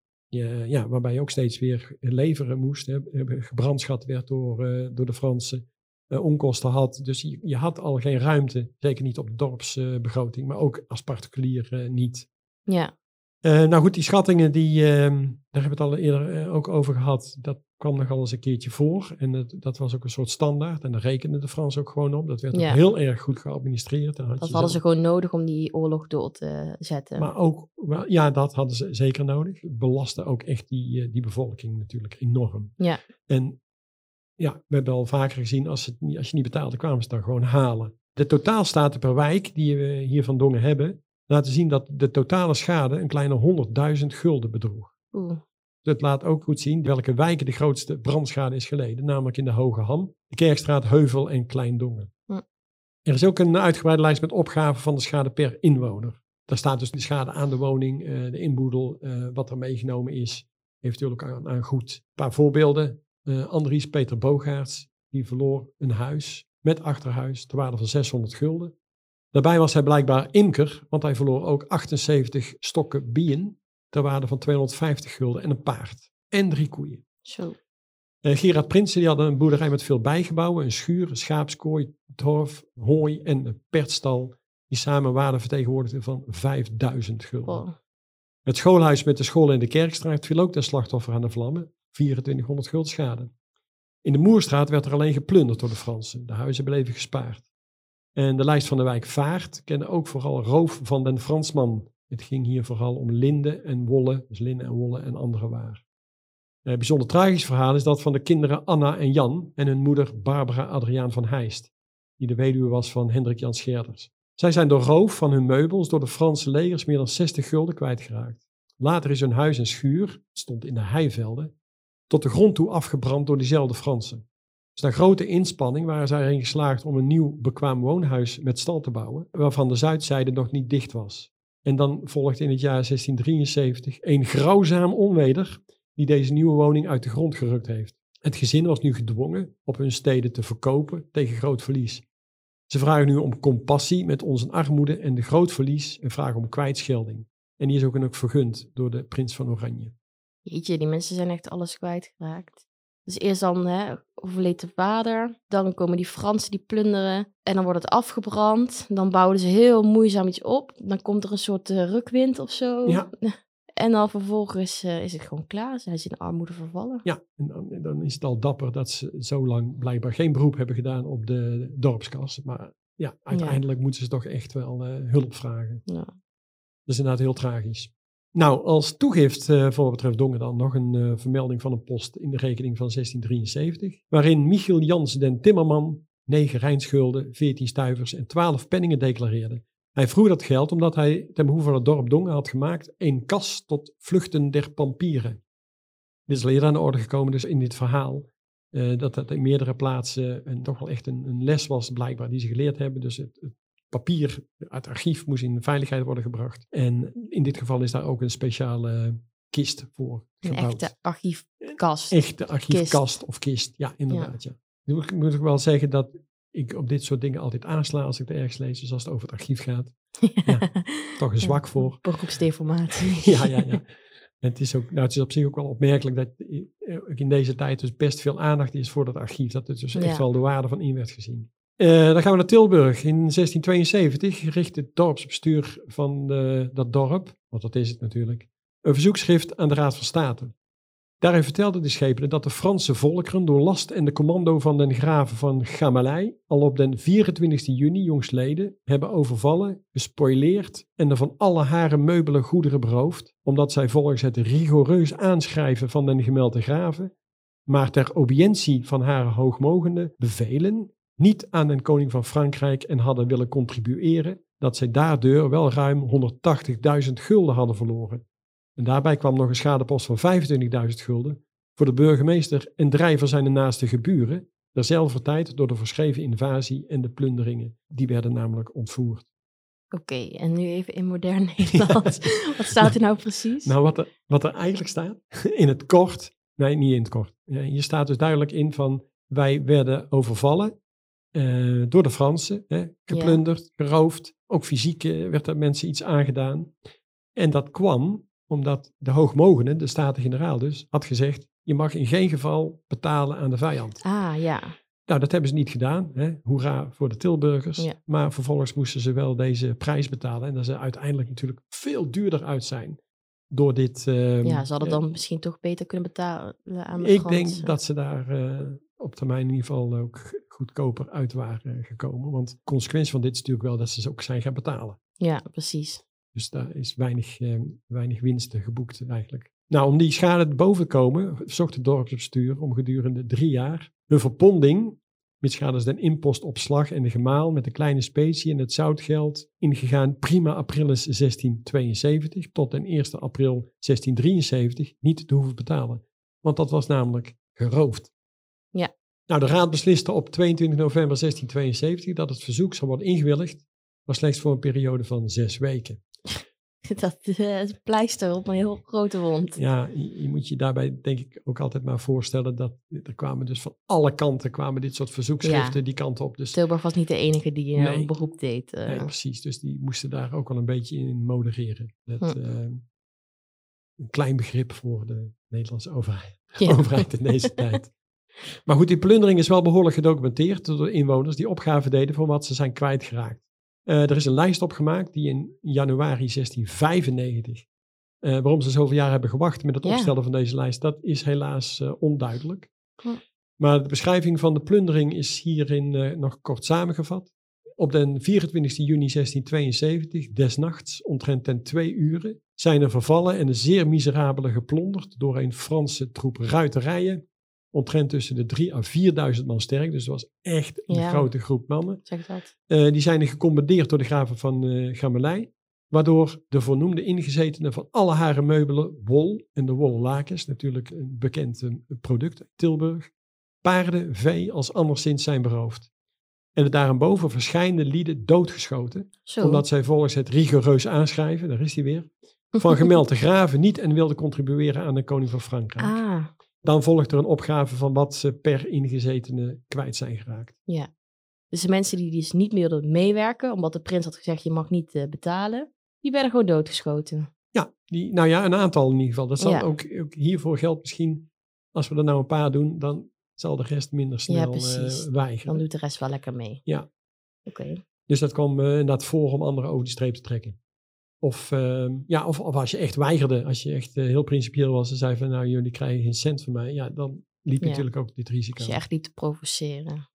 ja, waarbij je ook steeds weer leveren moest. Hè, gebrandschat werd door, eh, door de Fransen. onkosten had. Dus je, je, had al geen ruimte. Zeker niet op de dorpsbegroting. maar ook als particulier niet. Ja. Eh, nou goed, die schattingen, die, ehm, daar hebben we het al eerder eh, ook over gehad. Dat kwam nogal eens een keertje voor. En het, dat was ook een soort standaard. En daar rekenden de Fransen ook gewoon op. Dat werd ook heel erg goed geadministreerd. Had Dat hadden ze gewoon nodig om die oorlog door te zetten. Maar ook, ja, dat hadden ze zeker nodig. Het belastte ook echt die, eh, die bevolking natuurlijk enorm. Ja. En ja, we hebben al vaker gezien, als, het, niet- als je niet betaalde, kwamen ze dan gewoon halen. De totaalstaten per wijk die we hier van Dongen hebben, laten zien dat de totale schade een kleine 100.000 gulden bedroeg. Oeh. Dat laat ook goed zien welke wijken de grootste brandschade is geleden, namelijk in de Hoge Ham, de Kerkstraat, Heuvel en Kleindongen. Hm. Er is ook een uitgebreide lijst met opgaven van de schade per inwoner. Daar staat dus de schade aan de woning, eh, de inboedel, eh, wat er meegenomen is, eventueel ook aan, aan goed. Een paar voorbeelden. Eh, Andries Peter Bogaerts, die verloor een huis met achterhuis ter waarde van 600 gulden. Daarbij was hij blijkbaar imker, want hij verloor ook 78 stokken bijen ter waarde van 250 gulden en een paard. En drie koeien. Zo. Eh, Gerard Prinsen die had een boerderij met veel bijgebouwen, een schuur, een schaapskooi, torf, hooi en een pertstal, die samen waarde vertegenwoordigden van 5000 gulden. Oh. Het schoolhuis met de school in de Kerkstraat viel ook ten slachtoffer aan de vlammen, 2400 gulden schade. In de Moerstraat werd er alleen geplunderd door de Fransen, de huizen bleven gespaard. En de lijst van de wijk Vaart kende ook vooral roof van den Fransman. Het ging hier vooral om linden en wollen, dus linnen en wollen en andere waar. Een bijzonder tragisch verhaal is dat van de kinderen Anna en Jan en hun moeder Barbara Adriaan van Heist, die de weduwe was van Hendrik Jan Scherders. Zij zijn door roof van hun meubels door de Franse legers meer dan 60 gulden kwijtgeraakt. Later is hun huis en schuur, stond in de heivelden, tot de grond toe afgebrand door diezelfde Fransen. Dus na grote inspanning waren zij erin geslaagd om een nieuw bekwaam woonhuis met stal te bouwen, waarvan de zuidzijde nog niet dicht was. En dan volgt in het jaar 1673 een grauwzaam onweder die deze nieuwe woning uit de grond gerukt heeft. Het gezin was nu gedwongen op hun steden te verkopen tegen groot verlies. Ze vragen nu om compassie met onze armoede en de groot verlies en vragen om kwijtschelding. En die is ook, ook vergund door de prins van Oranje. Jeetje, die mensen zijn echt alles kwijtgeraakt. Dus eerst dan hè, overleed de vader. Dan komen die Fransen die plunderen. En dan wordt het afgebrand. Dan bouwen ze heel moeizaam iets op. Dan komt er een soort eh, rukwind of zo. Ja. En dan vervolgens eh, is het gewoon klaar. Zijn ze in armoede vervallen. Ja, en dan, en dan is het al dapper dat ze zo lang blijkbaar geen beroep hebben gedaan op de dorpskas. Maar ja, uiteindelijk moeten ze toch echt wel eh, hulp vragen. Ja. Dat is inderdaad heel tragisch. Nou, als toegift eh, voor wat betreft Dongen dan nog een eh, vermelding van een post in de rekening van 1673. Waarin Michiel Jans den Timmerman 9 rijnschulden, 14 stuivers en 12 penningen declareerde. Hij vroeg dat geld omdat hij ten behoeve van het dorp Dongen had gemaakt een kas tot vluchten der pampieren. Dit is al eerder aan de orde gekomen dus in dit verhaal. eh, dat dat in meerdere plaatsen een, toch wel echt een, een les was blijkbaar die ze geleerd hebben. Dus het papier uit het archief moest in veiligheid worden gebracht. En in dit geval is daar ook een speciale kist voor Een gebouwd. echte archiefkast. Echte archiefkast of kist, ja inderdaad. Ja. Nu moet ik, moet ik wel zeggen dat ik op dit soort dingen altijd aansla als ik het ergens lees. Dus als het over het archief gaat, toch een zwak voor. Beroepsdeformatie. ja, ja, ja. En het is, ook, nou, het is op zich ook wel opmerkelijk dat ook in deze tijd dus best veel aandacht is voor dat archief. Dat er dus echt Ja. wel de waarde van in werd gezien. Eh, dan gaan we naar Tilburg. In 1672 richt het dorpsbestuur van dat dorp, want dat is het natuurlijk, een verzoekschrift aan de Raad van State. Daarin vertelde de schepenen dat de Franse volkeren door last en de commando van den graven van Gamalei al op den 24 juni jongstleden hebben overvallen, gespoileerd en er van alle haren meubelen goederen beroofd, omdat zij volgens het rigoureus aanschrijven van den gemelde graven, maar ter audiëntie van hare hoogmogende bevelen, niet aan den koning van Frankrijk en hadden willen contribueren, dat zij daardoor wel ruim 180.000 gulden hadden verloren. En daarbij kwam nog een schadepost van 25.000 gulden voor de burgemeester en drie van zijn naaste geburen, derzelfde tijd door de verschreven invasie en de plunderingen. Die werden namelijk ontvoerd. Oké, en nu even in modern Nederlands. Wat staat er nou precies? Nou, wat er, wat er eigenlijk staat, in het kort, nee, niet in het kort. Hier staat dus duidelijk in van, wij werden overvallen eh, door de Fransen, hè, geplunderd, geroofd. Ook fysiek eh, werd er mensen iets aangedaan. En dat kwam omdat de hoogmogende, de Staten-Generaal dus, had gezegd, je mag in geen geval betalen aan de vijand. Ah, ja. Nou, dat hebben ze niet gedaan. Hè? Hoera voor de Tilburgers. Ja. Maar vervolgens moesten ze wel deze prijs betalen. En dat ze uiteindelijk natuurlijk veel duurder uit zijn door dit... ehm, Ja, ze hadden eh, dan misschien toch beter kunnen betalen aan de Ik denk dat ze daar op termijn in ieder geval ook goedkoper uit waren gekomen. Want de consequentie van dit is natuurlijk wel dat ze ze ook zijn gaan betalen. Ja, precies. Dus daar is weinig, eh, weinig winsten geboekt eigenlijk. Nou, om die schade te boven te komen, zocht het dorpsbestuur om gedurende drie jaar hun verponding, met schades den impost op slag en de gemaal met de kleine specie en het zoutgeld, ingegaan prima aprilis 1672 tot en 1 april 1673 niet te hoeven betalen. Want dat was namelijk geroofd. Nou, de raad besliste op 22 november 1672 dat het verzoek zou worden ingewilligd, maar slechts voor een periode van zes weken. Dat is een pleister op een heel grote wond. Ja, je, je moet je daarbij denk ik ook altijd maar voorstellen dat er kwamen dus van alle kanten kwamen dit soort verzoekschriften Ja. die kant op. Dus Tilburg was niet de enige die eh, Nee. een beroep deed. eh. nee, precies, dus die moesten daar ook wel een beetje in modereren. Dat, Hm. een klein begrip voor de Nederlandse overheid, Ja. overheid in deze tijd. Maar goed, die plundering is wel behoorlijk gedocumenteerd door de inwoners die opgave deden voor wat ze zijn kwijtgeraakt. Eh, er is een lijst opgemaakt die in januari 1695, eh, waarom ze zoveel jaar hebben gewacht met het Ja. opstellen van deze lijst, dat is helaas eh, onduidelijk. Hm. Maar de beschrijving van de plundering is hierin nog kort samengevat. Op den 24 juni 1672, des nachts, omtrent ten twee uren, zijn er vervallen en een zeer miserabele geplonderd door een Franse troep ruiterijen, omtrent tussen de 3 à 4000 man sterk. Dus het was echt een Ja. grote groep mannen. Zeg dat. Eh, die zijn gecommandeerd door de graven van eh Gamelij, waardoor de voornoemde ingezetenen van alle haren meubelen, wol en de wollen lakens, natuurlijk een bekend eh, product Tilburg, paarden, vee als anderszins zijn beroofd. En de daarboven verschijnde lieden doodgeschoten, Zo. omdat zij volgens het rigoureus aanschrijven, daar is hij weer, van gemelde graven niet en wilden contribueren aan de koning van Frankrijk. Ah, Dan volgt er een opgave van wat ze per ingezetene kwijt zijn geraakt. ja. Dus de mensen die dus niet meer wilden meewerken, omdat de prins had gezegd je mag niet eh, betalen, die werden gewoon doodgeschoten. Ja, die, nou ja, een aantal in ieder geval. Dat zal Ja. ook, ook hiervoor geldt misschien, als we er nou een paar doen, dan zal de rest minder snel precies. eh, weigeren. Dan doet de rest wel lekker mee. Ja. Oké. Dus dat kwam eh, inderdaad voor om anderen over de streep te trekken. Of, ehm, ja, of, of als je echt weigerde, als je echt eh, heel principieel was en zei van nou jullie krijgen geen cent van mij, ja, dan liep je Ja. natuurlijk ook dit risico. Als je echt niet te provoceren.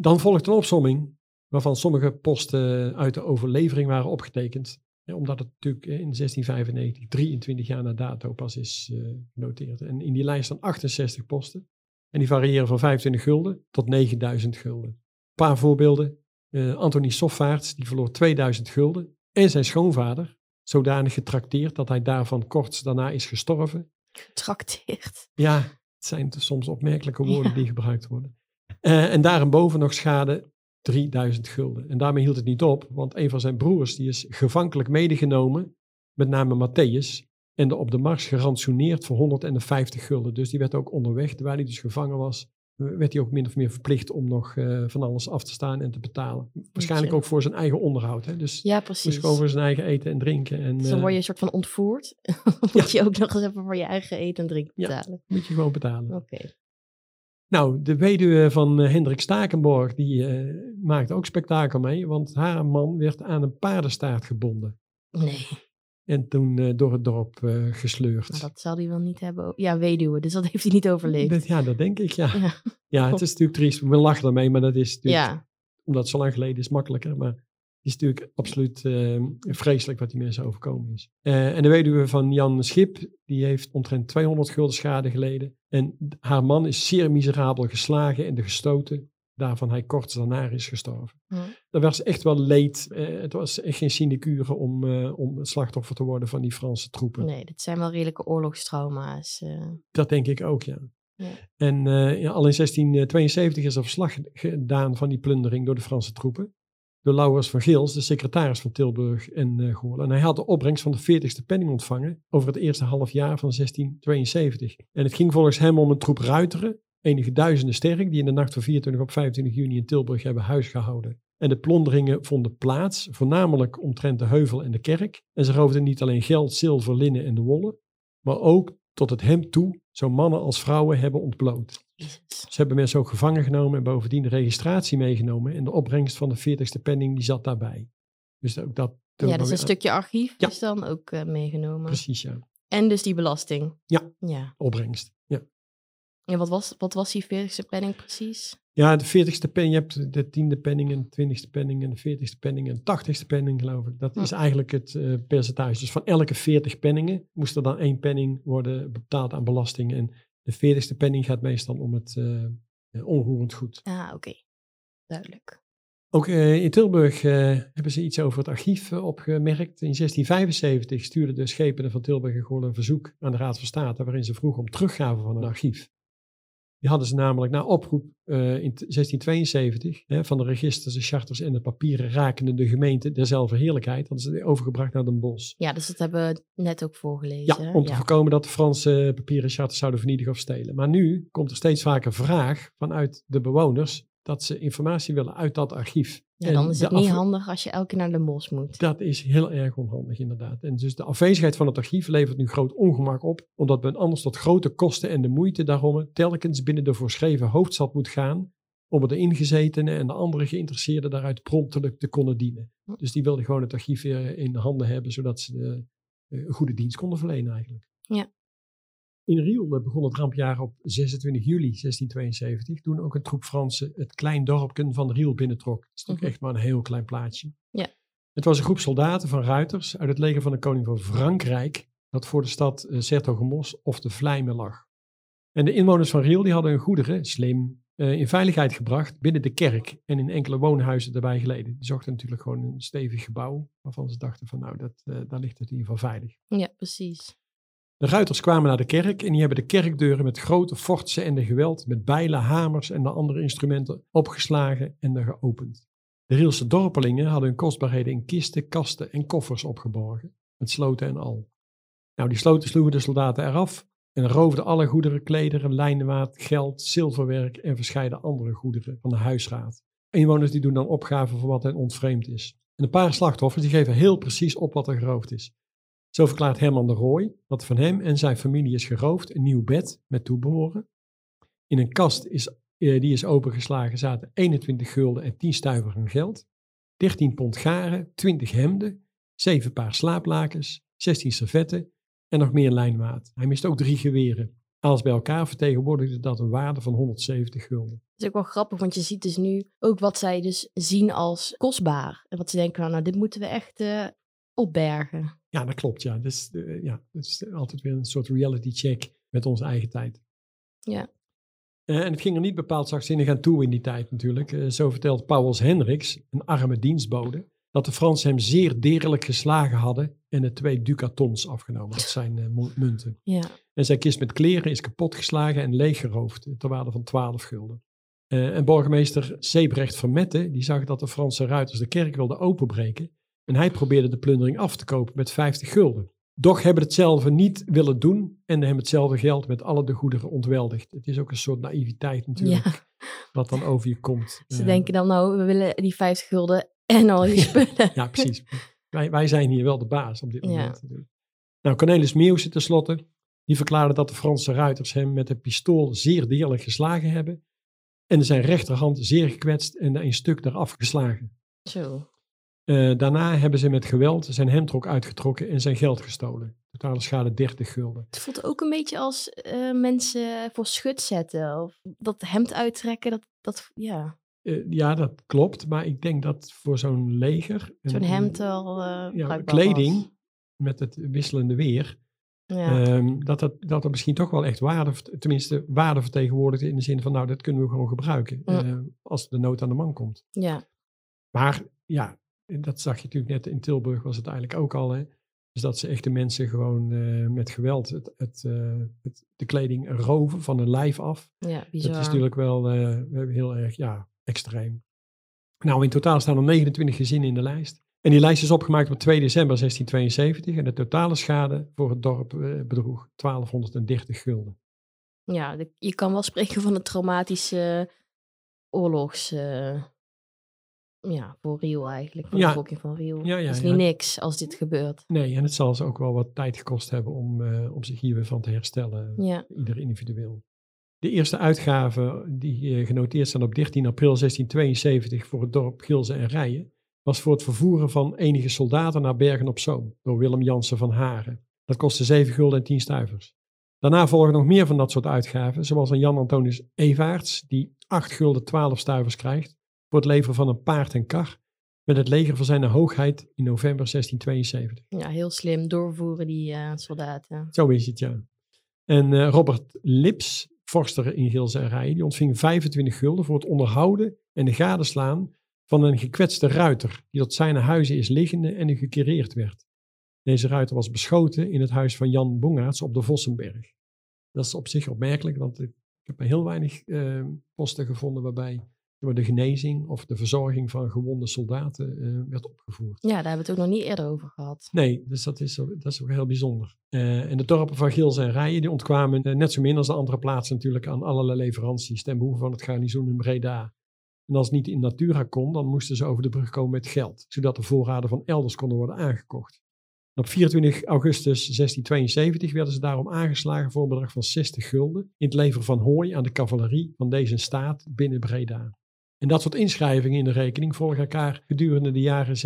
Dan volgt een opsomming waarvan sommige posten uit de overlevering waren opgetekend. Ja, omdat het natuurlijk in 1695, 23 jaar na dato, pas is eh, genoteerd. En in die lijst staan 68 posten. En die variëren van 25 gulden tot 9000 gulden. Een paar voorbeelden. Eh Anthony Soffaerts, die verloor 2000 gulden. En zijn schoonvader, zodanig getrakteerd dat hij daarvan kort daarna is gestorven. Getrakteerd. Ja, het zijn dus soms opmerkelijke woorden Ja. die gebruikt worden. Eh, en daarboven nog schade 3000 gulden. En daarmee hield het niet op, want een van zijn broers die is gevankelijk medegenomen, met name Matthäus, en op de mars gerantsoeneerd voor 150 gulden. Dus die werd ook onderweg, terwijl hij dus gevangen was, werd hij ook min of meer verplicht om nog eh, van alles af te staan en te betalen. Waarschijnlijk ook voor zijn eigen onderhoud. Hè? Dus, Ja, dus precies. gewoon voor zijn eigen eten en drinken. En Dus dan eh, word je een soort van ontvoerd. moet je ook nog eens even voor je eigen eten en drinken Ja. betalen. moet je gewoon betalen. Oké. Nou, de weduwe van eh, Hendrik Stakenborg, die eh, maakte ook spektakel mee, want haar man werd aan een paardenstaart gebonden. Nee, En toen eh, door het dorp eh, gesleurd. maar dat zal hij wel niet hebben. Ja, weduwe, dus dat heeft hij niet overleefd. Dat- ja, dat denk ik, ja. Ja. Ja, het is natuurlijk triest. We lachen ermee, maar dat is natuurlijk, ja, omdat het zo lang geleden is, makkelijker. Maar het is natuurlijk absoluut eh, vreselijk wat die mensen overkomen is. Eh, en de weduwe van Jan Schip, die heeft omtrent 200 gulden schade geleden. En haar man is zeer miserabel geslagen en de gestoten. Daarvan hij kort daarna is gestorven. Er was echt wel leed. eh, het was echt geen sinecure om, eh, om het slachtoffer te worden van die Franse troepen. nee, dit zijn wel redelijke oorlogstrauma's. eh. Dat denk ik ook, ja. Ja. En ja, al in 1672 is er verslag gedaan van die plundering door de Franse troepen. Door Laurens van Geels, de secretaris van Tilburg en Goorlen. En hij had de opbrengst van de 40ste penning ontvangen over het eerste half jaar van 1672. En het ging volgens hem om een troep ruiteren, enige duizenden sterk, die in de nacht van 24 op 25 juni in Tilburg hebben huisgehouden. En de plonderingen vonden plaats, voornamelijk omtrent de heuvel en de kerk. En ze roofden niet alleen geld, zilver, linnen en de wollen, maar ook tot het hem toe, zo mannen als vrouwen hebben ontbloot. Ze hebben mensen ook gevangen genomen en bovendien de registratie meegenomen. En de opbrengst van de 40ste penning die zat daarbij. Dus ook dat Ja, nog dus een stukje archief Ja. is dan ook eh, meegenomen. Precies, ja. En dus die belasting. Ja. Ja. Opbrengst. Ja. Wat was, wat was die 40ste penning precies? Ja, de 40ste penning, je hebt de tiende penning en de 20ste penning en de 40ste penning en de 80ste penning, geloof ik. Dat is eigenlijk het eh, percentage. Dus van elke 40 penningen moest er dan één penning worden betaald aan belasting. En de 40ste penning gaat meestal om het eh, eh, onroerend goed. Ah, oké. Duidelijk. Ook in Tilburg hebben ze iets over het archief opgemerkt. In 1675 stuurden de schepenen van Tilburg en Goorlen een verzoek aan de Raad van State waarin ze vroegen om teruggave van een archief. Die hadden ze namelijk na oproep eh, in t- 1672 hè, van de registers, de charters en de papieren rakende de gemeente derzelfde heerlijkheid, hadden ze overgebracht naar Den Bosch. Ja, dus dat hebben we net ook voorgelezen. Ja, om te voorkomen dat de Franse papieren charters zouden vernietigen of stelen. Maar nu komt er steeds vaker vraag vanuit de bewoners dat ze informatie willen uit dat archief. En dan is de het niet handig als je elke keer naar de bos moet. Dat is heel erg onhandig, inderdaad. En dus de afwezigheid van het archief levert nu groot ongemak op, omdat men anders tot grote kosten en de moeite daarom telkens binnen de voorschreven hoofdstad moet gaan, om er de ingezetenen en de andere geïnteresseerden daaruit promptelijk te kunnen dienen. Hm. Dus die wilden gewoon het archief weer in handen hebben, zodat ze de, eh, een goede dienst konden verlenen eigenlijk. Ja. In Riel begon het rampjaar op 26 juli 1672, toen ook een troep Fransen het klein dorpje van Riel binnentrok. Dat is natuurlijk Mhm. echt maar een heel klein plaatsje. Ja. Het was een groep soldaten van ruiters uit het leger van de koning van Frankrijk, dat voor de stad Sertogenbos of de Vlijmen lag. En de inwoners van Riel die hadden hun goederen, slim, eh, in veiligheid gebracht binnen de kerk en in enkele woonhuizen erbij geleden. Die zochten natuurlijk gewoon een stevig gebouw, waarvan ze dachten van nou, dat, eh, daar ligt het in ieder geval veilig. Ja, precies. De ruiters kwamen naar de kerk en die hebben de kerkdeuren met grote fortsen en de geweld, met bijlen, hamers en de andere instrumenten opgeslagen en er geopend. De Rielse dorpelingen hadden hun kostbaarheden in kisten, kasten en koffers opgeborgen, met sloten en al. Nou, die sloten sloegen de soldaten eraf en roofden alle goederen, klederen, lijnwaad, geld, zilverwerk en verscheiden andere goederen van de huisraad. Inwoners die doen dan opgaven voor wat hen ontvreemd is. En een paar slachtoffers die geven heel precies op wat er geroofd is. Zo verklaart Herman de Rooij dat van hem en zijn familie is geroofd een nieuw bed met toebehoren. In een kast is, eh, die is opengeslagen zaten 21 gulden en 10 stuiver aan geld, 13 pond garen, 20 hemden, 7 paar slaaplakens, 16 servetten en nog meer lijnwaad. Hij mist ook drie geweren. Alles bij elkaar vertegenwoordigde dat een waarde van 170 gulden. Dat is ook wel grappig, want je ziet dus nu ook wat zij dus zien als kostbaar. En wat ze denken, van, nou, dit moeten we echt eh, opbergen. Ja, dat klopt. Ja, dus, eh, ja, dat is altijd weer een soort reality check met onze eigen tijd. Ja. Eh, en het ging er niet bepaald zachtzinnig aan toe in die tijd natuurlijk. Eh, zo vertelt Pauwels Hendricks, een arme dienstbode, dat de Fransen hem zeer deerlijk geslagen hadden en de twee ducatons afgenomen. Dat zijn mu- munten. Ja, En zijn kist met kleren is kapotgeslagen en leeggeroofd ter waarde van 12 gulden. En burgemeester Sebrecht Vermette, die zag dat de Franse ruiters de kerk wilden openbreken. En hij probeerde de plundering af te kopen met 50 gulden. Doch hebben het zelf niet willen doen en hebben hetzelfde geld met alle de goederen ontweldigd. Het is ook een soort naïviteit natuurlijk, ja. wat dan over je komt. Ze Eh, denken dan, nou, we willen die 50 gulden en al die spullen. Ja, precies. wij, wij zijn hier wel de baas op dit Ja. moment. natuurlijk. Nou, Cornelis Meeuwse tenslotte, die verklaarde dat de Franse ruiters hem met een pistool zeer deerlijk geslagen hebben en zijn rechterhand zeer gekwetst en een stuk eraf geslagen. Zo. Eh, daarna hebben ze met geweld zijn hemdrok uitgetrokken en zijn geld gestolen. Totale schade 30 gulden. Het voelt ook een beetje als eh, mensen voor schut zetten. Of dat hemd uittrekken, dat, dat ja, Eh, ja, dat klopt, maar ik denk dat voor zo'n leger... zo'n hemd al ja, kleding was. met het wisselende weer, Ja. Ehm, dat, dat, dat er misschien toch wel echt waarde, tenminste waarde vertegenwoordigt in de zin van, nou, dat kunnen we gewoon gebruiken Ja. als de nood aan de man komt. ja. Maar ja, dat zag je natuurlijk net in Tilburg was het eigenlijk ook al, hè. Dus dat ze echt de mensen gewoon eh, met geweld het, het, eh, het, de kleding roven van hun lijf af. ja, bizar. Dat is natuurlijk wel eh, heel erg, ja, extreem. Nou, in totaal staan er 29 gezinnen in de lijst. En die lijst is opgemaakt op 2 december 1672 en de totale schade voor het dorp bedroeg 1230 gulden. Ja, de- je kan wel spreken van een traumatische oorlogs... ja, voor Riel eigenlijk. Voor Ja. de bevolking van Riel. Ja, is niet niks als dit gebeurt. Nee, en het zal ze ook wel wat tijd gekost hebben om, eh, om zich hier weer van te herstellen, ieder individueel. De eerste uitgaven die eh, genoteerd staan op 13 april 1672 voor het dorp Gilze en Rijen, was voor het vervoeren van enige soldaten naar Bergen op Zoom door Willem Jansen van Haren. Dat kostte 7 gulden en 10 stuivers. Daarna volgen nog meer van dat soort uitgaven, zoals een Jan Antonius Evaerts, die 8 gulden 12 stuivers krijgt voor het leveren van een paard en kar met het leger van zijn hoogheid in november 1672. Ja, heel slim doorvoeren die uh, soldaten. Zo is het, ja. En uh, Robert Lips, vorster in Gilse en Rijen, die ontving 25 gulden voor het onderhouden en de gadeslaan van een gekwetste ruiter, die tot zijn huizen is liggende en gekereerd werd. Deze ruiter was beschoten in het huis van Jan Bongaerts op de Vossenberg. Dat is op zich opmerkelijk, want ik heb heel weinig uh, posten gevonden waarbij de genezing of de verzorging van gewonde soldaten uh, werd opgevoerd. Ja, daar hebben we het ook nog niet eerder over gehad. Nee, dus dat is, dat is ook heel bijzonder. Uh, en de dorpen van Gils en Rijen die ontkwamen uh, net zo min als de andere plaatsen natuurlijk aan allerlei leveranties ten behoeve van het garnizoen in Breda. En als het niet in natura kon, dan moesten ze over de brug komen met geld, zodat de voorraden van elders konden worden aangekocht. En op 24 augustus 1672 werden ze daarom aangeslagen voor een bedrag van 60 gulden in het leveren van hooi aan de cavalerie van deze staat binnen Breda. En dat soort inschrijvingen in de rekening volgen elkaar gedurende de jaren 1672-73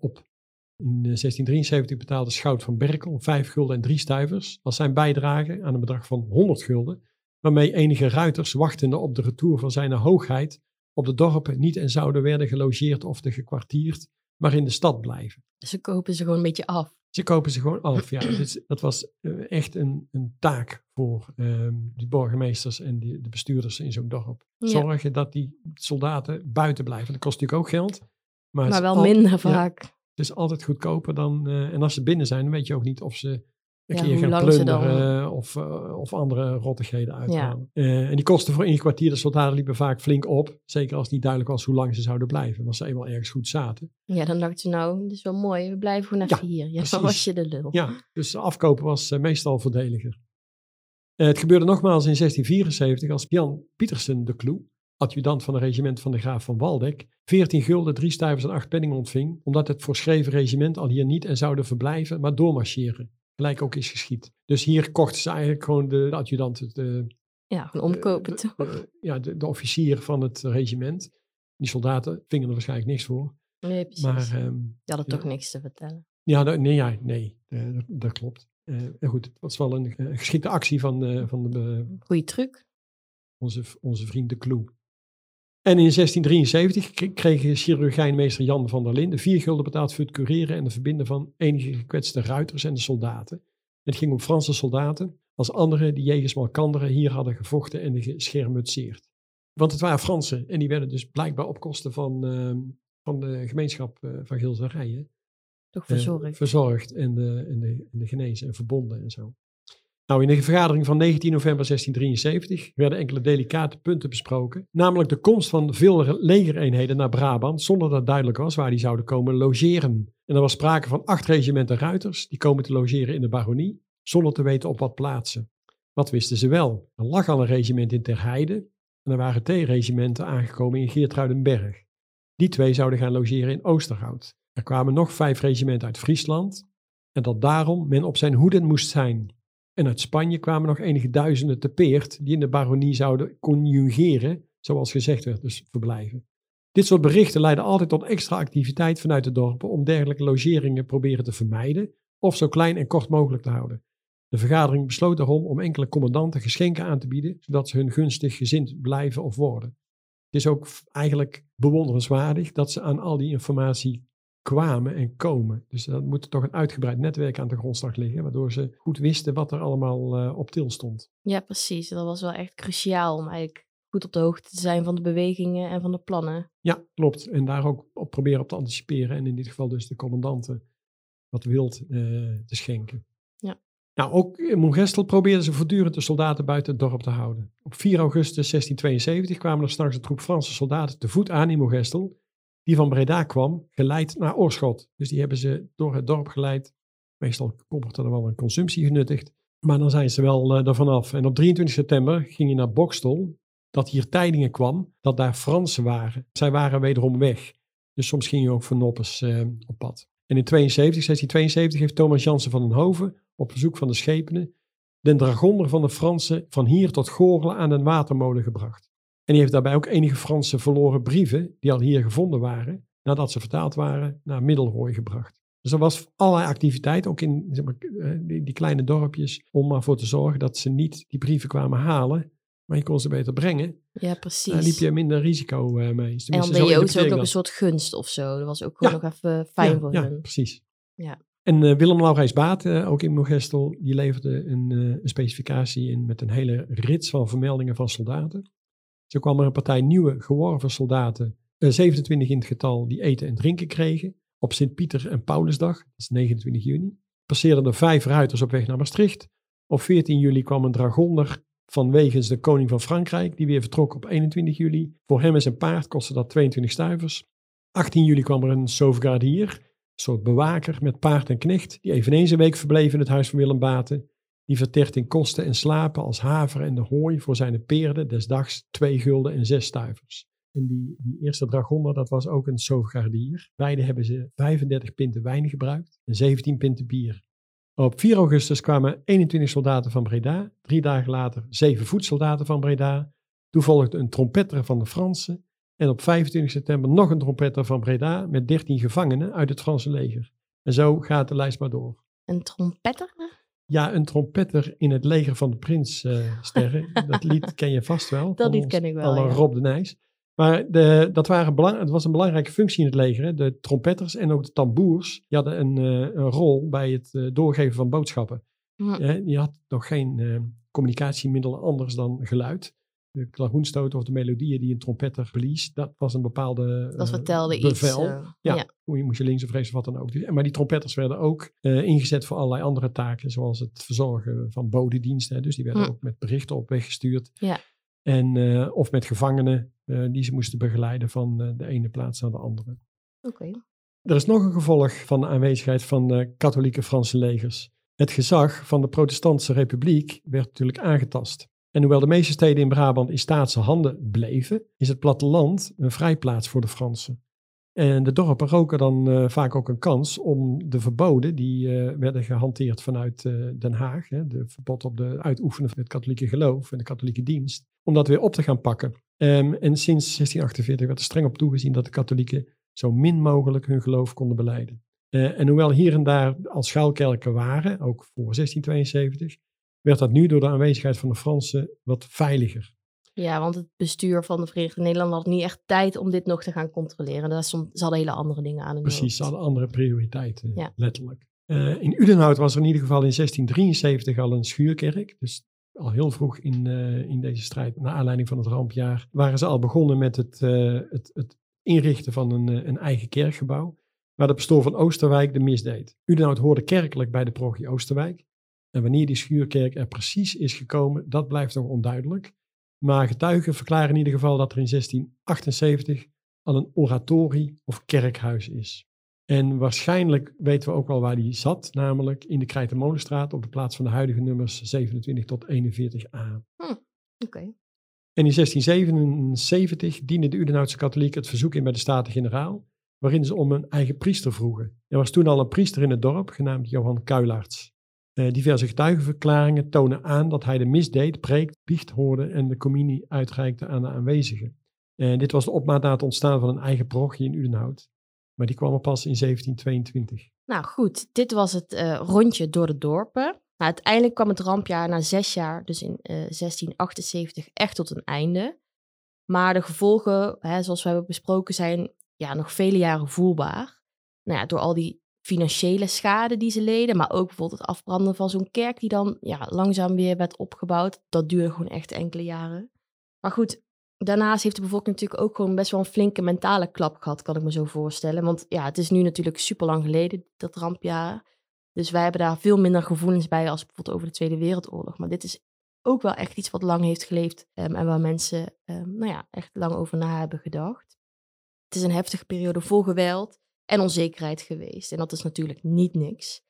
op. In 1673 betaalde Schout van Berkel 5 gulden en 3 stuivers als zijn bijdrage aan een bedrag van 100 gulden, waarmee enige ruiters wachtende op de retour van zijn hoogheid op de dorpen niet en zouden werden gelogeerd of te gekwartierd, maar in de stad blijven. Ze kopen ze gewoon een beetje af. Ze kopen ze gewoon af, ja. Dus dat was uh, echt een, een, taak voor um, die burgemeesters en die, de bestuurders in zo'n dorp. Ja. Zorgen dat die soldaten buiten blijven. Dat kost natuurlijk ook geld. Maar, maar wel al, minder vaak. Ja, het is altijd goedkoper dan... Uh, en als ze binnen zijn, dan weet je ook niet of ze gaan plunderen of, uh, of andere rottigheden uithalen. Uh, en die kosten voor ingekwartierde soldaten liepen vaak flink op. Zeker als het niet duidelijk was hoe lang ze zouden blijven. Als ze eenmaal ergens goed zaten. Ja, dan dachten ze nou, dit is wel mooi. We blijven gewoon even hier. Ja, dan was je de lul. Ja, dus afkopen was meestal voordeliger. het gebeurde nogmaals in 1674 als Jan Pietersen de Kloe, adjudant van een regiment van de graaf van Waldeck, 14 gulden, 3 stuivers en 8 penning ontving, omdat het voorschreven regiment al hier niet en zouden verblijven, maar doormarcheren gelijk ook is geschied. Dus hier kochten ze eigenlijk gewoon de, de adjudant. De, ja, gewoon omkopen toch? ja, de, de, officier van het regiment. Die soldaten vingen er waarschijnlijk niks voor. Nee, precies. Maar, um, Die hadden ja. toch niks te vertellen. Ja, nee, ja, nee uh, dat, dat, klopt. Uh, goed, het was wel een, een geschikte actie van, van de... Goeie truc. Onze, onze vriend de Kloe. En in 1673 kreeg chirurgijnmeester Jan van der Linden vier gulden betaald voor het cureren en het verbinden van enige gekwetste ruiters en de soldaten. Het ging om Franse soldaten, als anderen die jegens Malkanderen hier hadden gevochten en geschermutseerd. Want het waren Fransen en die werden dus blijkbaar op kosten van, uh, van de gemeenschap uh, van Gilserijen. Toch verzorgd. Uh, verzorgd en de, en, de, en de genezen en verbonden en zo. Nou, in de vergadering van 19 november 1673 werden enkele delicate punten besproken, namelijk de komst van veel legereenheden naar Brabant, zonder dat duidelijk was waar die zouden komen logeren. En er was sprake van acht regimenten ruiters, die komen te logeren in de baronie, zonder te weten op wat plaatsen. Wat wisten ze wel? Er lag al een regiment in Terheide en er waren twee regimenten aangekomen in Geertruidenberg. Die twee zouden gaan logeren in Oosterhout. Er kwamen nog vijf regimenten uit Friesland en dat daarom men op zijn hoeden moest zijn. En uit Spanje kwamen nog enige duizenden te peert die in de baronie zouden conjugeren, zoals gezegd werd, dus verblijven. Dit soort berichten leiden altijd tot extra activiteit vanuit de dorpen om dergelijke logeringen proberen te vermijden of zo klein en kort mogelijk te houden. De vergadering besloot daarom om enkele commandanten geschenken aan te bieden, zodat ze hun gunstig gezind blijven of worden. Het is ook eigenlijk bewonderenswaardig dat ze aan al die informatie kwamen en komen. Dus dat moet toch een uitgebreid netwerk aan de grondslag liggen, waardoor ze goed wisten wat er allemaal uh, op til stond. Ja, precies. Dat was wel echt cruciaal om eigenlijk goed op de hoogte te zijn van de bewegingen en van de plannen. Ja, klopt. En daar ook op proberen op te anticiperen en in dit geval dus de commandanten wat wild uh, te schenken. Ja. Nou, ook in Montgestel probeerden ze voortdurend de soldaten buiten het dorp te houden. Op 4 augustus 1672 kwamen er s'nachts een troep Franse soldaten te voet aan in Montgestel die van Breda kwam, geleid naar Oorschot. Dus die hebben ze door het dorp geleid. Meestal komt er wel een consumptie genuttigd. Maar dan zijn ze wel uh, ervan af. En op 23 september ging je naar Bokstel. Dat hier tijdingen kwam dat daar Fransen waren. Zij waren wederom weg. Dus soms ging je ook voor noppes uh, op pad. En in 72, 1672 heeft Thomas Jansen van den Hoven op bezoek van de schepenen de dragonder van de Fransen van hier tot Goorlen aan een watermolen gebracht. En die heeft daarbij ook enige Franse verloren brieven, die al hier gevonden waren, nadat ze vertaald waren, naar Middelrooi gebracht. Dus er was allerlei activiteit, ook in zeg maar, eh, die, die, kleine dorpjes, om ervoor te zorgen dat ze niet die brieven kwamen halen, maar je kon ze beter brengen. Ja, precies. Daar liep je minder risico uh, mee. en dan deed je ook, ook nog een soort gunst of zo. Dat was ook gewoon nog even fijn ja, voor ja, hen. precies. Ja. En uh, Willem Laurijs Baat, uh, ook in Mogestel, die leverde een, een, specificatie in met een hele rits van vermeldingen van soldaten. Zo kwam er een partij nieuwe geworven soldaten, 27 in het getal, die eten en drinken kregen op Sint-Pieter en Paulusdag, dat is 29 juni. Passeerden er vijf ruiters op weg naar Maastricht. Op 14 juli kwam een dragonder vanwege de koning van Frankrijk, die weer vertrok op 21 juli. Voor hem en zijn paard kostte dat 22 stuivers. 18 juli kwam er een sauvegardier, een soort bewaker met paard en knecht, die eveneens een week verbleef in het huis van Willem Baten. Die vertert in kosten en slapen als haver en de hooi voor zijn peerden des dags twee gulden en zes stuivers. En die, die eerste dragonder, dat was ook een sauvegardier. Beide hebben ze 35 pinten wijn gebruikt en 17 pinten bier. Op 4 augustus kwamen 21 soldaten van Breda. Drie dagen later 7 voetsoldaten van Breda. Toen volgde een trompetter van de Fransen. En op 25 september nog een trompetter van Breda met 13 gevangenen uit het Franse leger. En zo gaat de lijst maar door. Een trompetter? Ja, een trompetter in het leger van de prins uh, sterren. dat lied ken je vast wel. Dat lied ken ik wel, ja. Rob de Nijs. Maar de, dat, waren belang, het was een belangrijke functie in het leger. Hè. De trompetters en ook de tamboers die hadden een, uh, een rol bij het uh, doorgeven van boodschappen. Je had nog geen uh, communicatiemiddelen anders dan geluid. De klagoenstoot of de melodieën die een trompetter blies, dat was een bepaalde dat vertelde bevel. Iets, ja, ja, je moest je links of rechts of wat dan ook. Maar die trompetters werden ook ingezet voor allerlei andere taken, zoals het verzorgen van bodediensten. Dus die werden hm. ook met berichten op weggestuurd. Ja. En, of met gevangenen die ze moesten begeleiden van de ene plaats naar de andere. Oké. Okay. Er is nog een gevolg van de aanwezigheid van de katholieke Franse legers. Het gezag van de protestantse republiek werd natuurlijk aangetast. En hoewel de meeste steden in Brabant in staatse handen bleven, is het platteland een vrijplaats voor de Fransen. En de dorpen roken dan uh, vaak ook een kans om de verboden die uh, werden gehanteerd vanuit uh, Den Haag, hè, de verbod op de uitoefenen van het katholieke geloof en de katholieke dienst, om dat weer op te gaan pakken. Um, en sinds 1648 werd er streng op toegezien dat de katholieken zo min mogelijk hun geloof konden beleiden. en hoewel hier en daar al schuilkerken waren, ook voor 1672, werd dat nu door de aanwezigheid van de Fransen wat veiliger. Ja, want het bestuur van de Verenigde Nederlanden had niet echt tijd om dit nog te gaan controleren. Daar stond, ze hadden hele andere dingen aan. Precies, ze hadden andere prioriteiten, ja. letterlijk. Uh, in Udenhout was er in ieder geval in 1673 al een schuurkerk. Dus al heel vroeg in, uh, in deze strijd, naar aanleiding van het rampjaar, waren ze al begonnen met het, uh, het, het inrichten van een, een eigen kerkgebouw. Waar de pastoor van Oosterwijk de mis deed. Udenhout hoorde kerkelijk bij de parochie Oosterwijk. En wanneer die schuurkerk er precies is gekomen, dat blijft nog onduidelijk. Maar getuigen verklaren in ieder geval dat er in 1678 al een oratorie of kerkhuis is. En waarschijnlijk weten we ook wel waar die zat, namelijk in de Krijtenmolenstraat op de plaats van de huidige nummers 27 tot 41a. Hm, Oké. Okay. En in 1677 diende de Udenhoutse katholieken het verzoek in bij de Staten-Generaal, waarin ze om een eigen priester vroegen. Er was toen al een priester in het dorp, genaamd Johan Kuilaerts. Uh, diverse getuigenverklaringen tonen aan dat hij de misdeed, preekt, biecht hoorde en de communie uitreikte aan de aanwezigen. En dit was de opmaat na het ontstaan van een eigen parochie in Udenhout. Maar die kwam er pas in 1722. Nou goed, dit was het uh, rondje door de dorpen. Nou, uiteindelijk kwam het rampjaar na zes jaar, dus in uh, 1678, echt tot een einde. Maar de gevolgen, hè, zoals we hebben besproken, zijn ja, nog vele jaren voelbaar. Nou ja, door al die financiële schade die ze leden, maar ook bijvoorbeeld het afbranden van zo'n kerk die dan ja, langzaam weer werd opgebouwd. Dat duurde gewoon echt enkele jaren. Maar goed, daarnaast heeft de bevolking natuurlijk ook gewoon best wel een flinke mentale klap gehad, kan ik me zo voorstellen. Want ja, het is nu natuurlijk super lang geleden, dat rampjaar. Dus wij hebben daar veel minder gevoelens bij als bijvoorbeeld over de Tweede Wereldoorlog. Maar dit is ook wel echt iets wat lang heeft geleefd um, en waar mensen um, nou ja, echt lang over na hebben gedacht. Het is een heftige periode vol geweld en onzekerheid geweest. En dat is natuurlijk niet niks.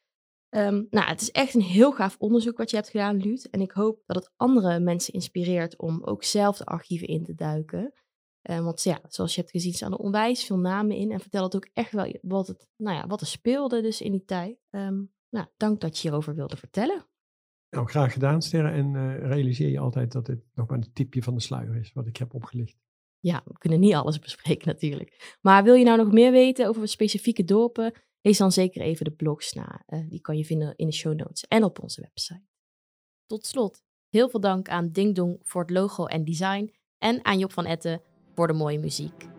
Um, nou, het is echt een heel gaaf onderzoek wat je hebt gedaan, Luut. En ik hoop dat het andere mensen inspireert om ook zelf de archieven in te duiken. Um, want ja, zoals je hebt gezien, staan er onwijs veel namen in. En vertel het ook echt wel wat, het, nou ja, wat er speelde dus in die tijd. Um, nou, dank dat je hierover wilde vertellen. Nou, graag gedaan, Sterren. En eh, realiseer je altijd dat het nog maar een tipje van de sluier is wat ik heb opgelicht. Ja, we kunnen niet alles bespreken natuurlijk. Maar wil je nou nog meer weten over specifieke dorpen? Lees dan zeker even de blogs na. Eh, die kan je vinden in de show notes en op onze website. Tot slot, heel veel dank aan Ding Dong voor het logo en design. En aan Job van Etten voor de mooie muziek.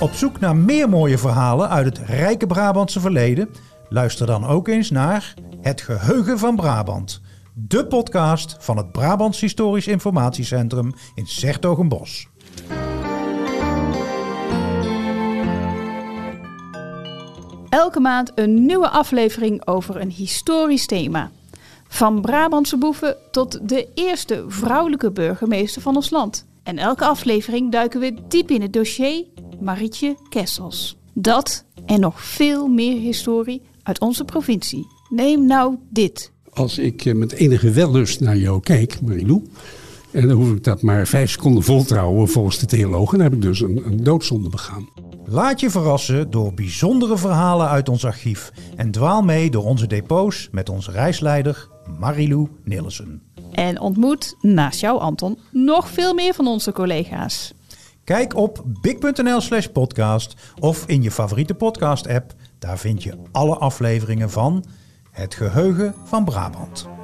Op zoek naar meer mooie verhalen uit het rijke Brabantse verleden? Luister dan ook eens naar Het Geheugen van Brabant. De podcast van het Brabants Historisch Informatiecentrum in Sertogenbos. Elke maand een nieuwe aflevering over een historisch thema. Van Brabantse boeven tot de eerste vrouwelijke burgemeester van ons land. En elke aflevering duiken we diep in het dossier Marietje Kessels. Dat en nog veel meer historie uit onze provincie. Neem nou dit. Als ik eh, met enige wellust naar jou kijk, Marilou, en dan hoef ik dat maar vijf seconden voltrouwen volgens de theologen, dan heb ik dus een, een doodzonde begaan. Laat je verrassen door bijzondere verhalen uit ons archief en dwaal mee door onze depots met onze reisleider Marilou Nilsen. En ontmoet, naast jou Anton, nog veel meer van onze collega's. Kijk op big.nl slash podcast of in je favoriete podcast app. Daar vind je alle afleveringen van Het Geheugen van Brabant.